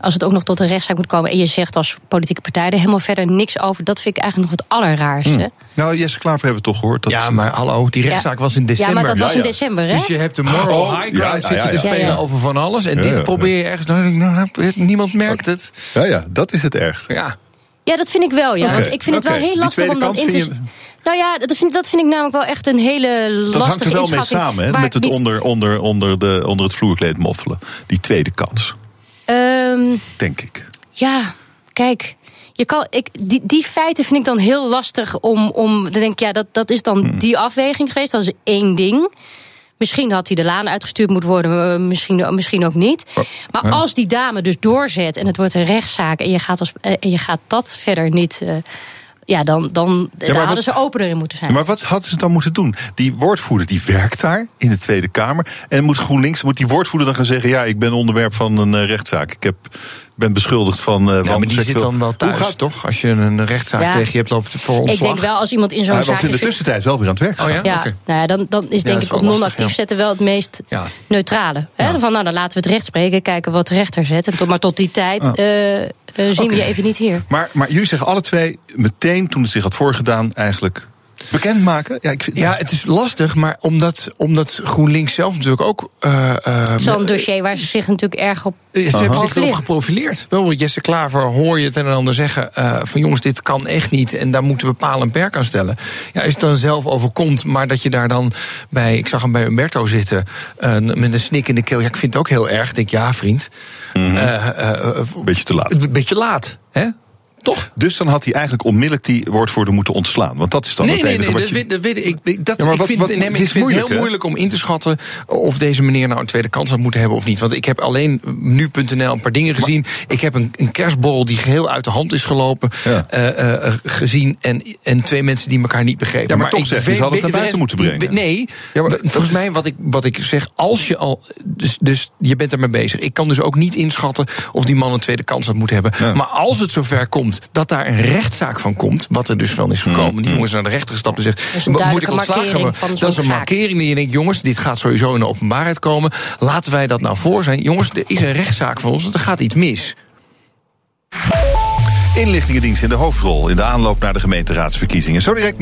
Als het ook nog tot een rechtszaak moet komen. en je zegt als politieke partij er helemaal verder niks over. dat vind ik eigenlijk nog het allerraarste. Nou, Jesse Klaver hebben we toch gehoord. Dat Ja, maar hallo, die rechtszaak was in december. Ja, maar dat was Ja, in december, hè? Dus je hebt de moral Oh, high ja, ground ja, zitten ja, te spelen Ja, ja. over van alles. En Ja, dit ja, probeer je ergens... Nou, nou, niemand merkt het. Ja, ja, dat is het ergste. Ja. Ja, dat vind ik wel, ja. Want ik vind het wel heel lastig om dat in te. je- Nou ja, dat vind, dat vind ik namelijk wel echt een hele lastige Dat hangt er wel mee samen, hè, met het niet- onder, onder, onder, de, onder het vloerkleed moffelen. Die tweede kans, Ehm, denk ik. ja, kijk. Je kan, ik, die, die feiten vind ik dan heel lastig om. om dan denk ik, ja, dat, dat is dan Hmm. die afweging geweest. Dat is één ding. Misschien had hij de laan uitgestuurd moeten worden, eh, misschien, misschien ook niet. Maar ja. als die dame dus doorzet en het wordt een rechtszaak en je gaat, als, eh, en je gaat dat verder niet. eh, ja, dan, dan daar hadden ze opener in moeten zijn. Maar wat hadden ze dan moeten doen? Die woordvoerder die werkt daar in de Tweede Kamer. En moet GroenLinks, moet die woordvoerder dan gaan zeggen: Ja, ik ben onderwerp van een eh, rechtszaak. Ik heb, ben beschuldigd van. eh Ja, maar die zit dan wel thuis, gaat- toch? Als je een rechtszaak Ja. tegen je hebt loopt voor ontslag. ik denk wel als iemand in zo'n Hij zaak. was in de tussentijd wel weer aan het werk. Oh ja? Ja, Oké. nou ja, dan, dan is denk is ik op non-actief ja. zetten wel het meest Ja. neutrale. Hè? Van nou, dan laten we het recht spreken, kijken wat de rechter zet. En tot, maar tot die tijd Oh. Zien we je even niet hier. Maar, maar jullie zeggen alle twee meteen toen het zich had voorgedaan, eigenlijk bekendmaken. Ja, ik vind, Ja, het is lastig, maar omdat, omdat GroenLinks zelf natuurlijk ook. eh, eh, Zo'n dossier waar ze zich natuurlijk erg op Ze hebben zich erop geprofileerd. Wel, Jesse Klaver hoor je het een en ander zeggen... eh, van jongens, dit kan echt niet en daar moeten we paal en perk aan stellen. Ja, als het dan zelf overkomt, maar dat je daar dan bij... ik zag hem bij Umberto zitten, eh, met een snik in de keel. Ja, ik vind het ook heel erg. Ik denk, ja, vriend. Eh, eh, eh, Beetje te laat. Een beetje laat, hè? Toch? Dus dan had hij eigenlijk onmiddellijk die woordvoerder moeten ontslaan. Want dat is dan Nee, het nee, enige nee, wat dat, je... weet, dat weet ik. Dat, Ja, ik wat- vind, wat- nee, ik vind het heel moeilijk om in te schatten of deze meneer nou een tweede kans had moeten hebben of niet. Want ik heb alleen nu.nl een paar dingen gezien. Ik heb een, een kerstborrel die geheel uit de hand is gelopen Ja. eh, eh, gezien. En, en twee mensen die elkaar niet begrepen. Ja, maar toch zeg je, hadden het naar buiten moeten brengen. Nee, Ja, maar dat volgens mij wat ik, wat ik zeg, als je al. Dus, dus je bent ermee bezig. Ik kan dus ook niet inschatten of die man een tweede kans had moeten hebben. Maar als het zover komt dat daar een rechtszaak van komt, wat er dus van is gekomen, die jongens naar de rechter gestapt en zegt: een moet ik ontslagen Dat is een zaak. markering die je denkt: jongens, dit gaat sowieso in de openbaarheid komen. Laten wij dat nou voor zijn. Jongens, er is een rechtszaak van ons, want er gaat iets mis. Inlichtingendienst in de hoofdrol in de aanloop naar de gemeenteraadsverkiezingen. Zo direct.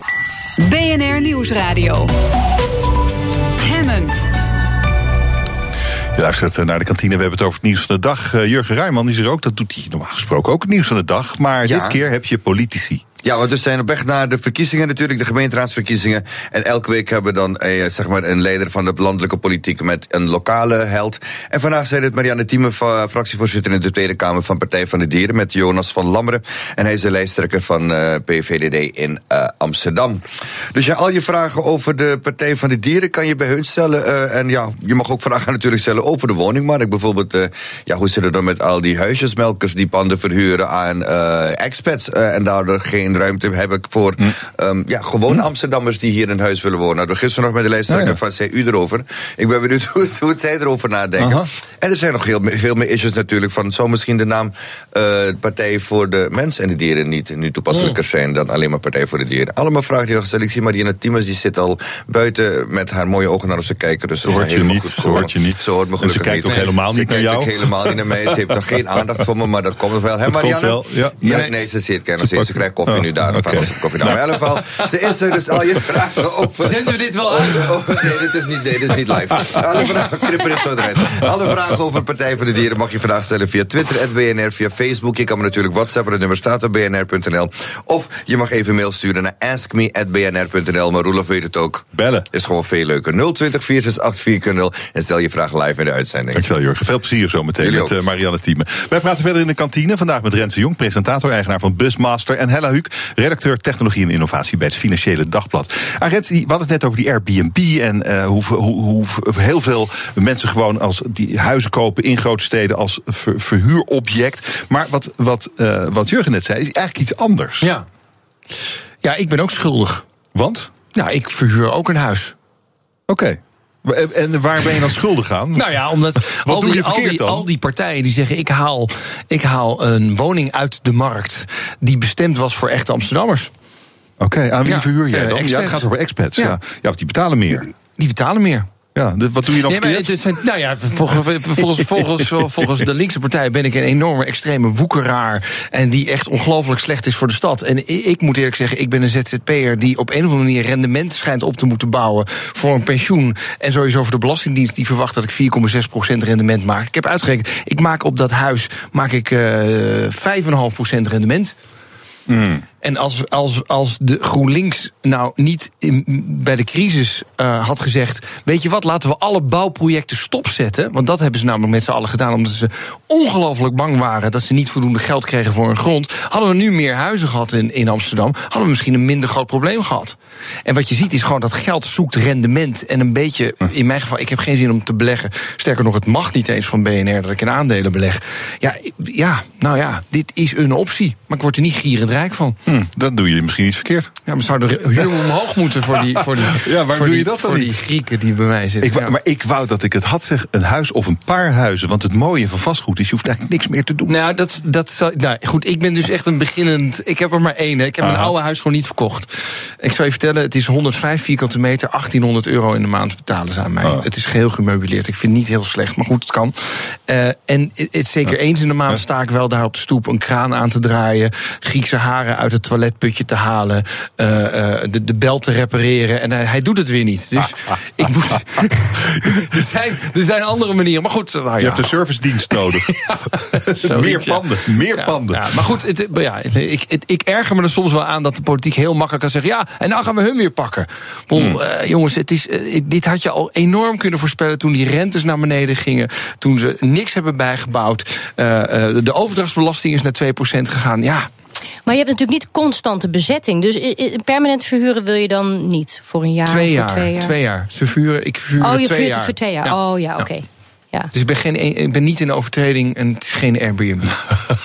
BNR Nieuwsradio. Je luistert eh, naar de kantine. We hebben het over het nieuws van de dag. Eh, Jurgen Rijman is er ook. Dat doet hij normaal gesproken ook het nieuws van de dag. Maar Ja. dit keer heb je politici. Ja, want we zijn op weg naar de verkiezingen natuurlijk, de gemeenteraadsverkiezingen. En elke week hebben we dan eh, zeg maar een leider van de landelijke politiek met een lokale held. En vandaag zijn het Marianne Thieme, fractievoorzitter in de Tweede Kamer van Partij van de Dieren, met Jonas van Lammeren. En hij is de lijsttrekker van eh, PVDD in eh, Amsterdam. Dus ja, al je vragen over de Partij van de Dieren kan je bij hun stellen. eh, en ja, je mag ook vragen natuurlijk stellen over de woningmarkt. Bijvoorbeeld, ja, hoe zit het dan met al die huisjesmelkers die panden verhuren aan expats en daardoor geen ruimte hebben voor ehm, ja, gewone Amsterdammers die hier in huis willen wonen. Hadden we gisteren nog met de lijsttrekker Ja, ja. van zei u erover. Ik ben benieuwd hoe, hoe zij erover nadenken. Aha. En er zijn nog heel, veel meer issues natuurlijk. Van, zou misschien de naam eh, Partij voor de Mens en de Dieren niet nu toepasselijker zijn dan alleen maar Partij voor de Dieren? Allemaal vragen die al gesteld. Ik zie Marianne die zit al buiten met haar mooie ogen naar ons te kijken. Dus dat Zo hoort je helemaal niet, goed zo hoort je niet. Zo hoort me En ze gelukkig kijkt niet. ook helemaal Ze niet naar kijkt jou. ook helemaal niet naar mij. Ze heeft nog geen aandacht voor me, maar dat komt nog wel. Hè, Marianne? wel, ja. Ja, Nee. ze zit kennis. Ze Ze, ze krijgt koffie Nu daar. ons koffie daar. Maar in ieder geval, ze is er dus al je vragen over. Zenden we dit wel uit? Oh, nee, dit is niet, nee, dit is niet live. Alle vragen, knippen dit zo eruit. Alle vragen over Partij voor de Dieren mag je vandaag stellen via Twitter, BNR, via Facebook. Je kan me natuurlijk WhatsAppen, het nummer staat op bnr.nl. Of je mag even mail sturen naar askme.bnr.nl. Maar Roelof weet het ook. Bellen. Is gewoon veel leuker. 020 468 en stel je vraag live in de uitzending. Dankjewel Jurgen. Veel plezier zo meteen Jullie met ook. eh, Marianne Thieme. Wij praten verder in de kantine. Vandaag met Renze Jong, presentator, eigenaar van Busmaster. En Hella Huuk, redacteur technologie en innovatie bij het Financiële Dagblad. Die- we hadden het net over die Airbnb. En eh, hoe, hoe, hoe heel veel mensen gewoon als die huizen kopen in grote steden als ver- verhuurobject. Maar wat, wat, eh, wat Jurgen net zei, is eigenlijk iets anders. Ja. Ja, ik ben ook schuldig. Want? Nou, ik verhuur ook een huis. Oké. En waar ben je dan schuldig aan? Nou ja, omdat al, die, al, die, al die partijen die zeggen: ik haal, ik haal een woning uit de markt. die bestemd was voor echte Amsterdammers. Oké, aan wie Ja, verhuur jij eh, dan? ja, het gaat over expats. Ja. Ja. Ja. want die betalen meer. Die betalen meer. Ja, wat doe je dan Nee, maar verkeerd? het, het zijn, nou ja, volgens, volgens, volgens, volgens de linkse partij ben ik een enorme extreme woekeraar. En die echt ongelooflijk slecht is voor de stad. En ik, ik moet eerlijk zeggen, ik ben een ZZP'er die op een of andere manier rendement schijnt op te moeten bouwen voor een pensioen. En sowieso voor de Belastingdienst die verwacht dat ik 4,6% rendement maak. Ik heb uitgerekend, ik maak op dat huis maak ik eh 5,5% rendement. En als, als, als de GroenLinks nou niet in, bij de crisis uh, had gezegd: Weet je wat, laten we alle bouwprojecten stopzetten. Want dat hebben ze namelijk met z'n allen gedaan, omdat ze ongelooflijk bang waren dat ze niet voldoende geld kregen voor hun grond. Hadden we nu meer huizen gehad in, in Amsterdam, hadden we misschien een minder groot probleem gehad. En wat je ziet is gewoon dat geld zoekt rendement. En een beetje, in mijn geval, ik heb geen zin om te beleggen. Sterker nog, het mag niet eens van BNR dat ik in aandelen beleg. Ja, ja nou ja, dit is een optie. Maar ik word er niet gierend rijk van. Hm, dat doe je misschien niet verkeerd. Ja, maar zou de huur omhoog moeten voor die, voor die, ja, waar doe die, je dat dan voor niet? die Grieken die bij mij zitten. Ik, Maar ik wou dat ik het had, zeg, een huis of een paar huizen. Want het mooie van vastgoed is, je hoeft eigenlijk niks meer te doen. Nou, dat, dat zou, nou, goed, ik ben dus echt een beginnend. Ik heb er maar één. hè. Ik heb mijn oude huis gewoon niet verkocht. Ik zal je vertellen, het is 105 vierkante meter, 1800 euro in de maand betalen ze aan mij. Ah. Het is geheel gemeubileerd. Ik vind het niet heel slecht, maar goed, het kan. Eh, en het, het zeker eens in de maand sta ik wel daar op de stoep een kraan aan te draaien, Griekse haren uit het toiletputje te halen, eh, eh, de, de bel te repareren. En hij, hij doet het weer niet. Dus ik moet. er, zijn, er zijn andere manieren. Maar goed, nou ja. Je hebt een servicedienst nodig. Meer panden, meer Ja, panden. ja, maar goed, het, ja, het- ik, het- ik erger me er soms wel aan dat de politiek heel makkelijk kan zeggen: ja, en nou gaan we hun weer pakken. Hmm. eh, jongens, het is, eh, dit had je al enorm kunnen voorspellen toen die rentes naar beneden gingen. Toen ze niks hebben bijgebouwd. Eh, eh, de overdrachtsbelasting is naar 2% gegaan. Ja, Maar je hebt natuurlijk niet constante bezetting. Dus permanent verhuren wil je dan niet voor een jaar? twee, of voor jaar, twee jaar. Ze vuren, ik vuur Oh, je twee vuurt jaar. het voor twee jaar. Ja. Oh ja, oké. Ja. Dus ik ben, geen, ik ben niet in overtreding en het is geen Airbnb.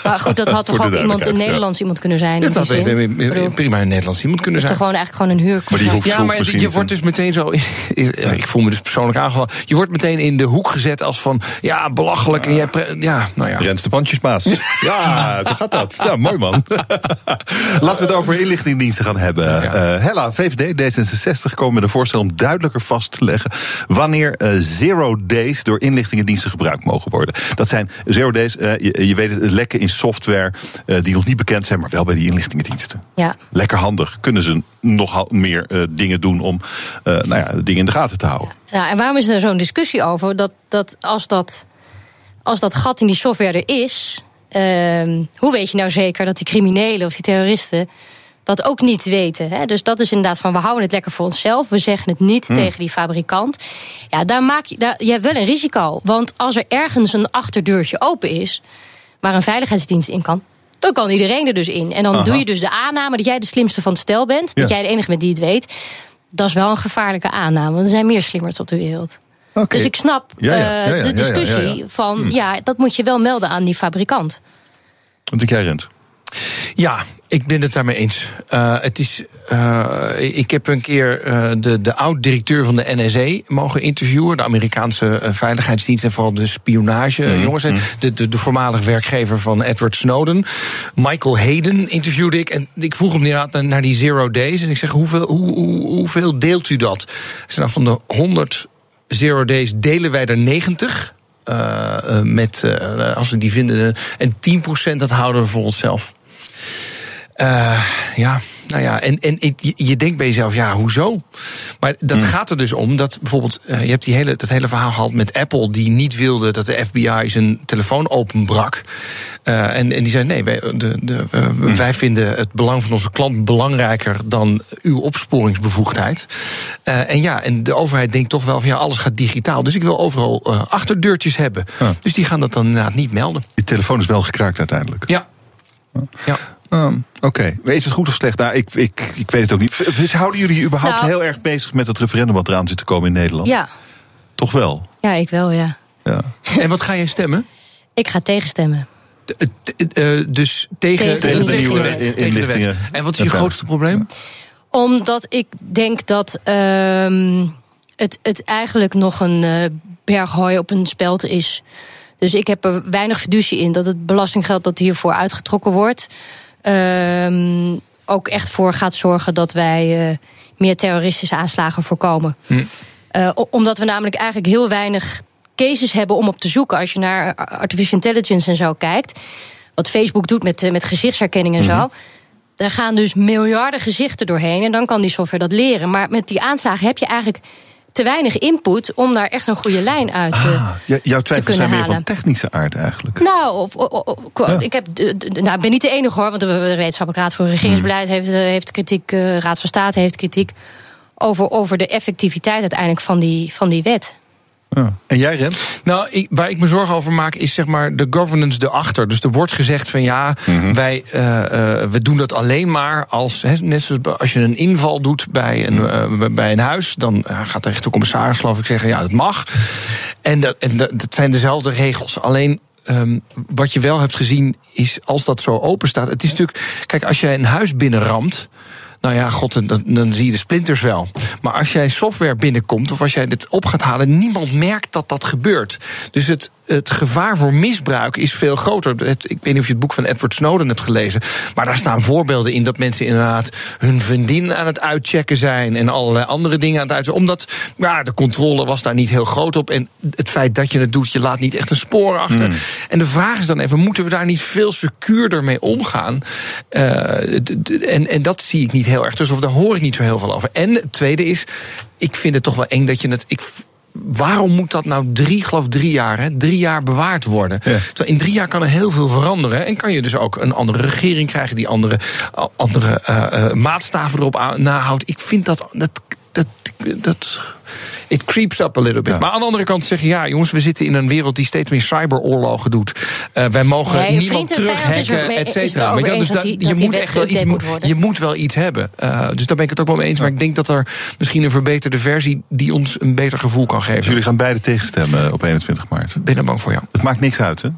Maar goed, dat had toch ook iemand, een ja. Nederlands iemand kunnen zijn? Dat in had prima een Nederlands iemand kunnen is zijn. toch gewoon eigenlijk gewoon een huurcontract? Maar die hoeft Ja, maar je wordt dus meteen zo. ja, ik voel me dus persoonlijk aangevallen. Je wordt meteen in de hoek gezet als van. Ja, belachelijk. En jij, ja, nou ja. Rens de pandjesmaas. Ja, zo gaat dat. Ja, mooi man. Laten we het over inlichtingendiensten gaan hebben. Eh, Hella, VVD, D66 komen met een voorstel om duidelijker vast te leggen wanneer eh, zero days door inlichtingendiensten gebruikt mogen worden. Dat zijn zero days, eh, je, je weet het, lekken in software eh, die nog niet bekend zijn, maar wel bij die inlichtingendiensten. Ja. Lekker handig. Kunnen ze nogal meer eh, dingen doen om nou ja, dingen in de gaten te houden? Nou, en waarom is er zo'n discussie over dat, dat, als dat als dat gat in die software er is, ehm, hoe weet je nou zeker dat die criminelen of die terroristen dat ook niet weten? Hè? Dus dat is inderdaad van we houden het lekker voor onszelf, we zeggen het niet Hmm. tegen die fabrikant. Ja, daar maak je, daar, je hebt wel een risico. Want als er ergens een achterdeurtje open is, waar een veiligheidsdienst in kan. Dan kan iedereen er dus in. En dan Aha. doe je dus de aanname dat jij de slimste van het stel bent. Dat jij de enige bent die het weet. Dat is wel een gevaarlijke aanname. Want er zijn meer slimmers op de wereld. Dus ik snap Ja, ja, eh, de discussie van... Hmm. ja, dat moet je wel melden aan die fabrikant. Wat denk jij, Rent? Ja, ik ben het daarmee eens. Eh, het is, eh, ik heb een keer eh, de, de oud-directeur van de NSA mogen interviewen. De Amerikaanse veiligheidsdienst en vooral de spionage. Mhm, jongens, hè. de, de, de voormalig werkgever van Edward Snowden. Michael Hayden interviewde ik. En ik vroeg hem inderdaad naar, naar die zero days. En ik zeg, hoeveel, hoe, hoe, hoeveel deelt u dat? Ik zei, nou, van de 100 zero days delen wij er 90. eh, eh, met, als we die vinden. en 10% dat houden we voor onszelf. Eh, ja, nou ja, en, en je, je denkt bij jezelf, ja, hoezo? Maar dat gaat er dus om dat bijvoorbeeld, eh, je hebt die hele, dat hele verhaal gehad met Apple, die niet wilde dat de FBI zijn telefoon openbrak. Eh, en, en die zei: nee, wij, de, de, eh, wij vinden het belang van onze klant belangrijker dan uw opsporingsbevoegdheid. En ja, en de overheid denkt toch wel van ja, alles gaat digitaal. Dus ik wil overal achterdeurtjes hebben. Dus die gaan dat dan inderdaad niet melden. Die telefoon is wel gekraakt uiteindelijk. Ja. Ja. Ehm, Oké, is het goed of slecht? Nou, ik, ik, ik weet het ook niet. Houden jullie je überhaupt Nou- heel erg bezig met het referendum wat eraan zit te komen in Nederland? Ja, Toch wel? ja, ik wel, ja. Ja. En wat ga jij stemmen? Ik ga tegenstemmen. T- eh, dus tegen, Tegen de nieuwe wet. in- Tegen de wet. En wat is je grootste probleem? Omdat ik denk dat ehm, het, het eigenlijk nog een eh berg hooi op een speld is. Dus ik heb er weinig fiducie in dat het belastinggeld dat hiervoor uitgetrokken wordt. Ehm, ook echt voor gaat zorgen dat wij eh, meer terroristische aanslagen voorkomen. Eh, o- omdat we namelijk eigenlijk heel weinig cases hebben om op te zoeken. Als je naar artificial intelligence en zo kijkt. Wat Facebook doet met, eh, met gezichtsherkenning en zo. Daar gaan dus miljarden gezichten doorheen. En dan kan die software dat leren. Maar met die aanslagen heb je eigenlijk te weinig input om daar echt een goede lijn uit te, ah, jouw twijfels zijn meer halen. van technische aard eigenlijk. Nou, of, of- of- of- ik heb, nou, ik ben niet de enige hoor, want de Wetenschappelijke Raad voor Regeringsbeleid heeft, eh, heeft kritiek, eh, Raad van State heeft kritiek over, over de effectiviteit uiteindelijk van die, van die wet. En jij, Rens? Nou, ik, waar ik me zorgen over maak is zeg maar de governance erachter. Dus er wordt gezegd van ja, wij eh, eh, we doen dat alleen maar als, hè, net zoals als je een inval doet bij een, eh, bij een huis, dan gaat de rechtercommissaris geloof ik zeggen ja, dat mag. En dat, en dat, dat zijn dezelfde regels. Alleen ehm, wat je wel hebt gezien is als dat zo open staat. Het is natuurlijk, kijk, als jij een huis binnenramt. Nou ja, god, dan, dan zie je de splinters wel. Maar als jij software binnenkomt of als jij dit op gaat halen, niemand merkt dat dat gebeurt. Dus het, het gevaar voor misbruik is veel groter. Het- ik weet niet of je het boek van Edward Snowden hebt gelezen. Maar daar staan voorbeelden in dat mensen inderdaad hun vriendin aan het uitchecken zijn. En allerlei andere dingen aan het uitchecken. Omdat ja, de controle was daar niet heel groot op. En het feit dat je het doet, je laat niet echt een spoor achter. En de vraag is dan even: moeten we daar niet veel secuurder mee omgaan? Eh, en, en dat zie ik niet heel erg. Dus of daar hoor ik niet zo heel veel over. En het tweede is, ik vind het toch wel eng dat je het. Ik, waarom moet dat nou drie, geloof drie jaar, hè, drie jaar bewaard worden? Terwijl in drie jaar kan er heel veel veranderen. En kan je dus ook een andere regering krijgen die andere, a- andere eh, eh, maatstaven erop nahoudt. Ik vind dat. dat, dat, dat It creeps up a little bit. Maar aan de andere kant zeggen, ja, jongens, we zitten in een wereld die steeds meer cyberoorlogen doet. Eh, wij mogen Nee, niemand er terughacken, et cetera. Maar ja, dus dat da- die- je dat moet echt wel iets, moet je moet wel iets hebben. Eh, dus daar ben ik het ook wel mee eens. Maar ik denk dat er misschien een verbeterde versie die ons een beter gevoel kan geven. Dus jullie gaan beide tegenstemmen op 21 maart. Ben er bang voor, ja. Het maakt niks uit, hè?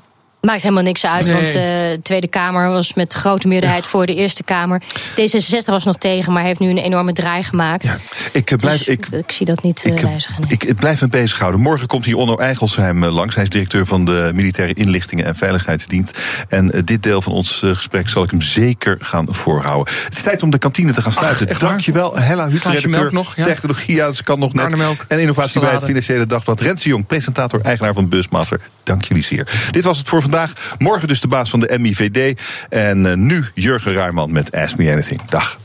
Maakt helemaal niks uit, Nee. want eh, de Tweede Kamer was met grote meerderheid voor de Eerste Kamer. D66 was nog tegen, maar heeft nu een enorme draai gemaakt. Ik eh, blijf, Dus ik, ik zie dat niet eh, ik, wijzigen. nee. ik, ik blijf me bezighouden. Morgen komt hier Onno Eigelsheim eh, langs. Hij is directeur van de Militaire Inlichtingen en Veiligheidsdienst. En eh, dit deel van ons eh, gesprek zal ik hem zeker gaan voorhouden. Het is tijd om de kantine te gaan sluiten. waar? Dankjewel, Hella Huut, redacteur melk nog, ja? technologie. Ja, ze kan nog net. En innovatie bij het. Financiële Dagblad. Rens de Jong, presentator, eigenaar van Busmaster. Dank jullie zeer. Dit was het voor vandaag. Morgen dus de baas van de MIVD. En eh, nu Jurgen Ruijman met Ask Me Anything. Dag.